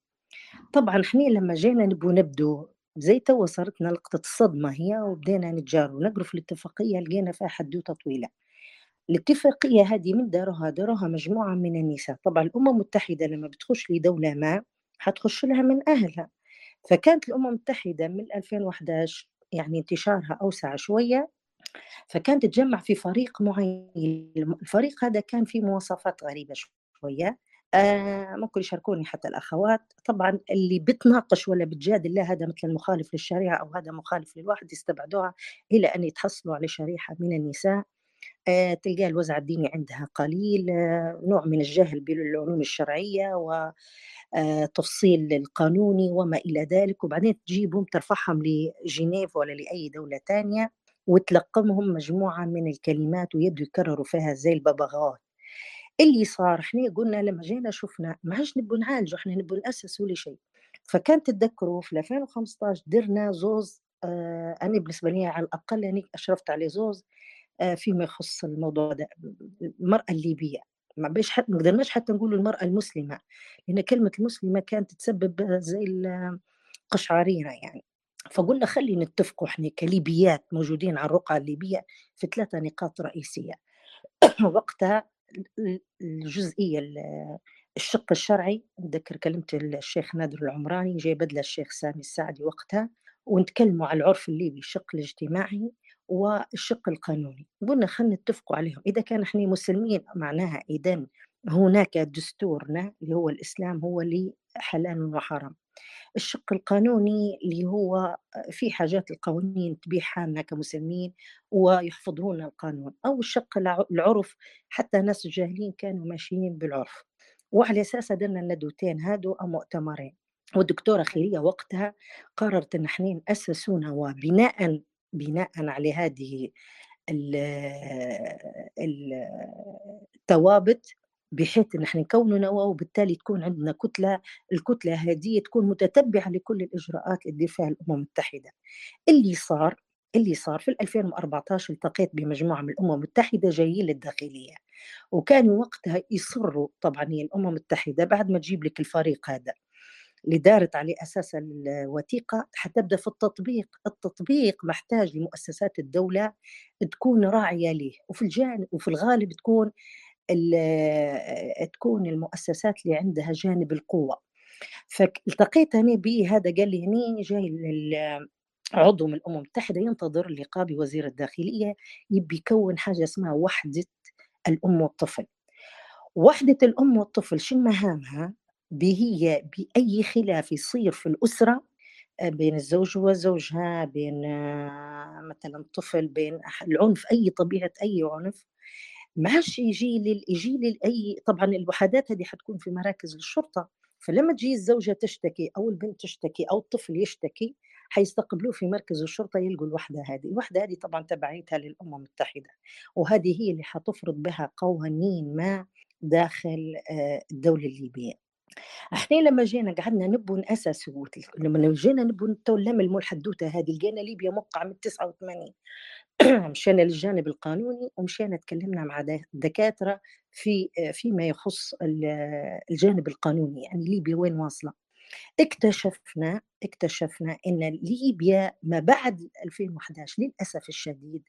طبعا إحنا لما جينا نبو نبدو زي تو صارتنا لقطة الصدمة هي وبدينا نتجاروا نقروا في الاتفاقية لقينا فيها حدوتة طويلة الاتفاقية هذه من داروها داروها مجموعة من النساء. طبعا الأمم المتحدة لما بتخش لدولة ما حتخش لها من أهلها. فكانت الأمم المتحدة من 2011 يعني انتشارها أوسع شوية فكانت تجمع في فريق معين. الفريق هذا كان فيه مواصفات غريبة شوية. آه ممكن يشاركوني حتى الأخوات. طبعا اللي بتناقش ولا بتجادل لا هذا مثل المخالف للشريعة أو هذا مخالف للواحد يستبعدوها إلى أن يتحصلوا على شريحة من النساء. آه تلقى الوزع الديني عندها قليل. آه نوع من الجهل بالعلوم الشرعية و التفصيل آه، القانوني وما إلى ذلك. وبعدين تجيبهم ترفعهم لجنيف ولا لأي دولة تانية. وتلقمهم مجموعة من الكلمات ويبدوا يكرروا فيها زي الببغاء. اللي صار إحنا قلنا لما جينا شفنا ما عادش نبوا نعالجوا إحنا نبوا نأسس ولا شيء. فكان تتذكروا في 2015 درنا زوز آه أنا بالنسبة لي على الأقل يعني أشرفت عليه زوز آه فيما يخص الموضوع ده المرأة الليبية. ما بيش حتى ما قدرناش حتى نقول المرأة المسلمة لأن كلمة المسلمه كانت تسبب زي القشعريره يعني. فقلنا خلي نتفقوا إحنا كليبيات موجودين على الرقعة الليبية في ثلاثة نقاط رئيسية. وقتها الجزئية الشق الشرعي نذكر كلمة الشيخ نادر العمراني جاي بدله الشيخ سامي السعدي وقتها ونتكلموا على العرف الليبي الشق الاجتماعي والشق القانوني. قلنا خلينا نتفقوا عليهم. إذا كان إحنا مسلمين معناها إذا هناك دستورنا اللي هو الإسلام هو اللي حلال وحرام. الشق القانوني اللي هو في حاجات القوانين تبيحها لنا كمسلمين ويحفظون القانون أو الشق العرف. حتى ناس الجاهلين كانوا ماشيين بالعرف. وعلى أساس درنا الندوتين هادو أو مؤتمرين. والدكتورة خيرية وقتها قررت أن إحنا نأسسونا وبناء بناء على هذه الثوابت بحيث إن إحنا نكون نواه وبالتالي تكون عندنا كتلة الكتلة هذه تكون متتبعة لكل الإجراءات للدفاع الأمم المتحدة. اللي صار اللي صار في 2014 التقيت بمجموعة من الأمم المتحدة جايين للداخلية. وكانوا وقتها يصروا طبعا هي الأمم المتحدة بعد ما تجيب لك الفريق هذا. اللي دارت على أساس الوثيقة حتبدا في التطبيق، التطبيق محتاج لمؤسسات الدولة تكون راعية له وفي الجانب وفي الغالب تكون تكون المؤسسات اللي عندها جانب القوة. فالتقيت أنا به هذا قال لي هني جاي عضو من الأمم المتحدة ينتظر اللقاء بوزير الداخلية يبي يكون حاجة اسمها وحدة الأم والطفل. وحدة الأم والطفل شو مهامها؟ بهي بأي خلاف يصير في الأسرة بين الزوج وزوجها بين مثلا طفل بين العنف أي طبيعة أي عنف ما عادش يجي. يجي لأي طبعا الوحدات هذه حتكون في مراكز الشرطة فلما تجي الزوجة تشتكي أو البنت تشتكي أو الطفل يشتكي حيستقبلوه في مركز الشرطة يلقوا الوحدة هذه، الوحدة هذه طبعا تبعيتها للأمم المتحدة وهذه هي اللي حتفرض بها قوانين ما داخل آه، الدولة الليبية. إحنا لما جينا قعدنا نبو ناسسوا لما جينا نبو نلملموا الحدوته هذه لقينا ليبيا موقعة من 89 مشينا للجانب القانوني ومشينا تكلمنا مع دكاترة في فيما يخص الجانب القانوني يعني ليبيا وين واصلة. اكتشفنا اكتشفنا إن ليبيا ما بعد 2011 للأسف الشديد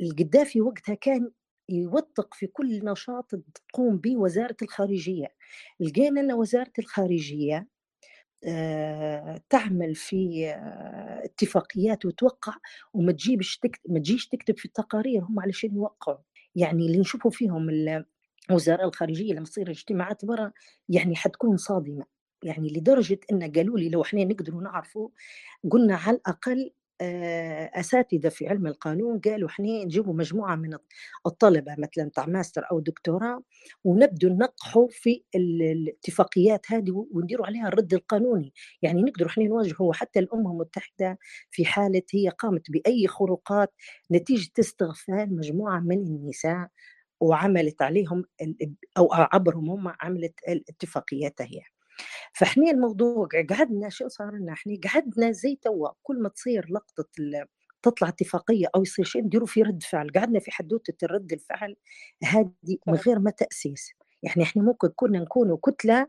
القذافي وقتها كان يوثق في كل نشاط تقوم به وزارة الخارجية. لقينا إن وزارة الخارجية آه، تعمل في آه، اتفاقيات وتوقع وما تجيبش ما تجيش تكتب في التقارير هم علشان يوقعوا. يعني اللي نشوفوا فيهم الوزراء الخارجية لما تصير اجتماعات برا يعني حتكون صادمة. يعني لدرجة إن قالوا لي لو إحنا نقدروا نعرفوا قلنا على الأقل آه، أساتذة في علم القانون قالوا إحنا نجيبوا مجموعة من الطلبة مثلا تاع ماستر أو دكتوراه ونبدو ننقحوا في الاتفاقيات هذه ونديروا عليها الرد القانوني. يعني نقدروا إحنا نواجهوا حتى الامم المتحدة في حالة هي قامت بأي خروقات نتيجة استغفال مجموعة من النساء وعملت عليهم أو عبرهم هم عملت الاتفاقيات هي فاحنا الموضوع قعدنا شو صار لنا إحنا؟ قعدنا زي توا كل ما تصير لقطة تطلع اتفاقية أو يصير شيء نديروا في رد فعل. قعدنا في حدوتة الرد الفعل هذه من غير ما تأسيس. يعني إحنا ممكن كنا نكونوا كتلة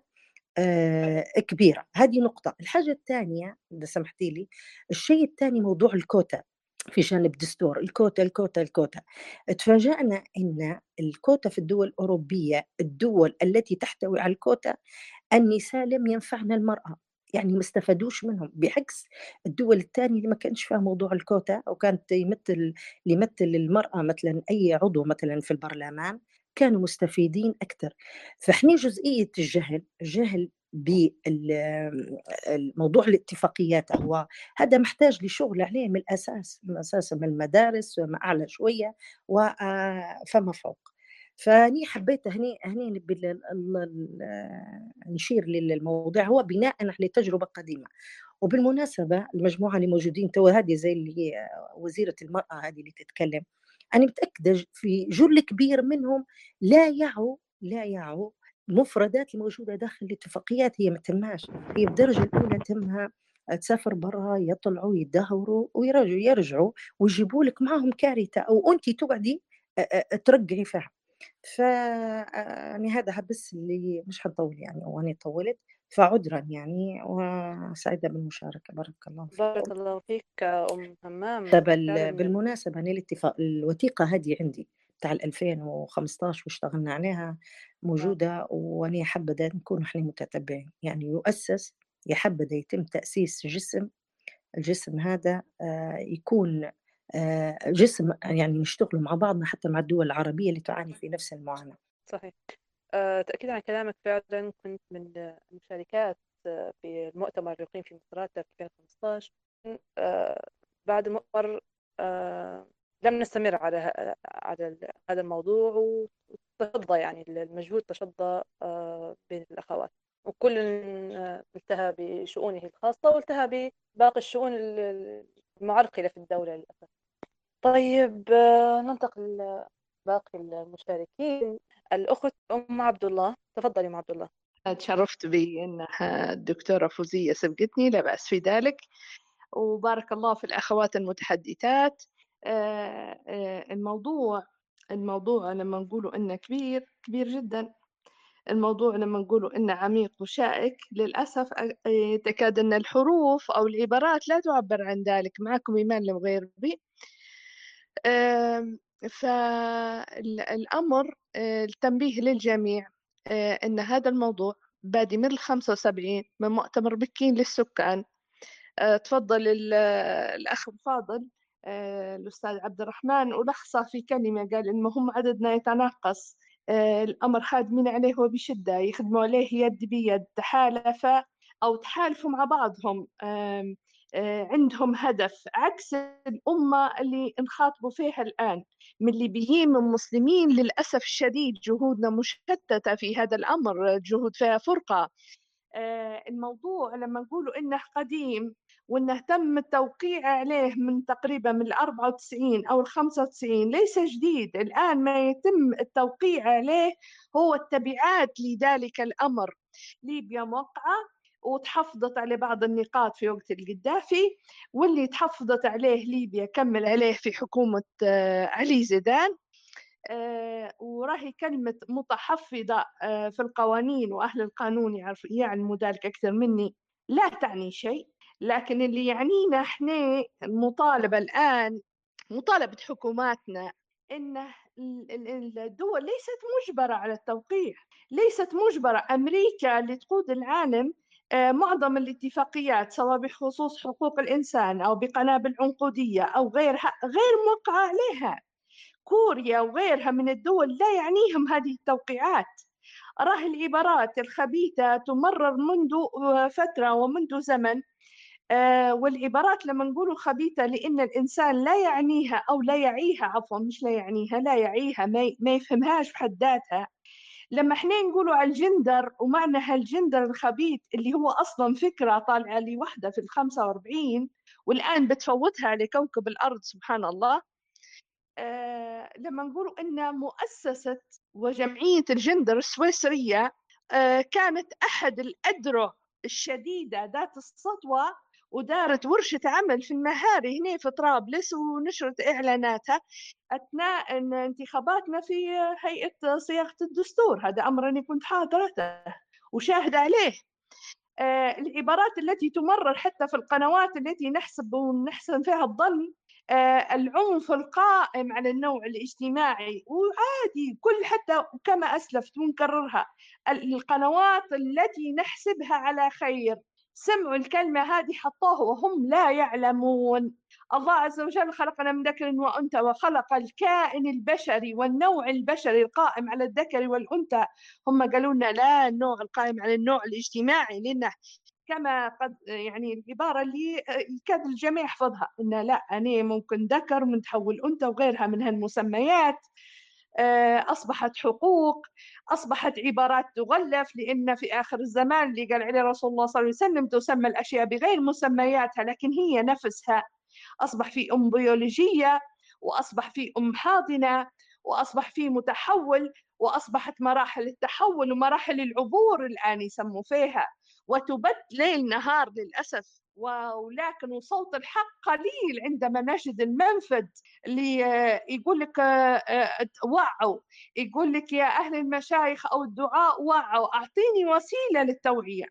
آه كبيرة. هذه نقطة. الحاجة الثانية إذا سمحتي لي الشيء الثاني موضوع الكوتا. في جانب دستور الكوتا الكوتا الكوتا. تفاجأنا أن الكوتا في الدول الأوروبية الدول التي تحتوي على الكوتا النساء لم ينفعنا المرأة يعني ما استفادوش منهم. بعكس الدول الثانية اللي ما كانش فيها موضوع الكوتا أو كانت يمثل يمثل المرأة مثلا أي عضو مثلا في البرلمان كانوا مستفيدين أكثر فإحنا جزئية الجهل جهل بموضوع الاتفاقيات هو هذا محتاج لشغل عليه من الأساس من أساس من المدارس وما أعلى شوية وفما فوق. فأني حبيت هني هني نشير للموضوع هو بناء على تجربة قديمة. وبالمناسبة المجموعة اللي موجودين تو هذه زي اللي وزيرة المرأة هذه اللي تتكلم أنا متأكدة في جل كبير منهم لا يعوا لا يعوا المفردات الموجودة داخل الاتفاقيات هي ما تماش هي بالدرجة الأولى تمها تسافر برا يطلعوا يدهوروا ويرجعوا يرجعوا ويجيبوا لك معهم كارثة أو انت تقعدي ترقعي فيها. ف يعني هذا بس اللي مش حنطول يعني وأنا طولت. فعذرا يعني وسعيدة بالمشاركة. بارك الله فيك. بارك الله فيك أم همام. أنا الاتفاق الوثيقة هذه عندي. بتاع 2015 واشتغلنا عليها آه. موجودة وأنا حابة نكون إحنا متتبعين. يعني يؤسس يحبذ يتم تأسيس جسم الجسم هذا آه، يكون آه، جسم يعني نشتغل مع بعضنا حتى مع الدول العربية اللي تعاني في نفس المعاناة. صحيح. تأكيدا على كلامك. فعلا كنت من المشاركات في المؤتمر اللي يقيم في مصراتة في 2015 بعد المؤتمر لم نستمر على على هذا الموضوع وتشظى يعني المجهود تشظى بين الأخوات. وكل انتهى بشؤونه الخاصة وانتهى بباقي الشؤون المعرقلة في الدولة للأسف. طيب آه، ننتقل لباقي المشاركين. الأخت أم عبد الله تفضلي أم عبد الله تشرفت بأن الدكتورة فوزية سبقتني لا بأس في ذلك. وبارك الله في الأخوات المتحدثات. آه، آه، الموضوع الموضوع لما نقوله إنه كبير كبير جدا. الموضوع لما نقوله إنه عميق وشائك للأسف تكاد أن الحروف أو العبارات لا تعبر عن ذلك معكم إيمان المغيربي فالأمر آه، التنبيه للجميع آه، أن هذا الموضوع بادي من الخمسة وسبعين من مؤتمر بكين للسكان. آه، تفضل الأخ الفاضل الأستاذ عبد الرحمن ولخصه في كلمة قال إن هم عددنا يتناقص. الأمر خادمين عليه وبشدة يخدموا عليه يد بيد تحالف أو تحالفوا مع بعضهم. آه، عندهم هدف عكس الأمة اللي نخاطبوا فيها الآن. من الليبيين من مسلمين للأسف الشديد جهودنا مشتتة في هذا الأمر جهود فيها فرقة. آه، الموضوع لما نقولوا إنه قديم وإنه تم التوقيع عليه من تقريبا من ال 94 أو ال 95 ليس جديد. الآن ما يتم التوقيع عليه هو التبعات لذلك الأمر. ليبيا موقعة وتحفظت على بعض النقاط في وقت القدافي واللي تحفظت عليه ليبيا كمل عليه في حكومة آه، علي زيدان. آه، وراهي كلمة متحفظة آه، في القوانين وأهل القانون يعرف يعلموا ذلك أكثر مني. لا تعني شيء. لكن اللي يعنينا إحنا المطالبة الآن مطالبة حكوماتنا إن الدول ليست مجبرة على التوقيع ليست مجبرة. أمريكا اللي تقود العالم آه، معظم الاتفاقيات سواء بخصوص حقوق الإنسان أو بقنابل عنقودية أو غيرها غير موقعة عليها. كوريا وغيرها من الدول لا يعنيهم هذه التوقيعات. راه العبارات الخبيثة تمرر منذ فترة ومنذ زمن. آه، والعبارات لما نقول خبيثة لأن الإنسان لا يعنيها أو لا يعيها عفوا مش لا يعنيها لا يعيها ما يفهمهاش بحد ذاتها. لما إحنا نقولوا على الجندر ومعنى هالجندر الخبيث اللي هو أصلا فكرة طالعة لي وحدة في ال 45 والآن بتفوتها لكوكب الأرض سبحان الله آه لما نقولوا إن مؤسسة وجمعية الجندر السويسرية آه كانت أحد الاذرع الشديدة ذات السطوة ودارت ورشة عمل في المهاري هنا في طرابلس ونشرت إعلاناتها أثناء انتخاباتنا في هيئة صياغة الدستور. هذا أمر أني كنت حاضرته وشاهد عليه. آه العبارات التي تمرر حتى في القنوات التي نحسب ونحسن فيها الظن آه العنف القائم على النوع الاجتماعي وعادي كل حتى كما أسلفت ونكررها القنوات التي نحسبها على خير. سمعوا الكلمة هذه حطوه وهم لا يعلمون. الله عز وجل خلقنا من ذكر وأنثى وخلق الكائن البشري والنوع البشري القائم على الذكر والأنثى. هم قالوا لنا لا النوع القائم على النوع الاجتماعي لأنه كما قد يعني العبارة اللي يكاد الجميع يحفظها. إن لا أنا ممكن ذكر من تحول أنثى وغيرها من هالمسميات. أصبحت حقوق أصبحت عبارات تغلف لأن في آخر الزمان اللي قال عليه رسول الله صلى الله عليه وسلم تسمى الأشياء بغير مسمياتها لكن هي نفسها. أصبح في أم بيولوجية وأصبح في أم حاضنة وأصبح في متحول وأصبحت مراحل التحول ومراحل العبور الآن يسموا فيها. وتبت ليل نهار للأسف ولكن صوت الحق قليل عندما نجد المنفذ اللي يقول لك آه، آه، وعوا. يقول لك يا أهل المشايخ أو الدعاء وعوا. أعطيني وسيلة للتوعية.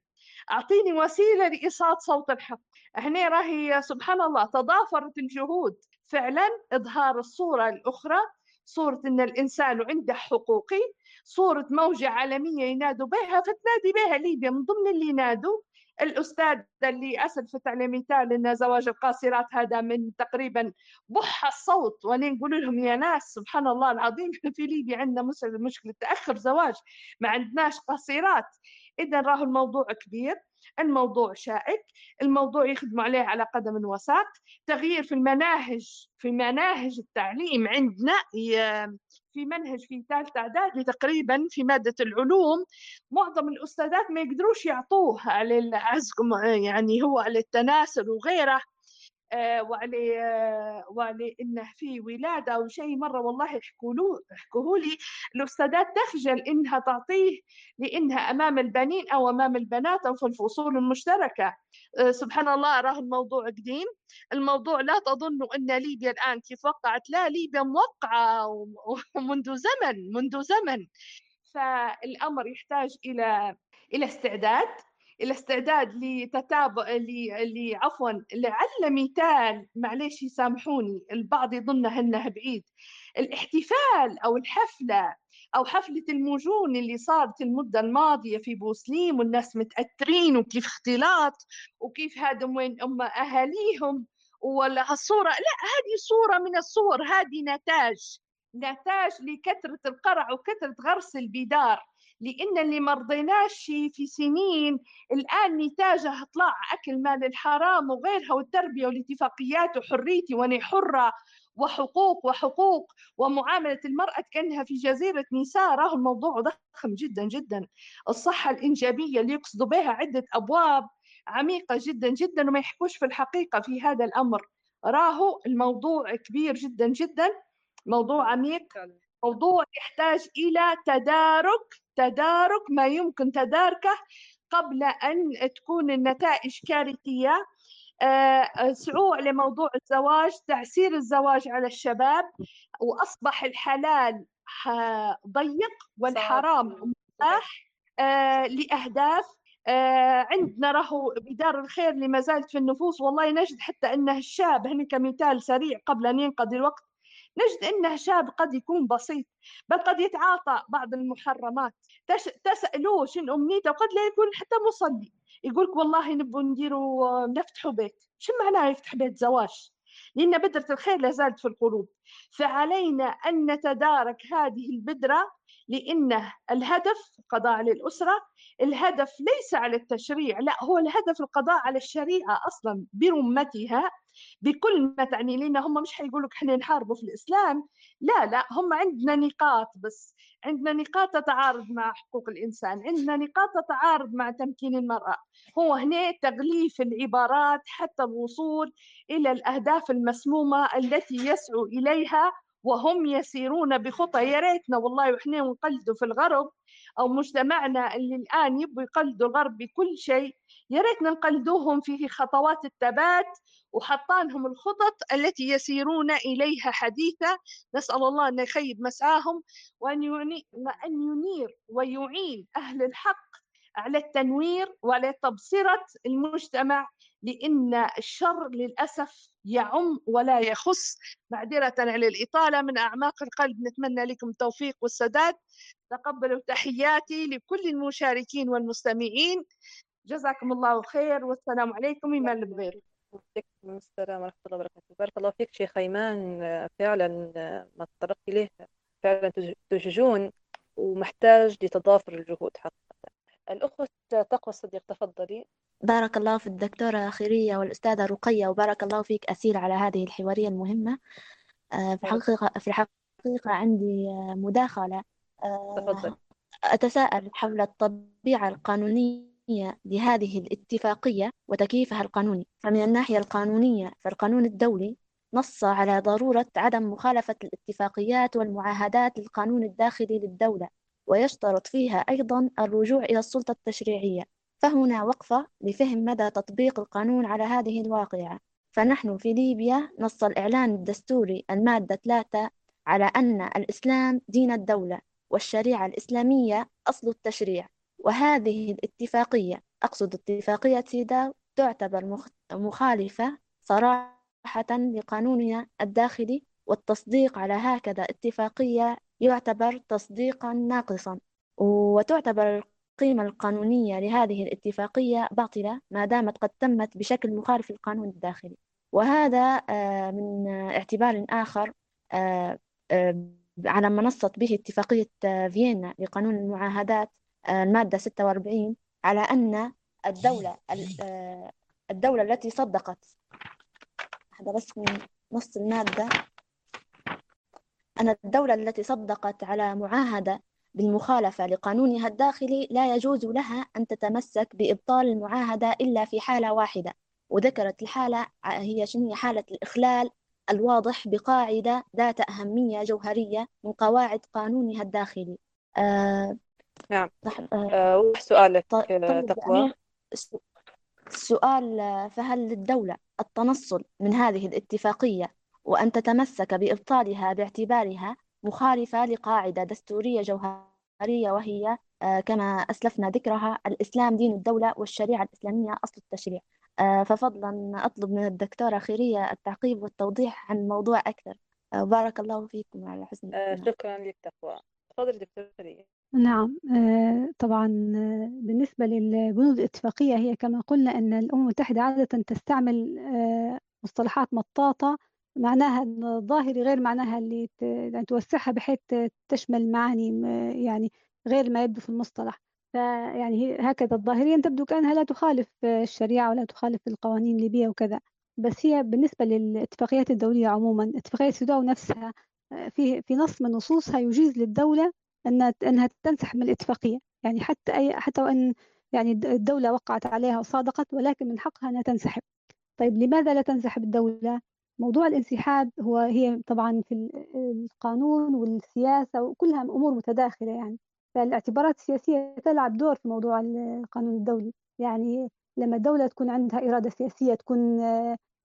أعطيني وسيلة لإيصال صوت الحق. هنا راهي سبحان الله تضافرت الجهود. فعلا إظهار الصورة الأخرى صورة أن الإنسان عنده حقوقي صورة موجة عالمية ينادوا بها فتنادي بها ليبيا. من ضمن اللي ينادوا الأستاذ اللي أسلفت على مثال أن زواج القاصرات هذا من تقريبا بح الصوت وأنا نقول لهم يا ناس سبحان الله العظيم في ليبيا عندنا مشكلة تأخر زواج ما عندناش قاصرات. إذا راه الموضوع كبير. الموضوع شائك الموضوع يخدموا عليه على قدم وساق تغيير في المناهج في مناهج التعليم عندنا في منهج في ثالث اعداد تقريبا في مادة العلوم. معظم الأستاذات ما يقدروش يعطوه على يعني هو على التناسل وغيره. وعلى آه، وعلى إنه في ولادة أو شيء مرة والله يحكوه لي الأستاذات تخجل إنها تعطيه لإنها أمام البنين أو أمام البنات أو في الفصول المشتركة. آه، سبحان الله راه الموضوع قديم. الموضوع لا تظنوا إن ليبيا الآن كيف وقعت. لا ليبيا موقعة ومنذ زمن منذ زمن. فالأمر يحتاج إلى إلى استعداد. الاستعداد لتتابع اللي عفوا لعل مثال معلش يسامحوني البعض يظنه إنه بعيد. الاحتفال أو الحفلة أو حفلة المجون اللي صارت المدة الماضية في بوسليم والناس متأثرين وكيف اختلاط وكيف هذا وين أم أهاليهم ولا هالصوره لا هذه صورة من الصور هذه نتاج. نتاج لكثرة القرع وكثرة غرس البدار. لأن اللي مرضيناش في سنين الآن نتاجه طلع أكل مال الحرام وغيرها والتربية والاتفاقيات وحريتي وأنا حرة وحقوق وحقوق ومعاملة المرأة كأنها في جزيرة نساء راه الموضوع ضخم جدا جدا. الصحة الإنجابية اللي يقصدوا بها عدة أبواب عميقة جدا جدا وما يحكوش في الحقيقة في هذا الأمر. راهو الموضوع كبير جدا جدا موضوع عميق موضوع يحتاج إلى تدارك تدارك ما يمكن تداركه قبل أن تكون النتائج كارثية. آه، سعوا على موضوع الزواج تعسير الزواج على الشباب وأصبح الحلال ضيق والحرام مباح آه، لأهداف. آه، عندنا راهو بدار الخير اللي ما زالت في النفوس. والله نجد حتى أنه الشاب هنا كمثال سريع قبل أن ينقضي الوقت. نجد أنه شاب قد يكون بسيط بل قد يتعاطى بعض المحرمات. تسألوه شنو أمنيته وقد لا يكون حتى مصلي. يقولك والله نبغى نديروا نفتحوا بيت. شو معناه يفتح بيت زواج؟ لأن بذرة الخير لا زالت في القلوب. فعلينا أن نتدارك هذه البذرة لأن الهدف القضاء على الأسرة. الهدف ليس على التشريع لا هو الهدف القضاء على الشريعة أصلا برمتها. بكل ما تعني لنا هم مش حيقولوا إحنا نحاربوا في الإسلام. لا لا هم عندنا نقاط بس عندنا نقاط تتعارض مع حقوق الإنسان عندنا نقاط تتعارض مع تمكين المرأة. هو هنا تغليف العبارات حتى الوصول إلى الأهداف المسمومة التي يسعوا إليها وهم يسيرون بخطى. يا ريتنا والله وإحنا نقلدوا في الغرب أو مجتمعنا اللي الآن يبغوا يقلدوا الغرب بكل شيء يا ريتنا نقلدوهم في خطوات الثبات وحطانهم الخطط التي يسيرون إليها حديثة نسأل الله أن يخيب مسعاهم وأن ينير ويعين أهل الحق على التنوير وعلى تبصرة المجتمع لأن الشر للأسف يعم ولا يخص. معذرة على الإطالة من أعماق القلب. نتمنى لكم التوفيق والسداد. تقبلوا تحياتي لكل المشاركين والمستمعين. جزاكم الله خير والسلام عليكم إيمان البغير وعليكم السلام ورحمة الله وبركاته. بارك الله فيك شيخ أيمان. فعلا ما تطرقت إليه فعلا تججون ومحتاج لتضافر الجهود حقيقة الأخت تقوى الصديق تفضلي. بارك الله في الدكتورة خيرية والأستاذة رقية وبارك الله فيك أسير على هذه الحوارية المهمة. آه، في الحقيقة في الحقيقة عندي آه، مداخلة. آه، تفضل أتساءل حول الطبيعة القانونية لهذه الاتفاقية وتكييفها القانوني. فمن الناحية القانونية فالقانون الدولي نص على ضرورة عدم مخالفة الاتفاقيات والمعاهدات للقانون الداخلي للدولة ويشترط فيها أيضا الرجوع إلى السلطة التشريعية. فهنا وقفة لفهم مدى تطبيق القانون على هذه الواقعة. فنحن في ليبيا نص الإعلان الدستوري المادة 3 على أن الإسلام دين الدولة والشريعة الإسلامية أصل التشريع. وهذه الاتفاقية أقصد اتفاقية سيداو تعتبر مخالفة صراحة لقانوننا الداخلي والتصديق على هكذا اتفاقية يعتبر تصديقا ناقصا. وتعتبر القيمة القانونية لهذه الاتفاقية باطلة ما دامت قد تمت بشكل مخالف للقانون الداخلي. وهذا آه، من اعتبار آخر آه، آه، على ما نصت به اتفاقية فيينا لقانون المعاهدات. المادة 46 على أن الدولة الدولة التي صدقت. هذا بس من نص المادة. أن الدولة التي صدقت على معاهدة بالمخالفة لقانونها الداخلي لا يجوز لها أن تتمسك بإبطال المعاهدة إلا في حالة واحدة وذكرت الحالة هي شنو؟ حالة الإخلال الواضح بقاعدة ذات أهمية جوهرية من قواعد قانونها الداخلي. آه نعم آه سؤالك طيب تقوى؟ السؤال فهل للدولة التنصل من هذه الاتفاقية وأن تتمسك بإبطالها باعتبارها مخالفة لقاعدة دستورية جوهرية وهي آه، كما أسلفنا ذكرها الإسلام دين الدولة والشريعة الإسلامية أصل التشريع. آه، ففضلا أطلب من الدكتورة خيرية التعقيب والتوضيح عن الموضوع أكثر. آه، بارك الله فيكم على حسن شكرا لك تقوى تفضل دكتورة خيرية. نعم طبعا بالنسبة للبنود الاتفاقية هي كما قلنا أن الأمم المتحدة عادة تستعمل مصطلحات مطاطة معناها الظاهري غير معناها اللي يعني توسعها بحيث تشمل معاني يعني غير ما يبدو في المصطلح. فيعني هكذا الظاهريا تبدو كأنها لا تخالف الشريعة ولا تخالف القوانين الليبية وكذا. بس هي بالنسبة للاتفاقيات الدولية عموما اتفاقية سوداو نفسها في في نص من نصوصها يجيز للدولة أنها أنها تنسحب من الاتفاقية. يعني حتى أي حتى وإن يعني الدولة وقعت عليها وصادقت ولكن من حقها أنها تنسحب. طيب لماذا لا تنسحب الدولة؟ موضوع الانسحاب هو هي طبعا في القانون والسياسة وكلها أمور متداخلة يعني. فالاعتبارات السياسية تلعب دور في موضوع القانون الدولي يعني لما الدولة تكون عندها إرادة سياسية تكون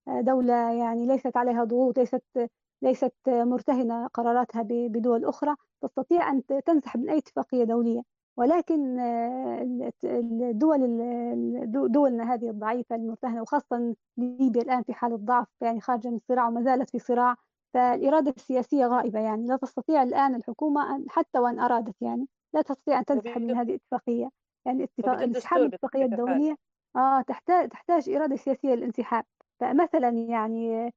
دولة يعني ليست عليها ضغوط ليست ليست مرتهنة قراراتها بدول أخرى تستطيع أن تنسحب من أي اتفاقية دولية. ولكن الدول دولنا هذه الضعيفة المرتهنة وخاصة ليبيا الآن في حالة ضعف يعني خارجة من الصراع وما زالت في صراع فالإرادة السياسية غائبة يعني. لا تستطيع الآن الحكومة حتى وأن أرادت يعني لا تستطيع أن تنسحب من هذه الاتفاقية. يعني اتفاق انسحاب الاتفاقية الدولية آه تحتاج تحتاج إرادة سياسية للانسحاب. فمثلا يعني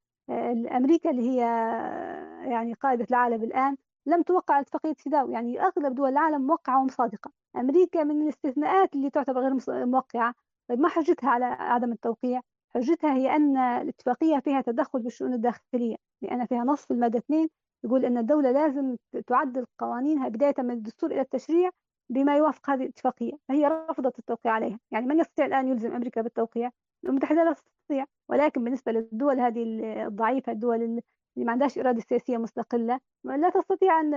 أمريكا اللي هي يعني قائدة العالم الآن لم توقع اتفاقية سيداو يعني أغلب دول العالم موقعة ومصادقة أمريكا من الاستثناءات اللي تعتبر غير موقعة. طيب ما حجتها على عدم التوقيع؟ حجتها هي أن الاتفاقية فيها تدخل بالشؤون الداخلية لأن فيها نص في المادة 2 يقول أن الدولة لازم تعدل قوانينها بداية من الدستور إلى التشريع بما يوافق هذه الاتفاقية. فهي رفضت التوقيع عليها. يعني من يستطيع الآن يلزم أمريكا بالتوقيع؟ المتحدة لا تستطيع ولكن بالنسبة للدول هذه الضعيفة الدول اللي ما عندهاش إرادة سياسية مستقلة لا تستطيع أن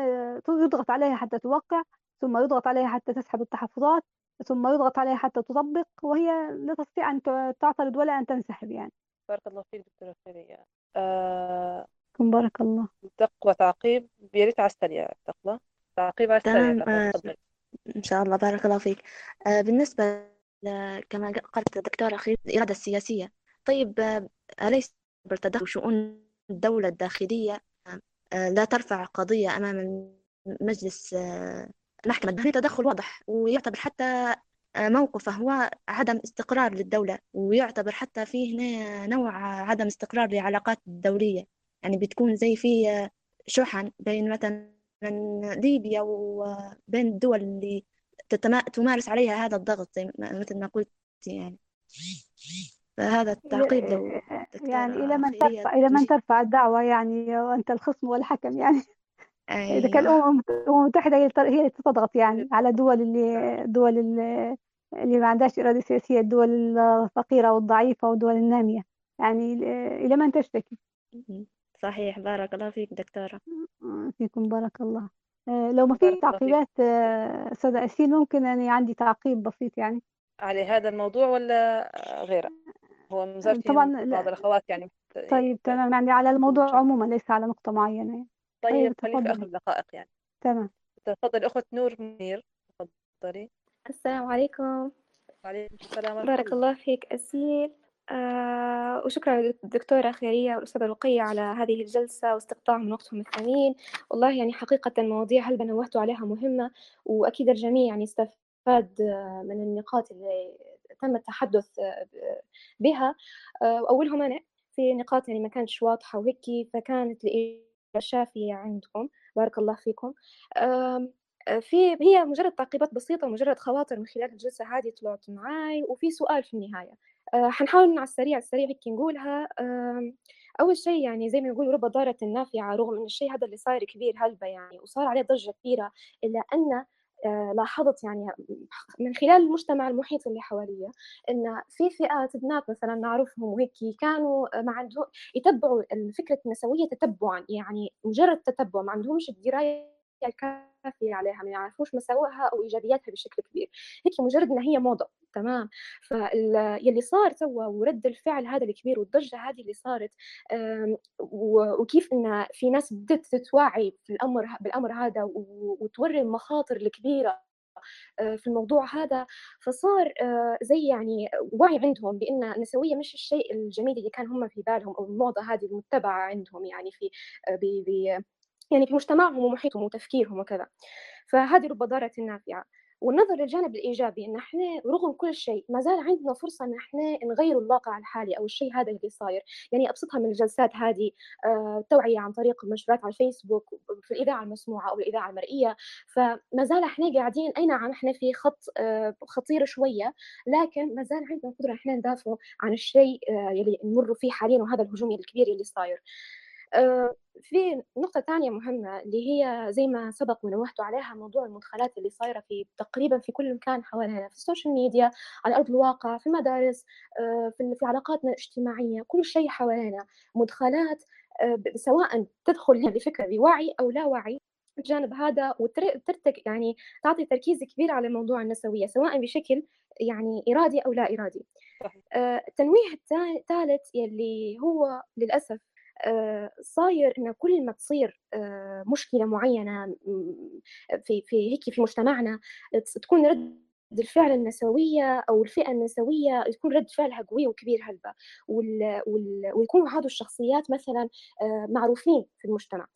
يضغط عليها حتى توقع ثم يضغط عليها حتى تسحب التحفظات ثم يضغط عليها حتى تطبق وهي لا تستطيع أن تعترض ولا أن تنسحب يعني. بارك الله فيك دكتورة خيرية. آه بارك الله. تقوى تعقيب. بيريت على السريع تقوى. تعقيب على السريع. آه إن شاء الله. بارك الله فيك. آه بالنسبة كما قالت الدكتورة خير الإرادة السياسية. طيب آه، أليس تدخل شؤون الدولة الداخلية؟ آه، لا ترفع قضية أمام المجلس المحكمة في تدخل واضح؟ ويعتبر حتى موقفه هو عدم استقرار للدولة ويعتبر حتى فيه نوع عدم استقرار للعلاقات الدولية يعني بتكون زي في شحن بين مثلا ليبيا وبين الدول اللي تمارس عليها هذا الضغط زي مثل ما قلت يعني. فهذا التعقيب لو يعني إلى من ترفع إلى من ترفع الدعوة يعني وأنت الخصم والحكم يعني. أيوة. إذا كان الأمم المتحدة هي اللي تضغط يعني على دول اللي دول اللي, اللي ما عندهاش إرادة سياسية الدول الفقيرة والضعيفة والدول النامية. يعني إلى من تشتكي. صحيح. بارك الله فيك دكتورة. فيكم. بارك الله. لو ما في تعقيبات آه، أستاذة أسيل ممكن أنا عندي تعقيب بسيط يعني. على هذا الموضوع ولا غيره؟ هو مزارتي طبعا بعض الأخوات يعني طيب تمام. يعني على الموضوع عموما ليس على نقطة معينة طيب, طيب خلينا في آخر دقائق يعني. تمام. تفضل أخت نور منير تفضلي. السلام عليكم. وعليكم السلام ورحمة بارك الله فيك أسيل. آه وشكرا للدكتورة خيرية والأستاذة رقية على هذه الجلسة واستقطاع من وقتهم الثمين. والله يعني حقيقة المواضيع هل نوهتوا عليها مهمة؟ وأكيد الجميع يعني استفاد من النقاط اللي تم التحدث بها. آه، أولهم أنا في نقاط يعني ما كانتش واضحة وهيك فكانت شافية عندكم. بارك الله فيكم. في هي مجرد تعقيبات بسيطة ومجرد خواطر من خلال الجلسة هذه طلعت معاي وفي سؤال في النهاية. حنحاول على السريع السريع هيك نقولها. أول شيء يعني زي ما نقول رب ضارة نافعة رغم أن الشيء هذا اللي صاير كبير هلبة يعني وصار عليه ضجة كبيرة إلا أن آه، لاحظت يعني من خلال المجتمع المحيط اللي حواليا إن في فئات بنات مثلا نعرفهم وهيك كانوا ما عندهم يتبعوا فكرة النسوية تتبعا يعني مجرد تتبع ما عندهمش الدرايه الكافيه عليها ما يعرفوش مساوئها أو إيجابياتها بشكل كبير. هيك مجرد انها هي موضة تمام؟ فاللي صار توا ورد الفعل هذا الكبير والضجة هذه اللي صارت وكيف إن في ناس بدات تتوعي في الأمر بالأمر هذا وتوري المخاطر الكبيرة آه، في الموضوع هذا فصار آه، زي يعني وعي عندهم بإن النسوية مش الشيء الجميل اللي كان هم في بالهم أو الموضة هذه المتبعة عندهم يعني في آه، يعني في مجتمعهم ومحيطهم وتفكيرهم وكذا. فهذه رب ضارة نافعة. والنظر للجانب الإيجابي إن إحنا رغم كل شيء ما زال عندنا فرصة إن إحنا نغير الواقع الحالي أو الشيء هذا اللي صاير. يعني أبسطها من الجلسات هذه آه، توعية عن طريق منشورات على الفيسبوك في الإذاعة المسموعة أو الإذاعة المرئية. فما زال إحنا قاعدين أي نعم إحنا في خط آه، خطير شوية لكن ما زال عندنا قدرة إحنا ندافع عن الشيء آه، يلي نمر فيه حاليا وهذا الهجوم الكبير اللي صاير. آه، في نقطة ثانية مهمة اللي هي زي ما سبق ونوهتوا عليها موضوع المدخلات اللي صايرة في تقريبا في كل مكان حوالينا في ال social media على أرض الواقع في المدارس آه، في علاقاتنا الاجتماعية كل شيء حوالينا. مدخلات آه، سواء تدخل بفكرة بوعي أو لا وعي الجانب هذا وترتك يعني تعطي تركيز كبير على موضوع النسوية سواء بشكل يعني إرادي أو لا إرادي. التنويه الثالث يلي هو للأسف آه، صاير إن كل ما تصير آه، مشكلة معينة في في هيك في مجتمعنا تكون رد الفعل النسوية أو الفئة النسوية تكون رد فعلها قوي وكبير هلبة. ويكونوا هذو الشخصيات مثلا آه، معروفين في المجتمع.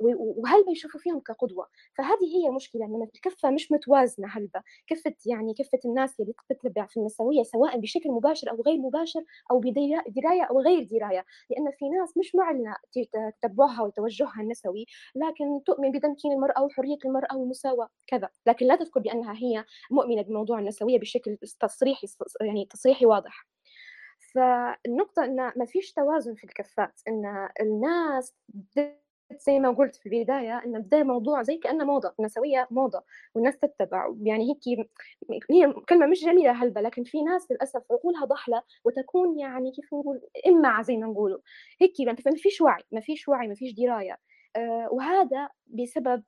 وهلبة يشوفوا فيهم كقدوة فهذه هي المشكلة أن الكفة مش متوازنة هلبة كفة يعني كفة الناس اللي تتبع في النسوية سواء بشكل مباشر أو غير مباشر أو بدراية أو غير دراية لأن في ناس مش معلنة تتبعها وتوجهها النسوي لكن تؤمن بتمكين المرأة وحرية المرأة والمساواة كذا لكن لا تذكر بأنها هي مؤمنة بموضوع النسوية بشكل تصريحي يعني تصريحي واضح. فالنقطة إن ما فيش توازن في الكفات إن الناس زي ما قلت في البداية إن بدأ موضوع زي كأنه موضة النسوية موضة والناس تتبع. يعني هيك هي كلمة مش جميلة هلبة لكن في ناس للأسف عقولها ضحلة وتكون يعني كيف نقول إمعة زي ما نقولوا. هيك ما فيش وعي ما فيش وعي ما فيش دراية. آه، وهذا بسبب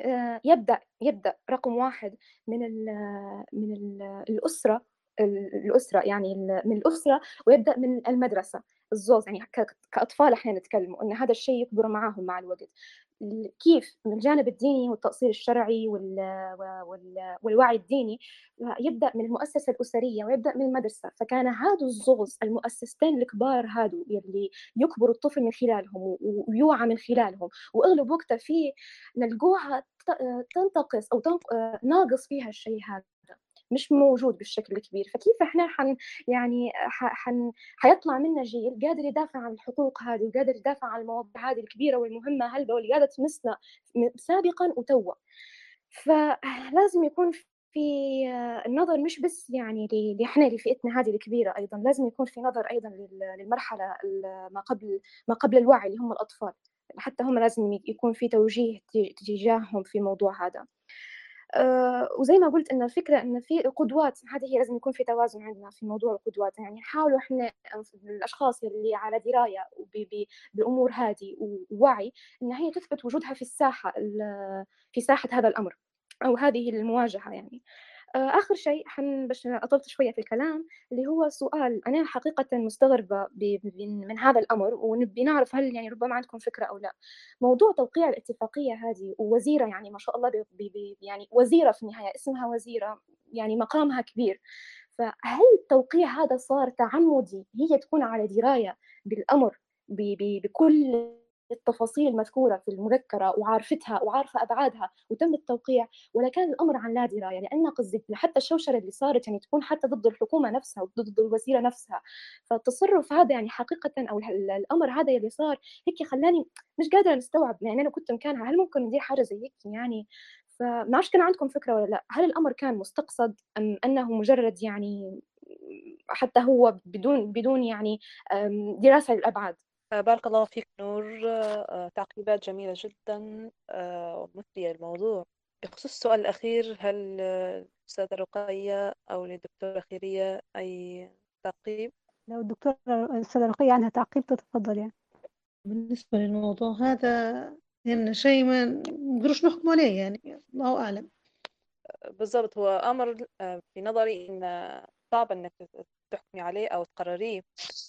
آه، يبدأ يبدأ رقم واحد من ال من ال الأسرة الأسرة يعني من الأسرة ويبدأ من المدرسة الزوز يعني كأطفال إحنا نتكلم أن هذا الشيء يكبر معاهم مع الوقت. كيف من الجانب الديني والتأصيل الشرعي والوعي الديني يبدأ من المؤسسة الأسرية ويبدأ من المدرسة. فكان هادو الزغز المؤسستين الكبار هادو يلي يكبر الطفل من خلالهم ويوعى من خلالهم وأغلب وقتها في نلقوها تنتقص أو ناقص فيها الشيء هذا. مش موجود بالشكل الكبير. فكيف إحنا حن يعني حن حيطلع منا جيل قادر يدافع عن الحقوق هذه وقادر يدافع عن المواضيع هذه الكبيرة والمهمة هلبة واللي قاعدة تمسنا سابقا وتوا فلازم يكون في النظر مش بس يعني إحنا لفئتنا هذه الكبيرة أيضا لازم يكون في نظر أيضا للمرحلة ما قبل ما قبل الوعي اللي هم الأطفال. حتى هم لازم يكون في توجيه تجاههم في موضوع هذا. وزي ما قلت إن الفكرة إن في قدوات هذه هي لازم يكون في توازن عندنا في موضوع القدوات. يعني نحاول إحنا الأشخاص اللي على دراية بالأمور هذه ووعي إن هي تثبت وجودها في الساحة في ساحة هذا الأمر أو هذه المواجهة يعني. آه، آخر شيء حن باش أطلت شوية في الكلام اللي هو سؤال أنا حقيقة مستغربة من هذا الأمر ونبي نعرف هل يعني ربما عندكم فكرة أو لا. موضوع توقيع الاتفاقية هذه ووزيرة يعني ما شاء الله بي بي يعني وزيرة في النهاية اسمها وزيرة يعني مقامها كبير. فهل التوقيع هذا صار تعمدي هي تكون على دراية بالأمر بكل التفاصيل المذكورة في المذكرة وعارفتها وعارفة أبعادها وتم التوقيع ولا كان الأمر عن لا دراية لأن قصدي حتى الشوشرة اللي صارت يعني تكون حتى ضد الحكومة نفسها وضد الوزيرة نفسها. فالتصرف هذا يعني حقيقة أو الأمر هذا اللي صار هيك خلاني مش قادرة نستوعب يعني أنا كنت مكانها هل ممكن ندير حاجة زي هيك؟ يعني فما أعرفش كان عندكم فكرة ولا لا؟ هل الأمر كان مستقصد أم أنه مجرد يعني حتى هو بدون بدون يعني دراسة للأبعاد؟ بارك الله فيك نور. آه، تعقيبات جميلة جدا. آه، ومثرية للموضوع بخصوص السؤال الأخير هل الأستاذة رقية أو للدكتورة خيرية أي تعقيب؟ لو الدكتورة الأستاذة رقية عندها تعقيب تتفضل يعني. بالنسبة للموضوع هذا يعني شيء ما نقدروش نحكم عليه يعني الله أعلم. بالضبط. هو أمر في نظري إن صعب إنك تحكمي عليه أو تقرريه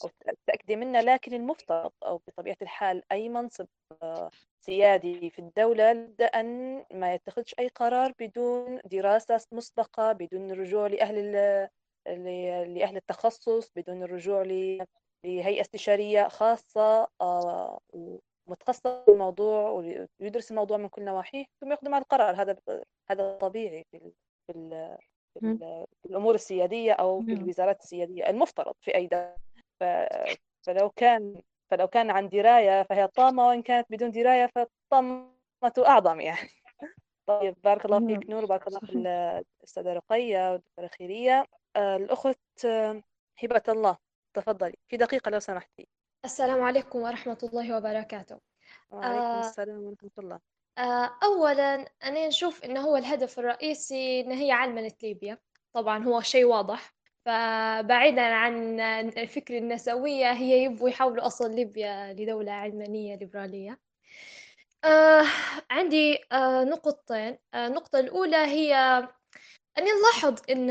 أو تتأكدي منه لكن المفترض أو بطبيعة الحال أي منصب آه، سيادي في الدولة لابد أن ما يتخذش أي قرار بدون دراسة مسبقة بدون الرجوع لأهل لأهل التخصص بدون الرجوع لهيئة استشارية خاصة آه، متخصص في الموضوع ويدرس الموضوع من كل نواحيه ثم يقدم على القرار. هذا هذا طبيعي في في, الأمور السيادية أو في الوزارات السيادية المفترض في أي دولة. فلو كان فلو كان عن دراية فهي طامة وإن كانت بدون دراية فالطامة أعظم يعني. طيب بارك الله فيك نور بارك الله في الأستاذة رقية والدكتورة خيرية. آه، الأخت آه، هبة الله تفضلي. في دقيقة لو سمحتي. السلام عليكم ورحمة الله وبركاته. وعليكم آه السلام ورحمة الله. آه أولا أنا نشوف إنه هو الهدف الرئيسي إن هي علمنة ليبيا طبعا هو شيء واضح. فبعيدا عن الفكر النسوية هي يبغوا يحولوا أصل ليبيا لدولة علمانية ليبرالية. آه عندي آه نقطتين. آه النقطة الأولى هي أني نلاحظ إن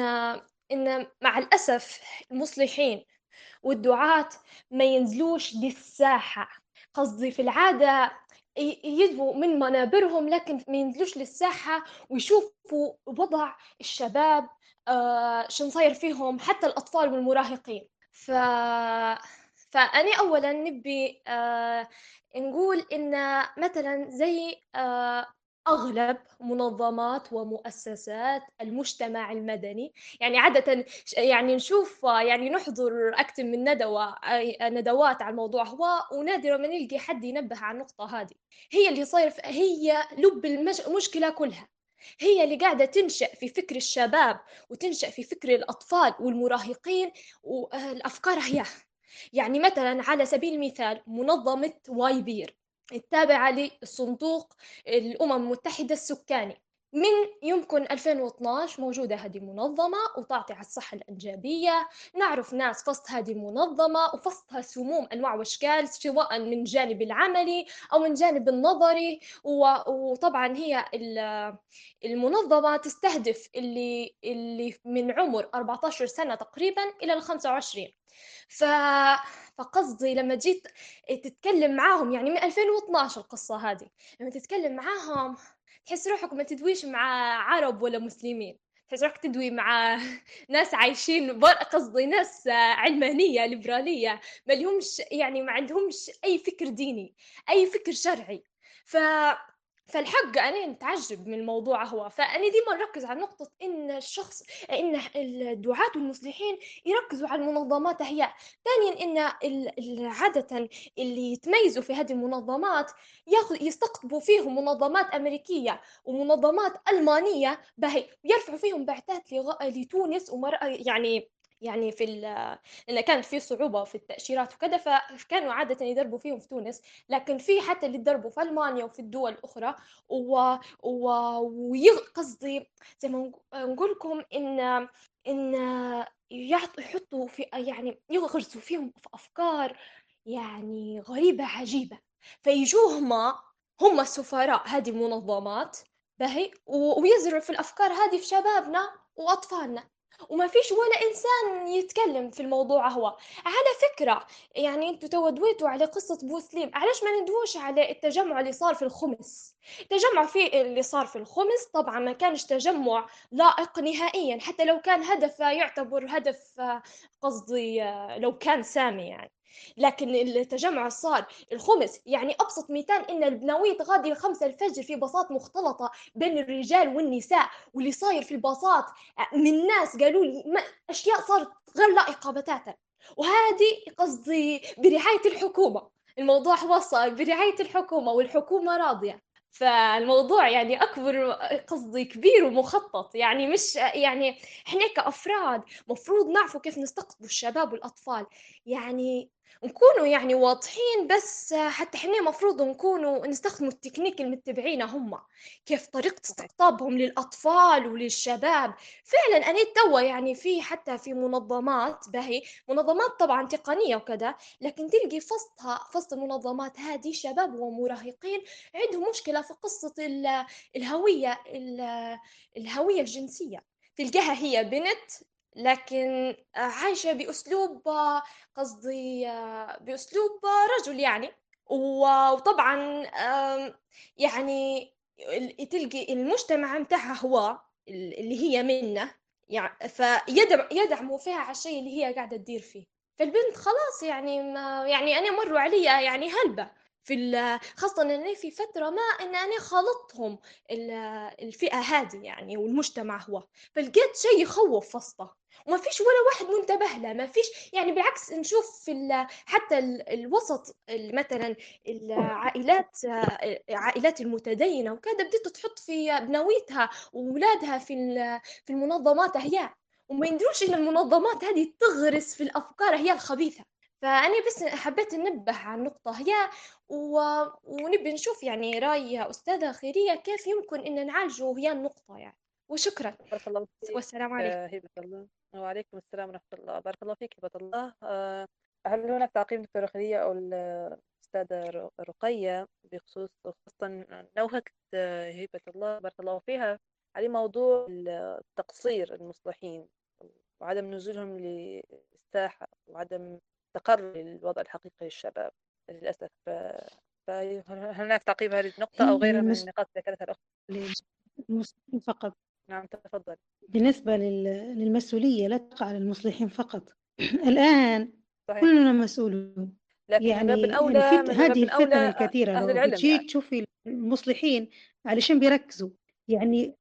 إن مع الأسف المصلحين والدعاة ما ينزلوش للساحة. قصدي في العادة يجوا من منابرهم لكن ما ينزلوش للساحة ويشوفوا وضع الشباب آه شو صاير فيهم حتى الأطفال والمراهقين. ف... فأنا أولا نبي آه نقول إن مثلا زي آه أغلب منظمات ومؤسسات المجتمع المدني. يعني عادة يعني نشوف يعني نحضر أكثر من ندوة ندوات على الموضوع. هو ونادرا ما نلقي حد ينبه على النقطة هذه. هي اللي صاير هي لب المشكلة كلها. هي اللي قاعدة تنشأ في فكر الشباب وتنشأ في فكر الأطفال والمراهقين والأفكار هي. يعني مثلا على سبيل المثال منظمة واي بير التابعة للصندوق الأمم المتحدة السكاني. من يمكن 2012 موجودة هذه المنظمة وتعطي على الصحة الإنجابية. نعرف ناس فصت هذه المنظمة وفصتها سموم أنواع وأشكال سواء من جانب العملي أو من جانب النظري. وطبعا هي المنظمة تستهدف اللي اللي من عمر 14 سنة تقريبا إلى ال 25 ف... فقصدي لما جيت تتكلم معاهم يعني من 2012 القصة هذه لما تتكلم معاهم تحس روحك ما تدويش مع عرب ولا مسلمين. تحس روحك تدوي مع ناس عايشين قصدي ناس علمانية ليبرالية. ما لهمش يعني ما عندهمش أي فكر ديني أي فكر شرعي. ف فالحق أنا نتعجب من الموضوع هو. فأنا ديما نركز على نقطة إن الشخص إن الدعاة والمصلحين يركزوا على المنظمات. هي ثانيا إن عادة اللي يتميزوا في هذه المنظمات ياخذ يستقطبوا فيهم منظمات أمريكية ومنظمات ألمانية. باهي يرفعوا فيهم بعثات لتونس ومر يعني يعني في لأن كانت في صعوبة في التأشيرات وكذا فكانوا عادة يدربوا فيهم في تونس. لكن في حتى اللي يدربوا في ألمانيا وفي الدول الأخرى و... و... وقصدي زي ما نقول لكم إن إن يحطوا في يعني يغرسوا فيهم في أفكار يعني غريبة عجيبة. فيجوهم هم السفراء هذه المنظمات باهي ويزرعوا في الأفكار هذه في شبابنا وأطفالنا. وما فيش ولا إنسان يتكلم في الموضوع هو. على فكرة يعني أنتوا تودويتوا على قصة بوسليم علاش ما ندوش على التجمع اللي صار في الخمس؟ التجمع في اللي صار في الخمس طبعا ما كانش تجمع لائق نهائيا حتى لو كان هدف يعتبر هدف قصدي لو كان سامي يعني. لكن التجمع صار الخمس يعني أبسط مثال إن البناويت غادي الخمسة الفجر في باصات مختلطة بين الرجال والنساء واللي صاير في الباصات من ناس قالوا لي أشياء صارت غير لائقة بتاتا. وهذه قصدي برعاية الحكومة. الموضوع وصل برعاية الحكومة والحكومة راضية. فالموضوع يعني أكبر قصدي كبير ومخطط. يعني مش يعني إحنا كأفراد مفروض نعرفوا كيف نستقطب الشباب والأطفال. يعني نكونوا يعني واضحين بس حتى إحنا مفروض نكونوا نستخدموا التكنيك المتبعينه هم. كيف طريقة استقطابهم للأطفال وللشباب. فعلا أنا توا يعني في حتى في منظمات باهي منظمات طبعا تقنية وكذا لكن تلقي فصلها فصل المنظمات هذه شباب ومراهقين عندهم مشكلة في قصة الهوية الهوية الجنسية. تلقاها هي بنت لكن عايشة بأسلوب قصدي بأسلوب رجل يعني. وطبعا يعني تلقي المجتمع متاعها هو اللي هي منه يعني فيدعم يدعموا فيها على الشيء اللي هي قاعدة تدير فيه. فالبنت خلاص يعني ما يعني أنا مروا عليا يعني هلبة. في خاصة أن في فترة ما أن أنا خلطتهم الفئة هذه يعني والمجتمع هو. فلقيت شيء يخوف فسطه وما فيش ولا واحد منتبه له. ما فيش يعني بالعكس نشوف في حتى الوسط مثلا العائلات عائلات المتدينة وكذا بدأت تحط في بنويتها وأولادها في في المنظمات هي. وما يندروش إن المنظمات هذه تغرس في الأفكار هي الخبيثة. فأنا بس حبيت ننبه على النقطة هي و... ونبي نشوف يعني رأي أستاذة خيرية كيف يمكن إن نعالجوا هي النقطة يعني. وشكرا. بارك الله فيك. والسلام عليكم. آه، هبة الله. وعليكم السلام ورحمة الله. بارك الله فيك هبة الله. آه، هل هناك تعقيب دكتورة خيرية أو الأستاذة رقية بخصوص خاصة نوهت آه، هبة الله. بارك الله فيها. على موضوع تقصير المصلحين وعدم نزولهم للساحة وعدم تقرر الوضع الحقيقي للشباب. للأسف. فهل هناك تعقيب هذه النقطة أو غيرها من النقاط اللي ذكرتها الأخت فقط. نعم تفضل. بالنسبة للمسؤولية لا تقع على المصلحين فقط. الآن صحيح. كلنا مسؤولون. لكن يعني من أولى الفت... هذه الفتن الكثيرة. العلم تجي يعني. تشوفي المصلحين علشان بيركزوا. يعني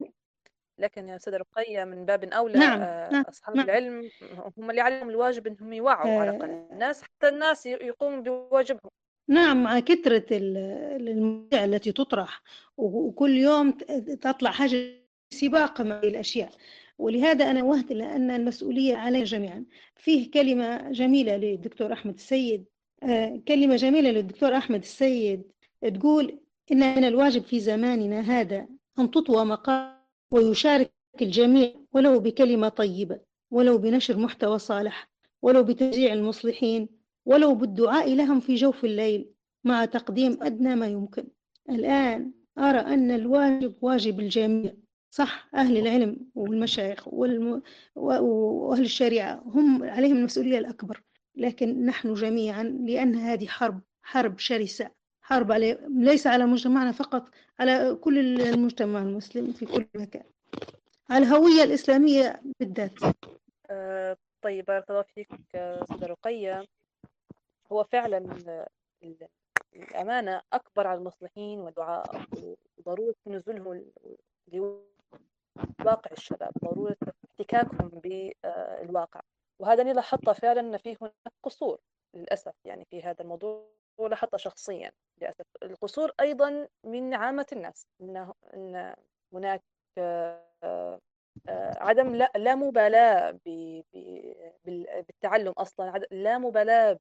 لكن يا سيدة رقية من باب أولى نعم آه، نعم أصحاب نعم. العلم هم اللي عليهم الواجب أنهم يوعوا على الأقل. آه. الناس حتى الناس يقوموا بواجبهم. نعم مع كثرة ال- المواضيع التي تطرح وكل يوم تطلع حاجة سباق مع الأشياء. ولهذا أنا وهت لأن المسؤولية علينا جميعا. فيه كلمة جميلة للدكتور أحمد السيد آه، كلمة جميلة للدكتور أحمد السيد تقول إن من الواجب في زماننا هذا أن تطوى مقام ويشارك الجميع ولو بكلمة طيبة ولو بنشر محتوى صالح ولو بتشجيع المصلحين ولو بالدعاء لهم في جوف الليل مع تقديم أدنى ما يمكن. الآن أرى أن الواجب واجب الجميع. صح أهل العلم والمشايخ والم... وأهل الشريعة هم عليهم المسؤولية الأكبر لكن نحن جميعا لأن هذه حرب حرب شرسة. حرب على ليس على مجتمعنا فقط على كل المجتمع المسلم في كل مكان. على الهوية الإسلامية بالذات. آه، طيب بارك الله فيك آه، سيدة رقية. هو فعلا ال- الأمانة أكبر على المصلحين ودعاء وضرورة نزولهم لواقع الشباب ضرورة احتكاكهم بالواقع وهذا اللي لاحظته فعلا أن فيه هناك قصور للأسف يعني في هذا الموضوع. ولاحظته شخصيا للأسف. القصور أيضا من عامة الناس إن إن هناك آه، آه، عدم لا لا مبالاة بالتعلم أصلا لا مبالاة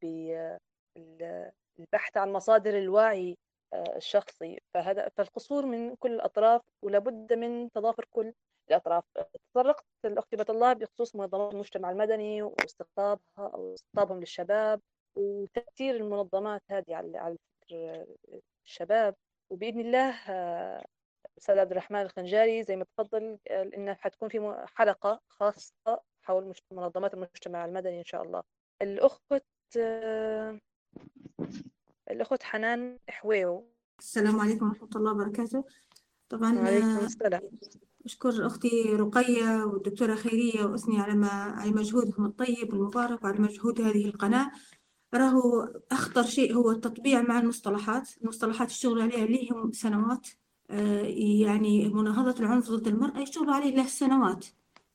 بالبحث عن مصادر الوعي آه، الشخصي. فهذا فالقصور من كل الأطراف ولابد من تضافر كل الأطراف. تطرقت الأخت الله بخصوص منظمات المجتمع المدني واستقطابها أو استقطابهم للشباب. وتأثير المنظمات هذه على على فكر الشباب. وبإذن الله آه، أستاذ عبد الرحمن الخنجاري زي ما تفضل قال إنه حتكون في حلقة خاصة حول منظمات المجتمع المدني إن شاء الله. الأخت آه، الأخت حنان حويو. السلام عليكم ورحمة الله وبركاته. طبعا وعليكم آه، السلام. أشكر أختي رقية والدكتورة خيرية وأثني على ما على مجهودهم الطيب والمبارك وعلى مجهود هذه القناة. راهو أخطر شيء هو التطبيع مع المصطلحات المصطلحات الشغل عليها ليهم سنوات آه، يعني مناهضة العنف ضد المرأة يشتغل عليه له سنوات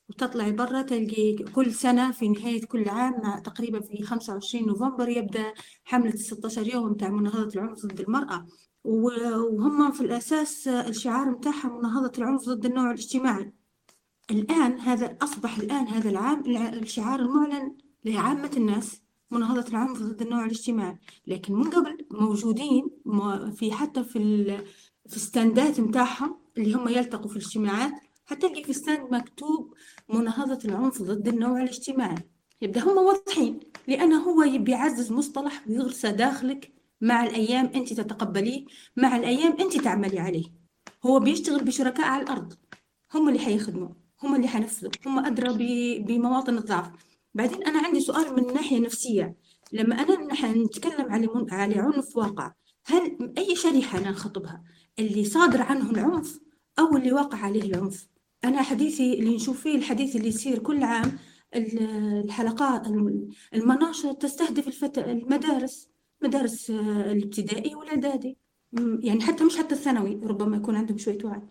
وتطلعي برا تلقي كل سنة في نهاية كل عام تقريبا في 25 نوفمبر يبدأ حملة 16 يوم متاع مناهضة العنف ضد المرأة. وهم في الأساس الشعار متاعهم مناهضة العنف ضد النوع الاجتماعي. الآن هذا أصبح الآن هذا العام الع- الشعار المعلن لعامة الناس. مناهضة العنف ضد النوع الاجتماعي. لكن من قبل موجودين في حتى في في الستاندات متاعهم اللي هم يلتقوا في الاجتماعات حتلقي في ستاند مكتوب مناهضة العنف ضد النوع الاجتماعي. يبدأ هم واضحين لأنه هو يبي يعزز مصطلح ويغرسه داخلك مع الأيام أنت تتقبليه مع الأيام أنت تعملي عليه. هو بيشتغل بشركاء على الأرض. هم اللي حيخدموا هم اللي حنفذوا هم أدرى بمواطن الضعف. بعدين أنا عندي سؤال من ناحية نفسية. لما نح- نتكلم على من- على عنف واقع هل أي شريحة أنا نخاطبها اللي صادر عنه العنف أو اللي واقع عليه العنف؟ أنا حديثي اللي نشوف فيه الحديث اللي يصير كل عام ال- الحلقات الم- المناشط تستهدف الفت... المدارس مدارس آه، الابتدائي والإعدادي. يعني حتى مش حتى الثانوي ربما يكون عندهم شوية وعي.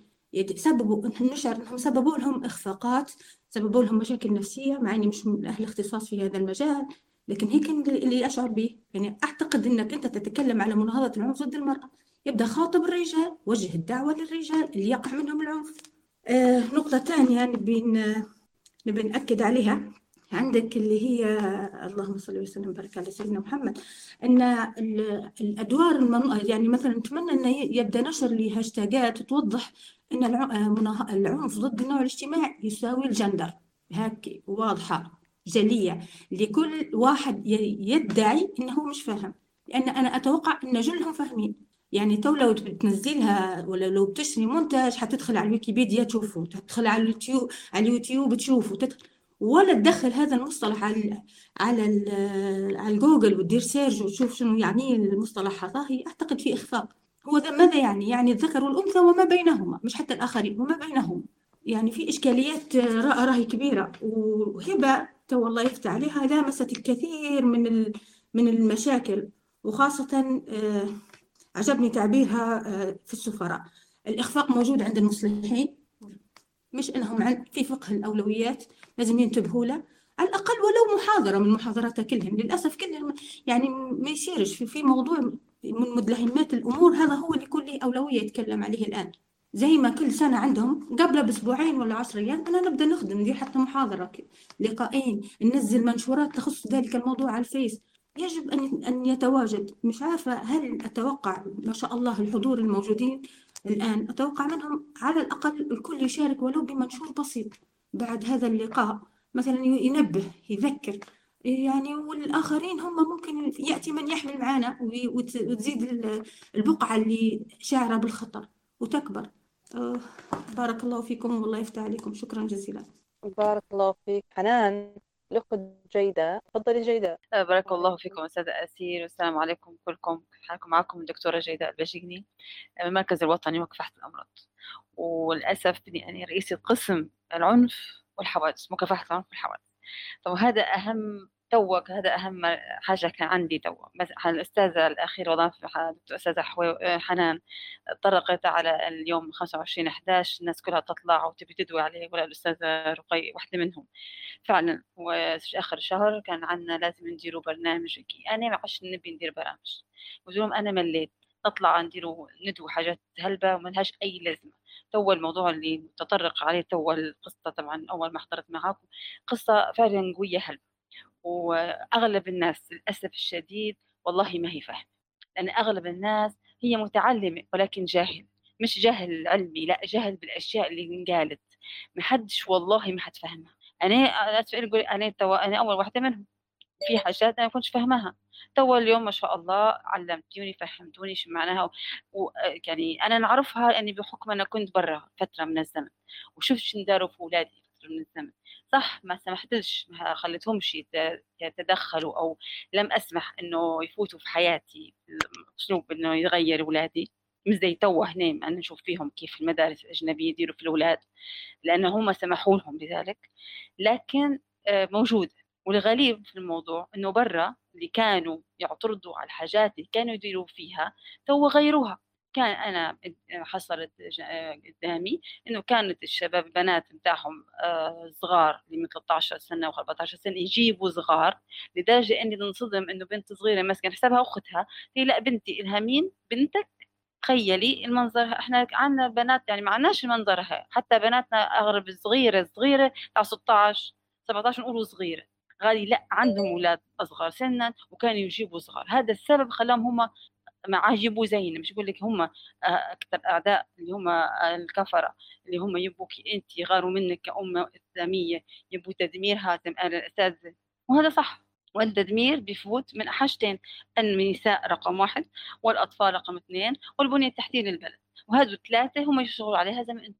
سببوا نشعر انهم سببوا لهم إخفاقات سببوا لهم مشاكل نفسية مع إني مش من أهل اختصاص في هذا المجال لكن هيك اللي أشعر به. يعني أعتقد إنك أنت تتكلم على مناهضه العنف ضد المرأة. يبدأ خاطب الرجال وجه الدعوة للرجال اللي يقع منهم العنف. آه نقطة ثانية نبي نبي نأكد عليها. عندك اللي هي اللهم صل وسلم وبارك على سيدنا محمد. إن الأدوار المن... يعني مثلا نتمنى إن يبدأ نشر لهاشتاجات توضح إن العنف ضد النوع الاجتماعي يساوي الجندر. هيك واضحة جلية. لكل واحد يدعي إنه مش فاهم. لأن أنا أتوقع إن جلهم فاهمين. يعني تو لو بتنزلها ولا لو بتشتري منتج حتدخل على الويكيبيديا تشوفه تدخل على اليوتيوب على اليوتيوب تشوفه تدخل ولا تدخل هذا المصطلح على على على الجوجل وتدير search وتشوف شنو يعني المصطلح هذا أعتقد في اخفاق هو ماذا يعني؟ يعني الذكر والأنثى وما بينهما مش حتى الآخرين وما بينهم. يعني في إشكاليات راهي كبيرة. وهبة تو الله يفتح عليها لامست الكثير من من المشاكل. وخاصة آه، عجبني تعبيرها آه، في السفراء. الإخفاق موجود عند المصلحين. مش إنهم عن في فقه الأولويات لازم ينتبهوا له. على الأقل ولو محاضرة من محاضراتها كلهم. للأسف كلهم يعني ما يصيرش. في, في موضوع من مدلهمات الأمور هذا هو اللي كل أولوية يتكلم عليه الآن. زي ما كل سنة عندهم قبل بأسبوعين ولا عشر أيام أنا نبدأ نخدم ندير حتى محاضرة لقاءين ننزل منشورات تخص ذلك الموضوع على الفيس. يجب أن أن يتواجد. مش عارفة هل أتوقع ما شاء الله الحضور الموجودين الآن أتوقع منهم على الأقل الكل يشارك ولو بمنشور بسيط بعد هذا اللقاء. مثلا ينبه يذكر. يعني والآخرين هم ممكن يأتي من يحمل معنا وتزيد البقعة اللي شاعرة بالخطر وتكبر. بارك الله فيكم والله يفتح عليكم. شكرا جزيلا. بارك الله فيك. حنان. الأخت جيدة تفضلي جيدة. آه، بارك الله فيكم أستاذة أسير والسلام عليكم كلكم. حالكم معكم الدكتورة جيدة البشجني من آه، المركز الوطني ومكافحة الأمراض. وللأسف بني أنا رئيسة قسم العنف والحوادث مكافحة العنف والحوادث. طب هذا أهم توك هذا أهم حاجة كان عندي تو الأستاذة الأخيرة وضعت الأستاذة حنان طرقت على اليوم 25 11 الناس كلها تطلع وتبي تدوي عليه ولا الأستاذة رقي واحدة منهم. فعلا آخر شهر كان عندنا لازم نديروا برنامج أنا ما عادش نبي ندير برامج. قلت لهم أنا مليت. نطلع نديروا ندوي حاجات هلبة وملهاش أي لازمة. تو الموضوع اللي تطرق عليه تو القصة طبعا أول ما حضرت معاكم. قصة فعلا قوية هلبة. وأغلب الناس للأسف الشديد والله ما هي فاهمة. لأن أغلب الناس هي متعلمة ولكن جاهل. مش جهل علمي لا جهل بالأشياء اللي انقالت. ما حدش والله ما حد فاهمها. أنا أقول أنا تو أنا أول واحدة منهم. في حاجات أنا ما كنتش فاهمها. تو اليوم ما شاء الله علمتوني فهمتوني شو معناها و... يعني أنا نعرفها لأني بحكم أنا كنت برا فترة من الزمن. وشفت شو داروا في اولادي فتره من الزمن. صح ما سمحتلش ما خليتهمش يتدخلوا أو لم أسمح إنه يفوتوا في حياتي. اسلوب إنه يغير اولادي مش زي تو هنا أنا نشوف فيهم كيف المدارس الأجنبية يديروا في الأولاد لأن هم سمحوا لهم بذلك لكن آه، موجودة. والغريب في الموضوع إنه برا اللي كانوا يعترضوا على الحاجات اللي كانوا يديروا فيها تو غيروها. كان أنا حصلت قدامي إنه كانت الشباب البنات بتاعهم آه، صغار اللي من 13 سنة و14 سنة يجيبوا صغار لدرجة إني ننصدم إنه بنت صغيرة ماسكة حسابها أختها هي لا بنتي إلها مين؟ بنتك تخيلي المنظر إحنا عندنا بنات يعني ما عندناش المنظر هاي حتى بناتنا اغلب صغيره صغيره تاع 16 17 نقولوا صغيرة غالي لا عندهم أولاد أصغر سنا وكانوا يجيبوا صغار هذا السبب خلاهم هم مع يبوا زين مش بقول لك هم آه، أكثر أعداء اللي هم آه، الكفرة اللي هم يبوك انت يغاروا منك كأمة إسلامية يبوا تدمير هاتم الأستاذ. وهذا صح. والتدمير بفوت من حاجتين النساء رقم واحد والأطفال رقم اثنين والبنية التحتية للبلد. وهذو الثلاثة هم يشتغلوا عليها زي ما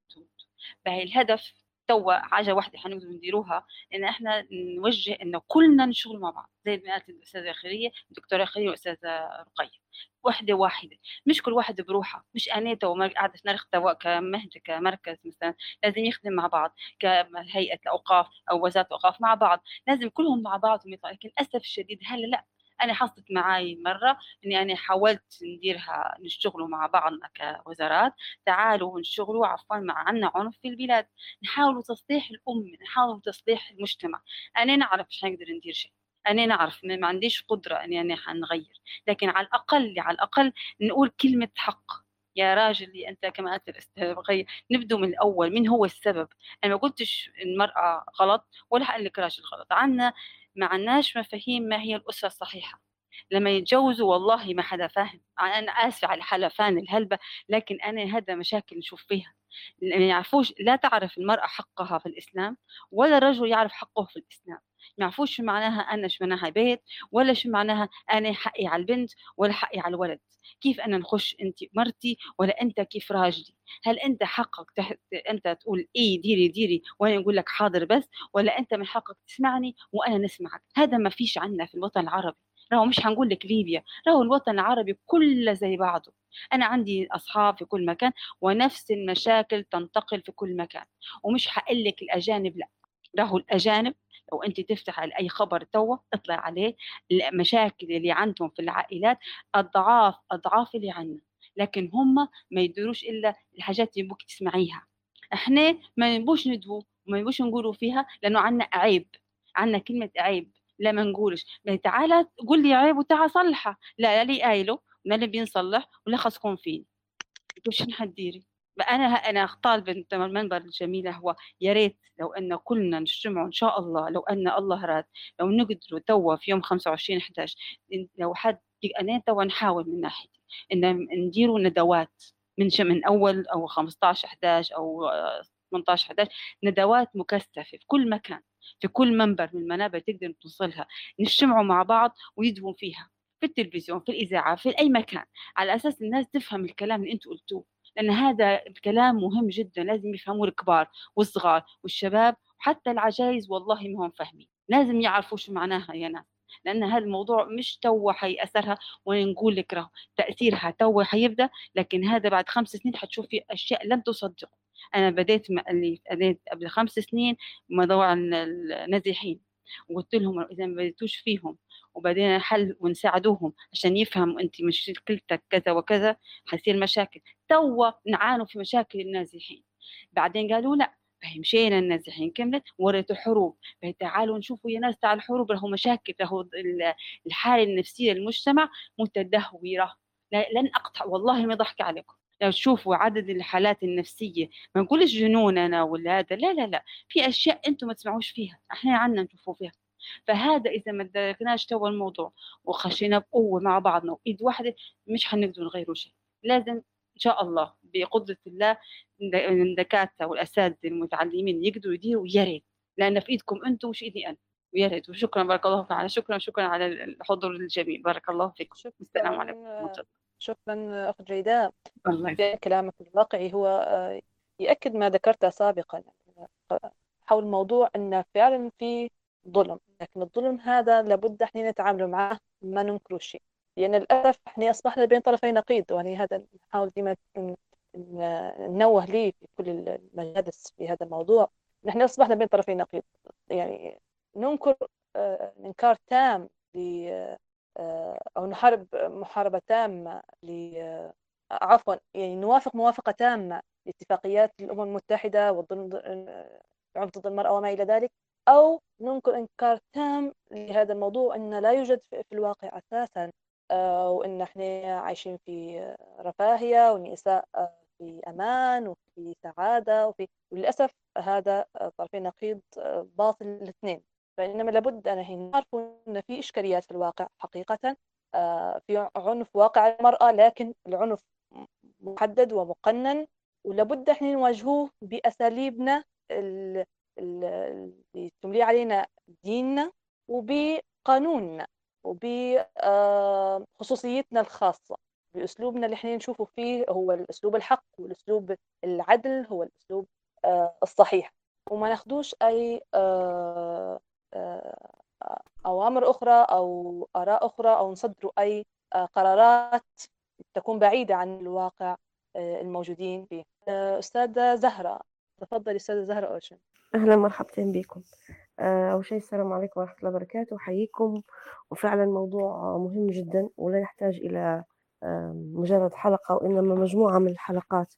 فهي الهدف توا حاجة واحدة حنقدر نديروها إن إحنا نوجه انه كلنا نشتغل مع بعض زي ما قالت الأستاذة خيريه الدكتورة خيريه والأستاذة رقية. وحده واحدة مش كل واحد بروحه مش أنا تو قاعدة نرخ كمهد كمركز مثلا لازم يخدم مع بعض كهيئة الاوقاف أو وزارة الاوقاف مع بعض لازم كلهم مع بعض لكن للأسف الشديد هلأ لا. أنا حصلت معي مرة إني أنا حاولت نديرها نشتغلوا مع بعضنا كوزارات تعالوا نشتغلوا عفوا مع عنا عنف في البلاد نحاولوا تصليح الأمة نحاولوا تصليح المجتمع. أنا نعرف مش حنقدر ندير شيء أنا نعرف ما عنديش قدرة إني أنا حنغير. لكن على الأقل على الأقل نقول كلمة حق. يا راجل أنت كما قالت الأستاذ بقية نبدو من الأول من هو السبب. أنا ما قلتش المرأة غلط ولا حقول لك راجل غلط. عنا ما عندناش مفاهيم ما هي الأسرة الصحيحة. لما يتجوزوا والله ما حدا فاهم. أنا آسفة على الحلفان الهلبة لكن أنا هذا مشاكل نشوف فيها. يعرفوش لا تعرف المرأة حقها في الإسلام ولا الرجل يعرف حقه في الإسلام. ما يعرفوش شو معناها أنا شو معناها بيت ولا شو معناها أنا حقي على البنت ولا حقي على الولد. كيف أنا نخش أنت مرتي ولا أنت كيف راجلي؟ هل أنت حقك تحت أنت تقول إيه ديري ديري وأنا نقول لك حاضر بس ولا أنت من حقك تسمعني وأنا نسمعك؟ هذا ما فيش عندنا في الوطن العربي. راهو مش هنقول لك ليبيا راهو الوطن العربي كله زي بعضه. أنا عندي أصحاب في كل مكان ونفس المشاكل تنتقل في كل مكان. ومش هقول لك الأجانب لا. راهو الأجانب لو أنت تفتح أي خبر توا اطلع عليه. المشاكل اللي عندهم في العائلات أضعاف أضعاف اللي عندنا. لكن هم ما يديروش إلا الحاجات اللي يبوك تسمعيها. إحنا ما نبوش ندوو وما نبوش نقولوا فيها لأنه عندنا عيب. عندنا كلمة عيب. لا ما نقولش. تعالى قول لي عيب وتعال صلحها لا لا لي قايله. ولا اللي بينصلح ولا خاصكم فيني. وش نحديري أنا أنا طالبه المنبر الجميله هو يا ريت لو أن كلنا نجتمع إن شاء الله لو أن الله راد لو نقدروا توا في يوم 25 11 لو حد أنا توا نحاول من ناحيتي إن نديروا ندوات من من أول أو 15 11 أو 18 11 ندوات مكثفة في كل مكان في كل منبر من المنابر تقدر توصلها نجتمعوا مع بعض ويدووا فيها في التلفزيون في الإذاعة في أي مكان على أساس الناس تفهم الكلام اللي أنتم قلتوه. لأن هذا الكلام مهم جدا لازم يفهموه الكبار والصغار والشباب وحتى العجائز والله ما هم فاهمين. لازم يعرفوا شو معناها يا ناس. لأن هذا الموضوع مش توا حيأثرها ونقول لك راه تأثيرها توا حيبدأ لكن هذا بعد خمس سنين حتشوفي أشياء لن تصدقوا أنا بديت اللي بديت قبل خمس سنين موضوع النازحين. وقلت لهم إذا ما بديتوش فيهم وبعدين حل ونساعدوهم عشان يفهموا أنت مشكلتك كذا وكذا حيصير مشاكل. توا نعانوا في مشاكل النازحين. بعدين قالوا لا فهي مشينا النازحين كملت وريتوا حروب تعالوا نشوفوا يا ناس تاع الحروب راهو مشاكل راهو الحالة النفسية للمجتمع متدهورة. لن أقطع والله ما ضحك عليكم. لو تشوفوا عدد الحالات النفسية ما نقولش جنون أنا ولا هذا لا لا لا. في أشياء أنتم ما تسمعوش فيها إحنا عنا نشوفوا فيها. فهذا إذا ما دركناش توا الموضوع وخشينا بقوة مع بعضنا وإيد واحدة مش حنقدر نغيروا شيء. لازم إن شاء الله بقدرة الله الدكاتره والأساتذة المتعلمين يقدروا يديروا يا ريت. لأن في إيدكم أنتم مش إيدي أنا. ويا ريت. وشكرا بارك الله فيك شكرا شكرا على الحضور الجميل. بارك الله فيكم. السلام عليكم شكرا أخت جيداء الله كلامك الواقعي هو آه، يأكد ما ذكرته سابقا. حول موضوع إن فعلا في ظلم لكن الظلم هذا لابد إحنا نتعامل معه ما ننكر شيء. لأن للأسف إحنا أصبحنا بين طرفي نقيض ويعني هذا نحاول ديما ننوه ليه في كل المجالس في هذا الموضوع. نحن أصبحنا بين طرفي نقيض. يعني ننكر آه، إنكار تام ل آه، أو نحارب محاربة تامة ل آه، عفوا يعني نوافق موافقة تامة لاتفاقيات الأمم المتحدة والظلم العنف ضد المرأة وما إلى ذلك. أو ننكر إنكار تام لهذا الموضوع أن لا يوجد في الواقع أساسا. آه، وأن إحنا عايشين في رفاهية والنساء في أمان وفي سعادة وفي وللأسف هذا طرفين نقيض باطل الاثنين. فإنما لابد أن نعرف أن في إشكاليات في الواقع حقيقة آه، في عنف واقع المرأة لكن العنف محدد ومقنن ولابد إحنا نواجهوه بأساليبنا اللي تملي علينا ديننا وبقانوننا وبخصوصيتنا الخاصة بأسلوبنا اللي إحنا نشوفه فيه هو الأسلوب الحق والأسلوب العدل هو الأسلوب آه، الصحيح. وما ناخدوش أي آه، آه، أوامر أخرى أو آراء أخرى أو نصدروا أي قرارات تكون بعيدة عن الواقع الموجودين فيه. أستاذة زهرة تفضلي أستاذة زهرة أوشن. أهلا مرحبتين بكم. آه، أول شيء السلام عليكم ورحمة الله وبركاته. أحييكم. وفعلا موضوع مهم جدا ولا يحتاج آه، مجرد حلقة وإنما مجموعة من الحلقات.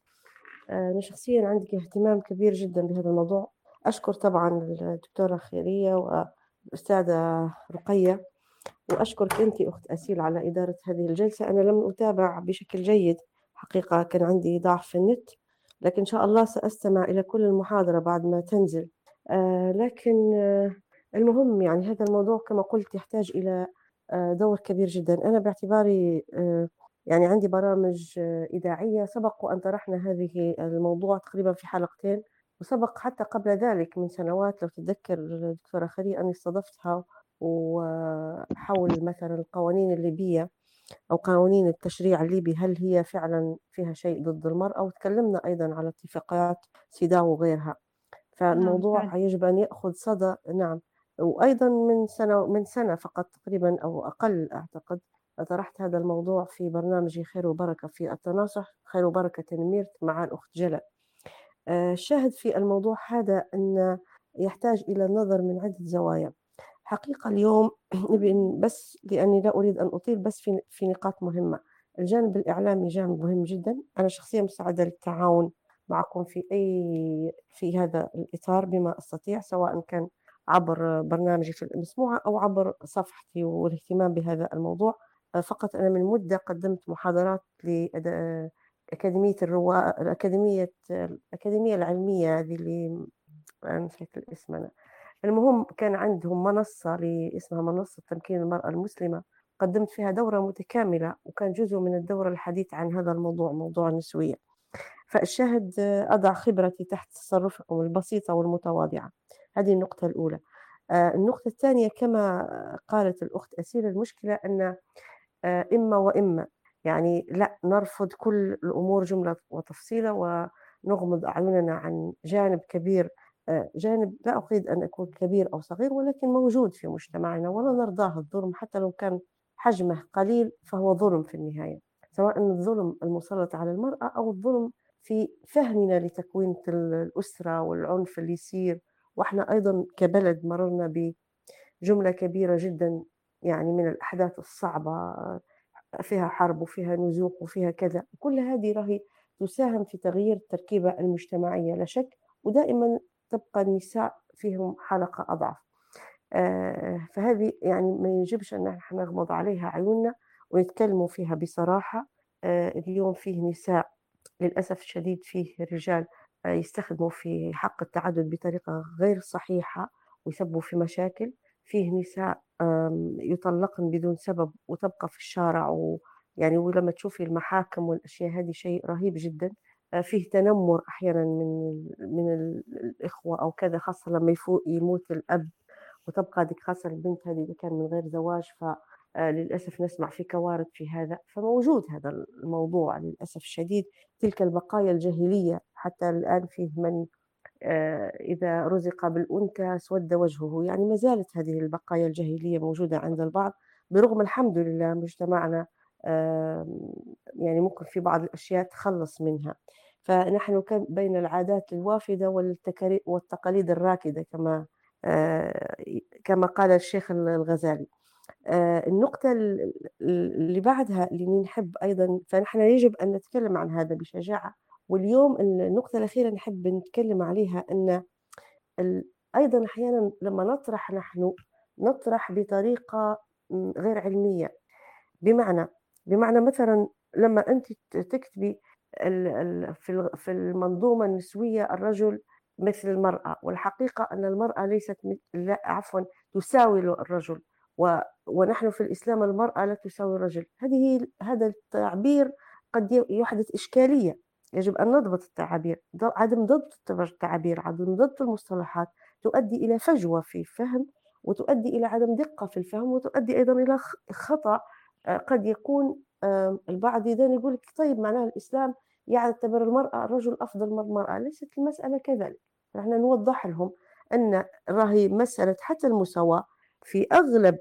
آه، أنا شخصيا عندي اهتمام كبير جدا بهذا الموضوع. أشكر طبعا الدكتورة خيرية والأستاذة رقية. وأشكرك أنت أخت أسيل على إدارة هذه الجلسة. أنا لم أتابع بشكل جيد. حقيقة كان عندي ضعف في النت. لكن إن شاء الله سأستمع إلى كل المحاضرة بعد ما تنزل. آه، لكن آه، المهم يعني هذا الموضوع كما قلت يحتاج إلى آه، دور كبير جدا. أنا باعتباري يعني عندي برامج إذاعية. سبق وأن طرحنا هذه الموضوع تقريبا في حلقتين وسبق حتى قبل ذلك من سنوات. لو تتذكر دكتورة خليل أني استضفتها وحول مثلا القوانين الليبية. أو قوانين التشريع الليبي هل هي فعلا فيها شيء ضد المرأة؟ وتكلمنا أيضا على اتفاقيات سيداو وغيرها. نعم فالموضوع فعلا. يجب أن يأخذ صدى نعم. وأيضا من سنة من سنة فقط تقريبا أو أقل أعتقد طرحت هذا الموضوع في برنامجي خير وبركة في التناصح خير وبركة تنميرت مع الأخت جلا آه، الشاهد في الموضوع هذا أن يحتاج إلى النظر من عدة زوايا. حقيقة اليوم بس لأني لا أريد أن أطيل بس في في نقاط مهمة. الجانب الإعلامي جانب مهم جدا. أنا شخصيا مستعدة للتعاون معكم في أي في هذا الإطار بما أستطيع سواء كان عبر برنامجي في المسموعة أو عبر صفحتي والاهتمام بهذا الموضوع. آه، فقط أنا من مدة قدمت محاضرات لأكاديمية الرواء الأكاديمية الأكاديمية العلمية هذه اللي نسيت الاسم أنا. المهم كان عندهم منصة اسمها منصة تمكين المرأة المسلمة قدمت فيها دورة متكاملة وكان جزء من الدورة الحديث عن هذا الموضوع موضوع النسوية فالشاهد أضع خبرتي تحت تصرفكم البسيطة والمتواضعة. هذه النقطة الأولى. آه، النقطة الثانية كما قالت الأخت أسيل المشكلة أن آه، إما وإما. يعني لا نرفض كل الأمور جملة وتفصيلة ونغمض أعيننا عن جانب كبير جانب لا أريد أن أكون كبير أو صغير ولكن موجود في مجتمعنا ولا نرضاه الظلم حتى لو كان حجمه قليل فهو ظلم في النهاية سواء الظلم المسلط على المرأة أو الظلم في فهمنا لتكوين الأسرة والعنف اللي يصير. وإحنا أيضا كبلد مررنا بجملة كبيرة جدا يعني من الأحداث الصعبة فيها حرب وفيها نزوح وفيها كذا. كل هذه راهي تساهم في تغيير التركيبة المجتمعية لا شك ودائما تبقى النساء فيهم حلقة أضعف. آه، فهذه يعني ما يجبش أن إحنا نغمض عليها عيوننا ونتكلموا فيها بصراحة. آه، اليوم فيه نساء للأسف الشديد فيه رجال آه، يستخدموا في حق التعدد بطريقة غير صحيحة ويسببوا في مشاكل. فيه نساء يطلقن بدون سبب وتبقى في الشارع ويعني ولما تشوفي المحاكم والأشياء هذه شيء رهيب جدا. فيه تنمر أحيانا من من ال- الإخوة أو كذا خاصة لما يموت الأب وتبقى ديك خاصة البنت هذه إذا كان من غير زواج فللأسف نسمع في كوارث في هذا. فموجود هذا الموضوع للأسف الشديد. تلك البقايا الجاهلية حتى الآن فيه من آه، إذا رزق بالأنثى اسود وجهه. يعني ما زالت هذه البقايا الجاهلية موجودة عند البعض برغم الحمد لله مجتمعنا يعني ممكن في بعض الأشياء تخلص منها. فنحن بين العادات الوافدة والتقاليد الراكدة كما آه، كما قال الشيخ الغزالي. آه، النقطة ال- ال- اللي بعدها اللي نحب أيضا فنحن يجب أن نتكلم عن هذا بشجاعة. واليوم النقطة الأخيرة نحب نتكلم عليها أن أيضا أحيانا لما نطرح نحن نطرح بطريقة غير علمية. بمعنى بمعنى مثلا لما أنت ت- تكتبي في المنظومة النسوية الرجل مثل المرأة والحقيقة أن المرأة ليست لا عفوا تساوي الرجل ونحن في الإسلام المرأة لا تساوي الرجل. هذه هذا التعبير قد يحدث إشكالية. يجب أن نضبط التعابير. عدم ضبط التعابير عدم ضبط المصطلحات تؤدي إلى فجوة في الفهم وتؤدي إلى عدم دقة في الفهم وتؤدي أيضا إلى خ- خطأ آه، قد يكون آه، البعض إذا يقول لك طيب معناها الإسلام يعتبر المرأة الرجل أفضل من المرأة ليست المسألة كذلك. نحن نوضح لهم أن راهي مسألة حتى المساواة في أغلب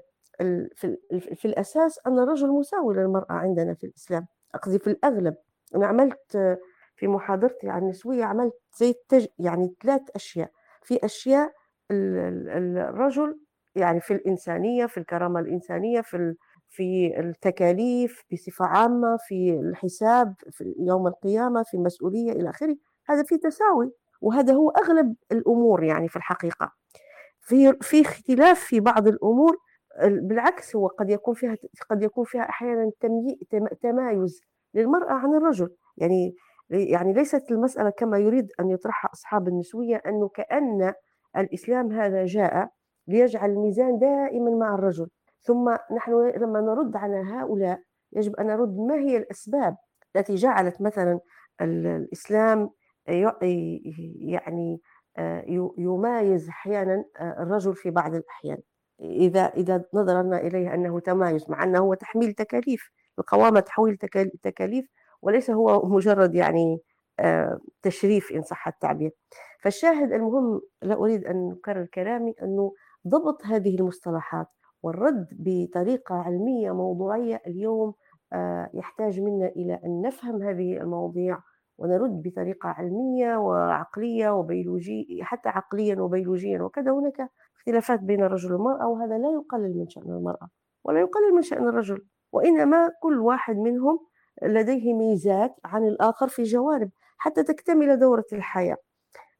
في, في الأساس أن الرجل مساوي للمرأة عندنا في الإسلام. أقصد في الأغلب. أنا عملت آه، في محاضرتي عن النسوية عملت زي التج... يعني ثلاث أشياء. في أشياء الرجل يعني في الإنسانية في الكرامة الإنسانية في في التكاليف بصفة عامة في الحساب في يوم القيامة في المسؤولية إلى آخره. هذا في تساوي وهذا هو أغلب الأمور يعني في الحقيقة. في في اختلاف في بعض الأمور بالعكس هو قد يكون فيها قد يكون فيها أحيانا تمايز للمرأة عن الرجل. يعني يعني ليست المسألة كما يريد أن يطرحها أصحاب النسوية أنه كأن الإسلام هذا جاء ليجعل الميزان دائما مع الرجل. ثم نحن لما نرد على هؤلاء يجب أن نرد ما هي الأسباب التي جعلت مثلا الإسلام يعني آه، يمايز أحيانا آه، الرجل في بعض الأحيان. إذا إذا نظرنا إليه أنه تمايز مع أنه هو تحميل تكاليف القوامة تحويل تكاليف وليس هو مجرد يعني آه، تشريف إن صح التعبير. فالشاهد المهم لا أريد أن أكرر كلامي أنه ضبط هذه المصطلحات. والرد بطريقة علمية موضوعية اليوم آه، يحتاج منا إلى أن نفهم هذه المواضيع ونرد بطريقة علمية وعقلية وبيولوجية حتى عقليا وبيولوجيا. وكذا هناك اختلافات بين الرجل والمرأة وهذا لا يقلل من شأن المرأة ولا يقلل من شأن الرجل. وإنما كل واحد منهم لديه ميزات عن الآخر في جوانب حتى تكتمل دورة الحياة.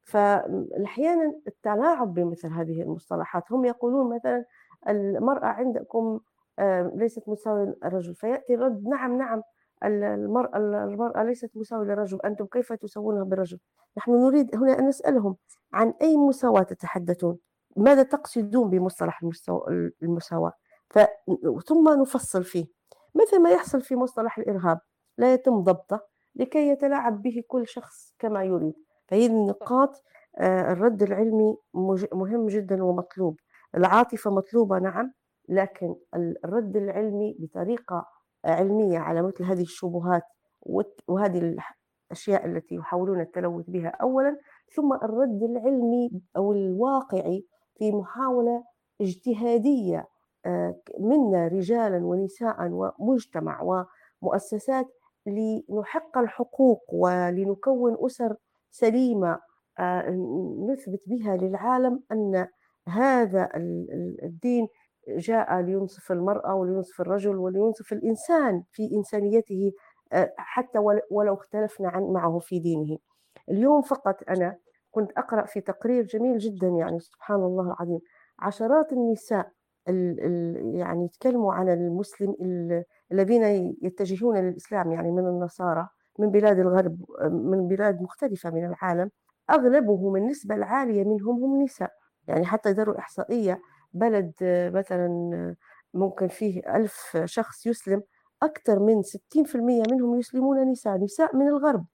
فأحيانا التلاعب بمثل هذه المصطلحات هم يقولون مثلا المرأة عندكم آه، ليست مساوية للرجل فيأتي الرد نعم نعم المرأة المرأة ليست مساوية للرجل أنتم كيف تسوونها بالرجل؟ نحن نريد هنا أن نسألهم عن أي مساواة تتحدثون؟ ماذا تقصدون بمصطلح المساواة؟ ثم نفصل فيه. مثل ما يحصل في مصطلح الإرهاب لا يتم ضبطه لكي يتلاعب به كل شخص كما يريد. فهي النقاط آه، الرد العلمي مهم جدا ومطلوب. العاطفة مطلوبة نعم لكن الرد العلمي بطريقة علمية على مثل هذه الشبهات وهذه الأشياء التي يحاولون التلوث بها أولا ثم الرد العلمي أو الواقعي في محاولة اجتهادية آه، منا رجالا ونساء ومجتمع ومؤسسات لنحق الحقوق ولنكون أسر سليمة آه، نثبت بها للعالم أن هذا الدين جاء لينصف المرأة ولينصف الرجل ولينصف الإنسان في إنسانيته آه، حتى ولو اختلفنا عن معه في دينه. اليوم فقط أنا كنت أقرأ في تقرير جميل جدا يعني سبحان الله العظيم. عشرات النساء يعني يتكلموا عن المسلم الذين يتجهون للإسلام يعني من النصارى من بلاد الغرب من بلاد مختلفة من العالم أغلبهم النسبة العالية منهم هم نساء. يعني حتى يدروا إحصائية بلد مثلا ممكن فيه ألف شخص يسلم أكثر من 60% منهم يسلمون نساء نساء من الغرب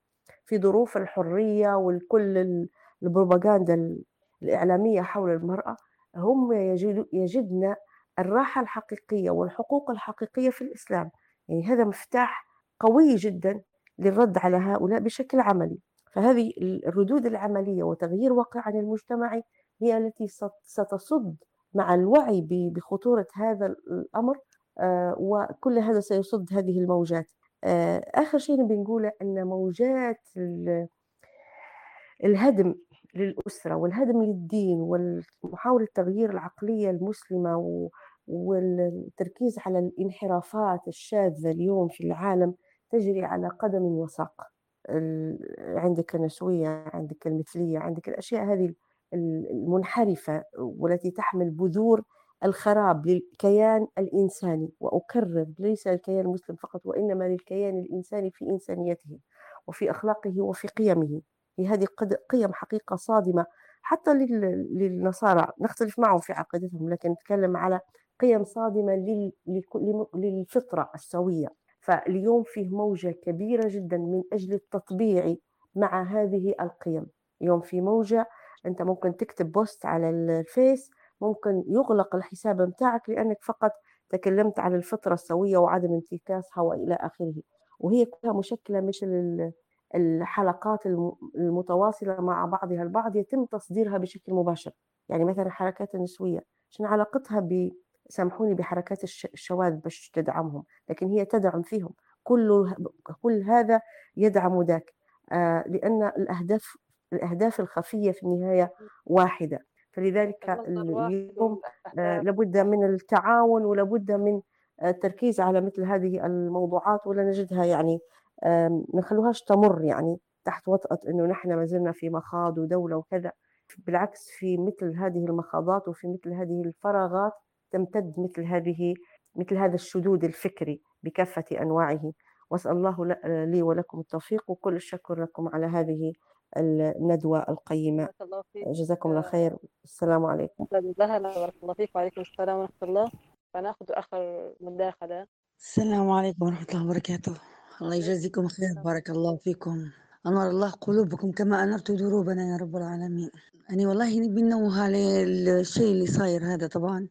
في ظروف الحرية والكل البروباغندا الإعلامية حول المرأة هم يجدن الراحة الحقيقية والحقوق الحقيقية في الإسلام. يعني هذا مفتاح قوي جدا للرد على هؤلاء بشكل عملي. فهذه الردود العملية وتغيير واقعنا المجتمعي هي التي ستصد مع الوعي بخطورة هذا الأمر آه، وكل هذا سيصد هذه الموجات. آه، آخر شيء بنقوله أن موجات الهدم للأسرة والهدم للدين ومحاولة تغيير العقلية المسلمة والتركيز على الانحرافات الشاذة اليوم في العالم تجري على قدم وساق. عندك النسوية عندك المثلية عندك الأشياء هذه المنحرفة والتي تحمل بذور الخراب للكيان الإنساني. وأكرر ليس الكيان المسلم فقط وإنما للكيان الإنساني في إنسانيته وفي أخلاقه وفي قيمه. هي هذه قيم حقيقة صادمة حتى للنصارى. نختلف معهم في عقيدتهم لكن نتكلم على قيم صادمة للفطرة السوية. فاليوم فيه موجة كبيرة جدا من أجل التطبيع مع هذه القيم. اليوم في موجة أنت ممكن تكتب بوست على الفيس ممكن يغلق الحساب متاعك لأنك فقط تكلمت عن الفطرة السوية وعدم انتكاسها وإلى آخره. وهي كلها مشكلة مثل الحلقات المتواصلة مع بعضها البعض يتم تصديرها بشكل مباشر. يعني مثلا حركات النسوية عشان علاقتها ب سامحوني بحركات الشواذ باش تدعمهم لكن هي تدعم فيهم. كل كل هذا يدعم ذاك. آه لأن الأهداف الأهداف الخفية في النهاية واحدة. فلذلك اليوم آه، لابد من التعاون ولابد من آه، التركيز على مثل هذه الموضوعات ولا نجدها يعني ما نخلوهاش تمر يعني تحت وطأة إنه نحن ما زلنا في مخاض ودولة وكذا. بالعكس في مثل هذه المخاضات وفي مثل هذه الفراغات تمتد مثل هذه مثل هذا الشذوذ الفكري بكافة أنواعه. وأسأل الله لي ولكم التوفيق وكل الشكر لكم على هذه الندوة القيمة. بارك الله فيك. جزاكم الله خير. السلام عليكم. بارك الله فيك وعليكم السلام ورحمة الله. فنأخذ آخر مداخلة. السلام عليكم ورحمة الله وبركاته. الله يجازيكم خير. بارك الله فيكم. أنور الله قلوبكم كما أنرت دروبنا يا رب العالمين. أنا والله نبي ننوه على الشيء اللي صاير هذا طبعا.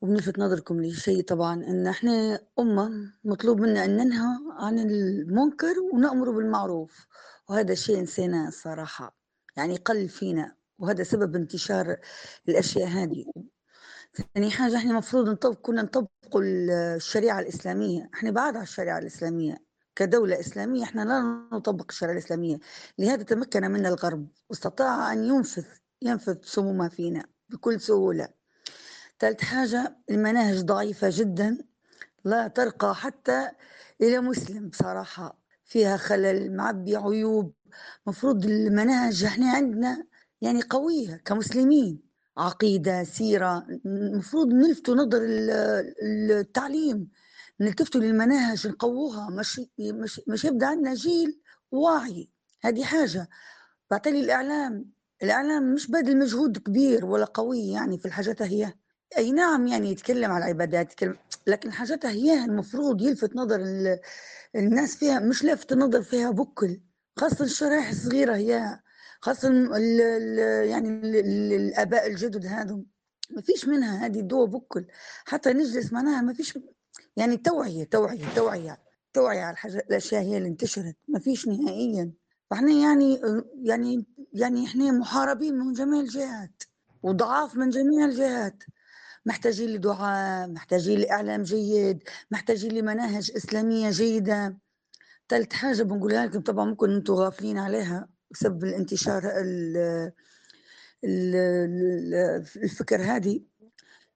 وبنلفت نظركم لشيء طبعا إن إحنا أمة مطلوب منا أن ننهى عن المنكر ونأمر بالمعروف. وهذا الشيء نسيناه الصراحه يعني قل فينا وهذا سبب انتشار الأشياء هذه. ثاني حاجة إحنا المفروض نطبق كنا نطبق الشريعة الإسلامية. إحنا بعاد عن الشريعة الإسلامية. كدولة إسلامية إحنا لا نطبق الشريعة الإسلامية. لهذا تمكن منا الغرب واستطاع أن ينفذ ينفذ سمومها فينا بكل سهولة. ثالث حاجة المناهج ضعيفة جدا لا ترقى حتى إلى مسلم بصراحة فيها خلل معبي عيوب. مفروض المناهج إحنا عندنا يعني قوية كمسلمين. عقيدة سيرة المفروض نلفتوا نظر ال- التعليم. نلتفتوا للمناهج نقووها. مش مش مش يبدأ عندنا جيل واعي. هذه حاجة. بعتلي الإعلام. الإعلام مش باذل مجهود كبير ولا قوي يعني في الحاجات هي. أي نعم يعني يتكلم على العبادات يتكلم لكن حاجاتها هي المفروض يلفت نظر ال- الناس فيها مش لافت نظر فيها بكل خاصة الشرائح الصغيرة هي خاصة ال ال يعني ال ال الآباء الجدد هذم ما فيش منها هذه الدوا بكل حتى نجلس معناها ما فيش يعني توعية توعية توعية توعية على الحاجة الأشياء هي اللي انتشرت ما فيش نهائيا فإحنا يعني يعني يعني إحنا محاربين من جميع الجهات وضعاف من جميع الجهات. محتاجين لدعاء محتاجين لإعلام جيد محتاجين لمناهج إسلامية جيدة. ثالث حاجة بنقولها لكم طبعا ممكن أنتم غافلين عليها بسبب الانتشار ال- ال- ال- الفكر هذه.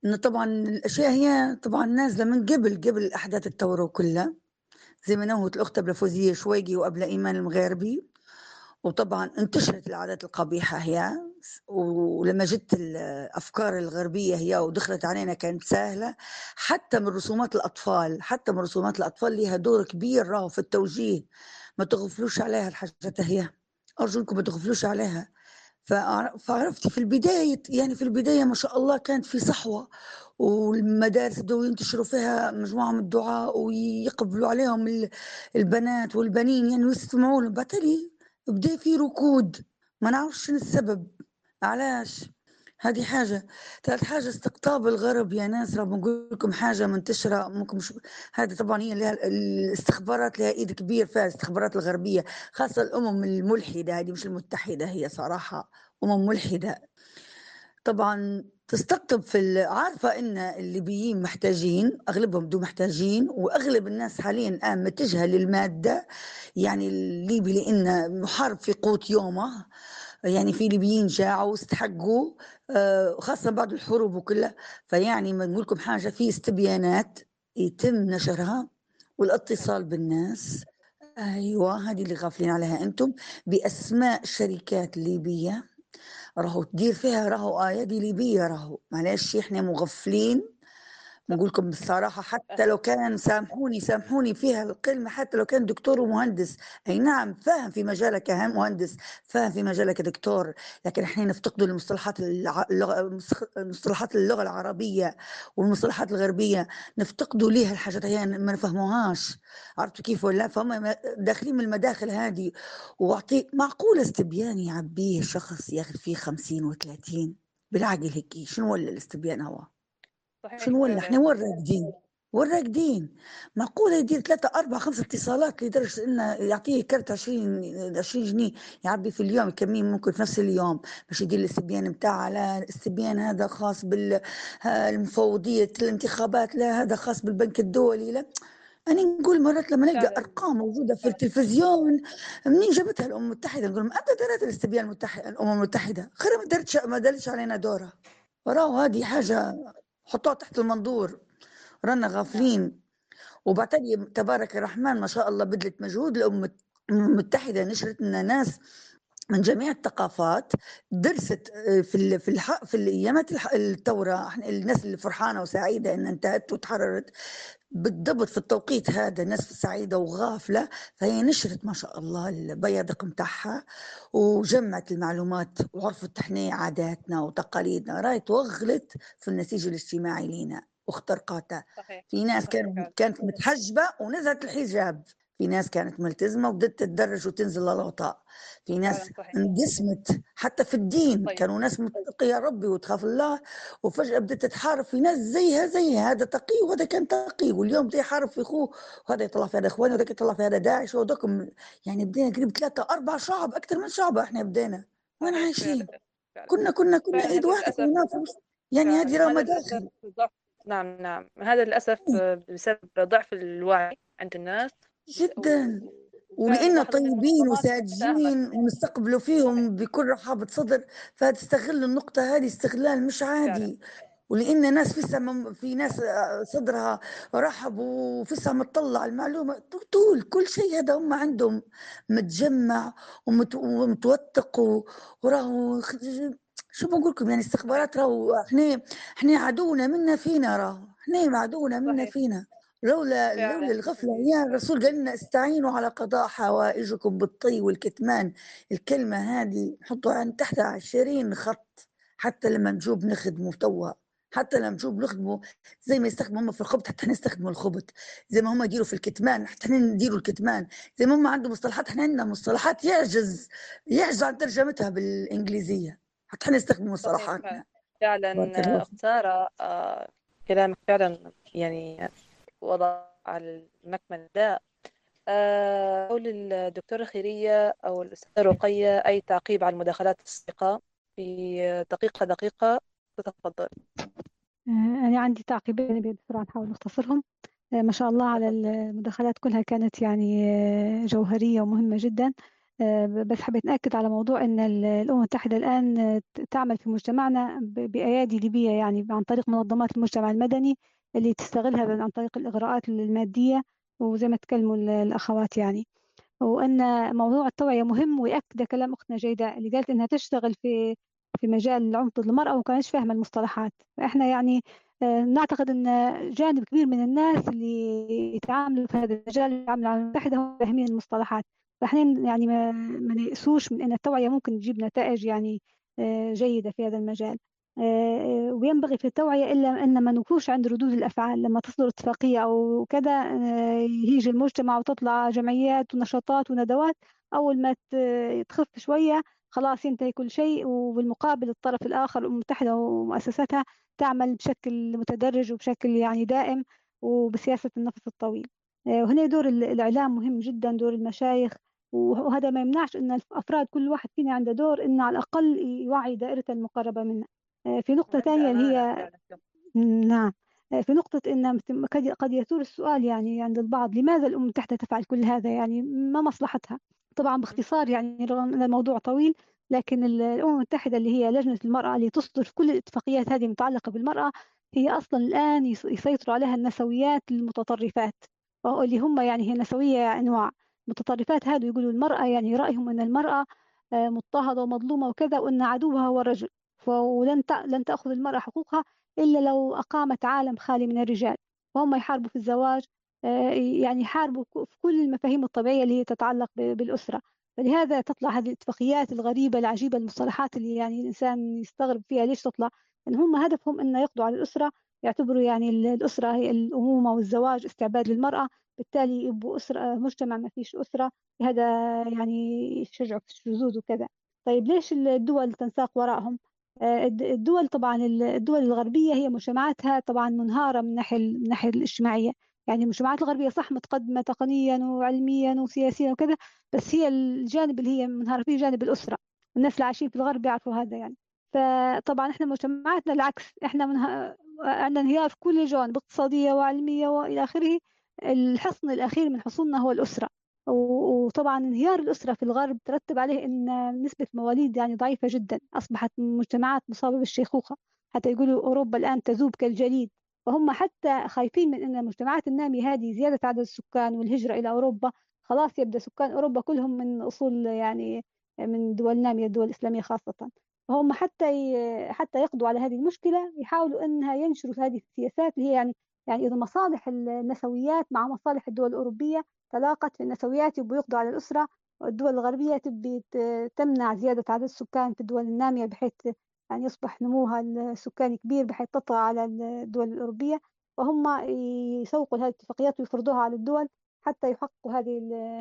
انه طبعا الأشياء هي طبعا نازلة من قبل قبل أحداث الثورة كلها. زي ما نوهت الأخت قبل فوزيه شويقي وقبل إيمان المغيربي وطبعا انتشرت العادات القبيحة هي. ولما جت الأفكار الغربية هي ودخلت علينا كانت سهلة حتى من رسومات الأطفال حتى من رسومات الأطفال لها دور كبير راهو في التوجيه. ما تغفلوش عليها الحاجات هي. أرجوكم ما تغفلوش عليها. فعر- فعرفتي في البداية يعني في البداية ما شاء الله كانت في صحوة والمدارس بدأوا ينتشروا فيها مجموعة من الدعاء ويقبلوا عليهم ال- البنات والبنين يعني ويستمعوا لهم بعتلي بدأ في ركود. ما نعرفش السبب. علاش؟ هذه حاجة ثالث حاجة استقطاب الغرب يا ناس. راه بنقول لكم حاجة منتشرة ممكن مش هذه طبعا هي لها الاستخبارات لها إيد كبير فيها الاستخبارات الغربية خاصة الأمم الملحدة هذه مش المتحدة هي صراحة أمم ملحدة. طبعا تستقطب في عارفة إن الليبيين محتاجين أغلبهم دو محتاجين وأغلب الناس حاليا الآن متجهة للمادة يعني الليبي لأنه محارب في قوت يومه. يعني في ليبيين جاعوا واستحقوا آه، خاصة بعد الحروب وكلها. فيعني ما نقول لكم حاجة في استبيانات يتم نشرها والاتصال بالناس. أيوه هذه اللي غافلين عليها أنتم. بأسماء شركات ليبية راهو تدير فيها راهو ايادي ليبية راهو. معلش إحنا مغفلين. نقول لكم بالصراحه حتى لو كان سامحوني سامحوني فيها الكلمة حتى لو كان دكتور ومهندس. أي نعم فاهم في مجالك كمهندس فاهم في مجالك كدكتور لكن إحنا نفتقد المصطلحات اللغة مصطلحات اللغة العربية والمصطلحات الغربية. نفتقدوا ليها الحاجات هي ما نفهموهاش. عرفتوا كيف ولا؟ فهم داخلين من المداخل هذه. واعطي معقوله استبيان يعبيه شخص ياخذ فيه 50 و30 بالعقل هيك شنو ولا الاستبيان هو؟ صحيح. شنو ولا إحنا آه، وين راقدين وين راقدين معقولة يدير ثلاثة أربعة خمسة اتصالات لدرجة إنه يعطيه كرت 20 20 جنيه يعبي في اليوم يكميه ممكن في نفس اليوم. باش يدير الاستبيان بتاعه لا الاستبيان هذا خاص بالمفوضية الانتخابات لا هذا خاص بالبنك الدولي لا. أنا نقول مرات لما نلقى أرقام موجودة في التلفزيون منين جابتها الأمم المتحدة؟ نقول أنت دريت الاستبيان المتحدة الأمم المتحدة. خير ما درتش ما دارتش علينا دورة. وراه هذه حاجة حطوها تحت المنظور. رانا غافلين. وبعتقد تبارك الرحمن ما شاء الله بذلت مجهود الأمم المتحدة نشرت لنا ناس من جميع الثقافات درست آه، في ال في الح في الأيامات الثورة. الناس اللي فرحانة وسعيدة إنها انتهت وتحررت. بالضبط في التوقيت هذا الناس سعيدة وغافلة فهي نشرت ما شاء الله البيادق متاعها وجمعت المعلومات وعرفت إحنا عاداتنا وتقاليدنا راي توغلت في النسيج الاجتماعي لينا واخترقاتها. في ناس كانت كانت متحجبة ونزلت الحجاب. في ناس كانت ملتزمة وبدت تتدرج وتنزل للوطاء في ناس فعلا صحيح. انقسمت حتى في الدين. طيب. كانوا ناس متقية يا ربي وتخاف الله. وفجأة بدأت تتحارب في ناس زيها زيها. هذا تقي وهذا كان تقي واليوم بده يحارب في اخوه وهذا يطلع في هذا اخوان وهذاك يطلع في هذا داعش. وهذاكم يعني بدينا قريب ثلاثة أربع شعب أكثر من شعب إحنا بدينا. وين عايشين؟ كنا كنا كنا ايد كنا ننافس يعني هذه راه للأسف مداخل نعم نعم. هذا للأسف بسبب ضعف الوعي عند الناس. جدا. ولأن طيبين وساذجين ونستقبلوا فيهم بكل رحابة صدر فتستغل النقطة هذه استغلال مش عادي. ولأن ناس فيسها في ناس آه، صدرها رحب وفيسها متطلع المعلومة طول كل شيء هذا هم عندهم متجمع ومت- ومتوثق وراهو شو بنقول لكم يعني استخبارات راهو إحنا إحنا عدونا منا فينا راهو إحنا عدونا منا فينا. لولا لولا فعلا. الغفلة يا الرسول قال لنا استعينوا على قضاء حوائجكم بالطي والكتمان. الكلمة هذه نحطوا عن تحت عشرين خط حتى لما نجوب نخدمه توا حتى لما نجوب نخدمه زي ما يستخدموا هم في الخبط حتى نستخدموا الخبط. زي ما هم يديروا في الكتمان حتى إحنا نديروا الكتمان. زي ما هم عندهم مصطلحات إحنا عندنا مصطلحات يعجز يعجز عن ترجمتها بالإنجليزية. حتى إحنا نستخدم مصطلحاتنا. فعلا سارة آه، كلامك فعلا يعني وضع على المكمن ده. آه، قول الدكتورة خيرية أو الأستاذة رقية أي تعقيب على المداخلات السابقة في دقيقة دقيقة. تتفضل آه، أنا عندي تعقيبين بسرعة نحاول نختصرهم. آه، ما شاء الله على المداخلات كلها كانت يعني جوهرية ومهمة جدا. بس حبيت نأكد على موضوع أن ال- الأمم المتحدة الآن تعمل في مجتمعنا بأيادي ليبية يعني عن طريق منظمات المجتمع المدني اللي تستغلها عن طريق الإغراءات المادية وزي ما تكلموا ال- الأخوات يعني. وأن موضوع التوعية مهم ويأكد كلام أختنا جيدة اللي قالت إنها تشتغل في في مجال العنف ضد المرأة وما كانتش فاهمة المصطلحات. فإحنا يعني آه، نعتقد أن جانب كبير من الناس اللي يتعاملوا في هذا المجال يتعاملوا على المتحدة هم فاهمين المصطلحات. فإحنا يعني ما, نيأسوش من أن التوعية ممكن تجيب نتائج يعني آه، جيدة في هذا المجال. وينبغي في التوعية إلا أن ما نكونش عند ردود الأفعال لما تصدر اتفاقية أو كذا آه، يجي المجتمع وتطلع جمعيات ونشاطات وندوات أول ما تخف شوية خلاص ينتهي كل شيء وبالمقابل الطرف الآخر الأمم المتحدة ومؤسساتها تعمل بشكل متدرج وبشكل يعني دائم وبسياسة النفس الطويل. آه، وهنا دور ال- الإعلام مهم جدا دور المشايخ وهذا ما يمنعش أن الأفراد كل واحد فينا عنده دور أن على الأقل يوعي دائرته المقربة منه. آه، في نقطة ثانية اللي هي نعم آه، في نقطة أن قد يثور السؤال يعني عند البعض لماذا الأمم المتحدة تفعل كل هذا؟ يعني ما مصلحتها؟ طبعا باختصار يعني رغم أن الموضوع طويل لكن ال- الأمم المتحدة اللي هي لجنة المرأة اللي تصدر كل الاتفاقيات هذه المتعلقة بالمرأة هي أصلا الآن يس- يسيطروا عليها النسويات المتطرفات اللي هم يعني هي نسوية أنواع المتطرفات هذا يقولوا المرأة يعني رأيهم أن المرأة آه، مضطهدة ومظلومة وكذا وأن عدوها هو الرجل. ولن لن تأخذ المرأة حقوقها إلا لو أقامت عالم خالي من الرجال. وهم يحاربوا في الزواج آه، يعني يحاربوا في كل المفاهيم الطبيعية اللي هي تتعلق بالأسرة. فلهذا تطلع هذه الاتفاقيات الغريبة العجيبة المصطلحات اللي يعني الإنسان يستغرب فيها ليش تطلع؟ إن هم هدفهم أن يقضوا على الأسرة يعتبروا يعني ال- الأسرة هي الأمومة والزواج استعباد للمرأة. بالتالي يبقوا أسرة مجتمع ما فيش أسرة. هذا يعني يشجعوا في الشذوذ وكذا. طيب ليش الدول تنساق وراءهم؟ الدول طبعا ال- الدول الغربية هي مجتمعاتها طبعا منهارة من ناحية من الناحية الاجتماعية. يعني المجتمعات الغربية صح متقدمة تقنيا وعلميا وسياسيا وكذا بس هي الجانب اللي هي منهارة فيه جانب الأسرة. الناس اللي عايشين في الغرب يعرفوا هذا يعني. فطبعا إحنا مجتمعاتنا العكس إحنا منها عندنا انهيار في كل الجوانب اقتصادية وعلمية وإلى آخره. الحصن الأخير من حصوننا هو الأسرة. وطبعا انهيار الأسرة في الغرب ترتب عليه أن نسبة مواليد يعني ضعيفة جدا. أصبحت مجتمعات مصابة بالشيخوخة حتى يقولوا أوروبا الآن تذوب كالجليد. وهم حتى خايفين من أن المجتمعات النامية هذه زيادة عدد السكان والهجرة إلى أوروبا. خلاص يبدأ سكان أوروبا كلهم من أصول يعني من دول نامية الدول الإسلامية خاصة. فهم حتى حتى يقضوا على هذه المشكلة يحاولوا أنها ينشروا هذه السياسات اللي هي يعني يعني إذا مصالح النسويات مع مصالح الدول الأوروبية تلاقت في النسويات يبقوا يقضوا على الأسرة والدول الغربية تبي تمنع زيادة عدد السكان في الدول النامية بحيث يعني يصبح نموها السكاني كبير بحيث تطغى على الدول الأوروبية. وهم يسوقوا هذه الاتفاقيات ويفرضوها على الدول حتى يحققوا هذه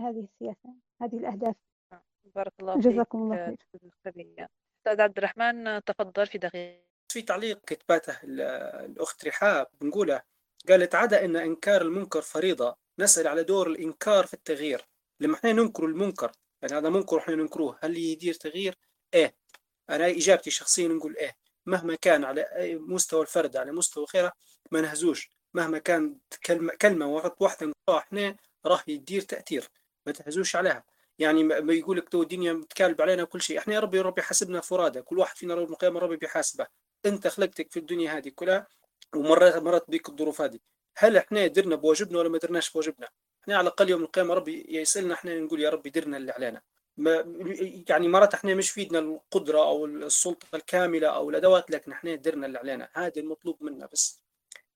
هذه السياسة هذه الأهداف. بارك الله جزاكم الله خير. أستاذ عبد الرحمن تفضل في دقيقة في تعليق كتبته الأخت رحاب بنقوله قالت عدا أن إنكار المنكر فريضة نسأل على دور الإنكار في التغيير. لما إحنا ننكر المنكر يعني هذا منكر إحنا ننكروه هل يدير تغيير؟ إيه. أنا إجابتي شخصيا نقول إيه. مهما كان على مستوى الفرد على مستوى غيره ما نهزوش. مهما كان كلمة كلمة واحدة نقولها إحنا راح يدير تأثير. ما تهزوش عليها. يعني ما يقول لك تو الدنيا متكالب علينا كل شيء. إحنا يا ربي ربي حاسبنا فرادى كل واحد فينا رب القيامة ربي بيحاسبه. أنت خلقتك في الدنيا هذه كلها ومرات مرات بيك الظروف هذه. هل إحنا درنا بواجبنا ولا ما درناش بواجبنا؟ إحنا على الأقل يوم القيامة ربي يسألنا إحنا نقول يا ربي درنا اللي علينا. ما يعني مرات إحنا مش في إيدنا القدرة أو السلطة الكاملة أو الأدوات لكن إحنا درنا اللي علينا. هذا المطلوب منا بس.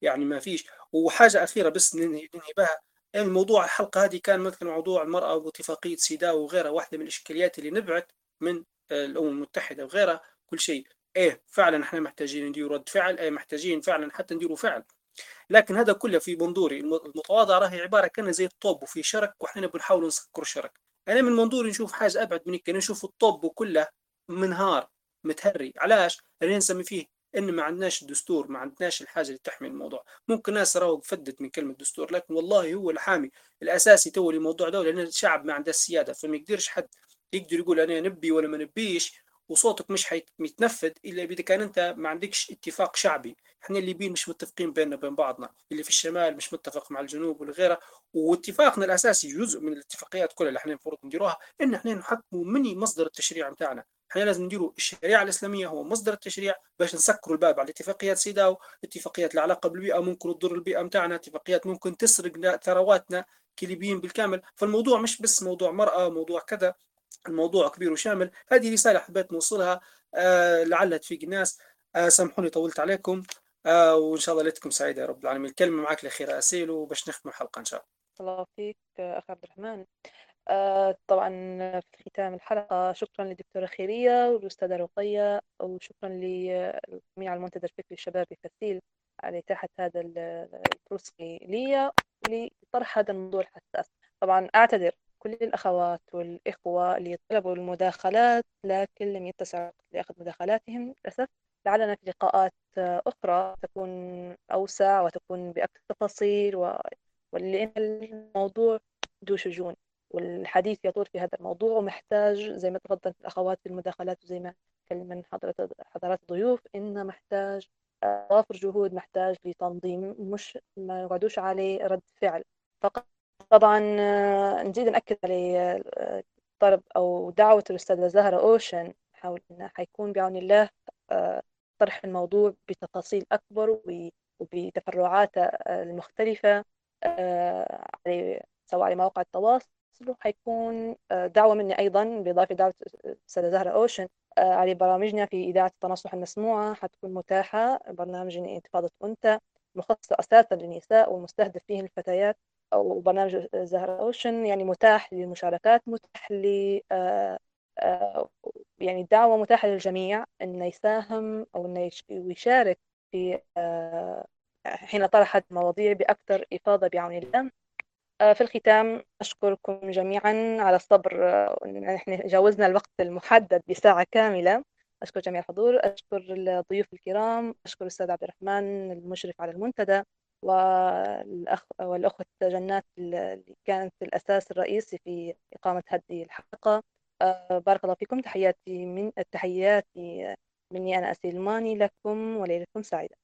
يعني ما فيش. وحاجة أخيرة بس ننهي بها الموضوع الحلقة هذه كان مثلا موضوع المرأة واتفاقية سيداو وغيرها واحدة من الإشكاليات اللي نبعت من الأمم المتحدة وغيرها. كل شيء. إيه فعلا إحنا محتاجين ندير رد فعل. إيه محتاجين فعلا حتى نديروا فعل. لكن هذا كله في منظوري المتواضع راهي عبارة كان زي الطوب وفي شرك وإحنا بنحاول نسكر الشرك أنا من منظوري نشوف حاجة أبعد من هيك نشوف الطوب كله منهار متهري. علاش؟ لأن نسمي فيه إن ما عندناش دستور ما عندناش الحاجة اللي تحمي الموضوع. ممكن ناس راهو فدت من كلمة دستور لكن والله هو الحامي الأساسي تو للموضوع ده لأن الشعب ما عنده السيادة. فما يقدرش حد يقدر يقول أنا نبي ولا ما نبيش وصوتك مش حيتنفذ إلا إذا كان أنت ما عندكش اتفاق شعبي. إحنا الليبيين مش متفقين بيننا وبين بعضنا اللي في الشمال مش متفق مع الجنوب والغيره واتفاقنا الأساسي جزء من الاتفاقيات كلها اللي إحنا المفروض نديروها إن إحنا نحكموا مني مصدر التشريع بتاعنا. إحنا لازم نديروا الشريعة الإسلامية هو مصدر التشريع باش نسكروا الباب على اتفاقيات سيداو اتفاقيات العلاقه بالبيئة ممكن تضر البيئة بتاعنا اتفاقيات ممكن تسرق ثرواتنا كليبيين بالكامل. فالموضوع مش بس موضوع مرأة موضوع كذا. الموضوع كبير وشامل. هذه رسالة حبيت نوصلها آه لعلها تفيق الناس آه سامحوني طولت عليكم. آه وإن شاء الله ليلتكم سعيدة يا رب العالمين. الكلمة معك الأخيرة أسيل وباش نختم الحلقة إن شاء الله. الله فيك أخ عبد الرحمن. طبعا في ختام الحلقة شكرا للدكتورة خيرية والأستاذة رقية وشكرا لجميع المنتدى الفكري الشبابي فسيل على إتاحة هذا الفرصة لي ولطرح هذا الموضوع الحساس. طبعا أعتذر. كل الأخوات والإخوة اللي طلبوا المداخلات لكن لم يتسع لأخذ مداخلاتهم للأسف. لعلنا في لقاءات أخرى تكون أوسع وتكون بأكثر تفاصيل و... ولأن الموضوع ذو شجون والحديث يطول في هذا الموضوع ومحتاج زي ما تفضلت الأخوات في المداخلات وزي ما من حضرات الضيوف إنه محتاج توافر جهود محتاج لتنظيم مش ما يقعدوش عليه رد فعل. فقط طبعا نزيد نأكد على طلب أو دعوة الأستاذة زهرة أوشن حول أنه حيكون بعون الله طرح الموضوع بتفاصيل أكبر وبتفرعاته المختلفة سواء على مواقع التواصل وحيكون دعوة مني أيضا بإضافة دعوة الأستاذة زهرة أوشن على برامجنا في إذاعة التنصح المسموعة حتكون متاحة برنامج انتفاضة أنثى مخصص أساسا للنساء والمستهدف فيه الفتيات. أو برنامج زهرة أوشن يعني متاح للمشاركات متاح ل يعني الدعوة متاحة للجميع أنه يساهم أو أنه يشارك في حين طرحت مواضيع بأكثر إفاضة بعون الله. في الختام أشكركم جميعا على الصبر نحن جاوزنا الوقت المحدد بساعة كاملة. أشكر جميع الحضور أشكر الضيوف الكرام أشكر الأستاذ عبد الرحمن المشرف على المنتدى. والأخ والأخوة جنات اللي كانت الأساس الرئيسي في إقامة هذه الحلقة. بارك الله فيكم. تحياتي من تحياتي مني أنا أسيل ماني لكم وليلتكم سعيدة.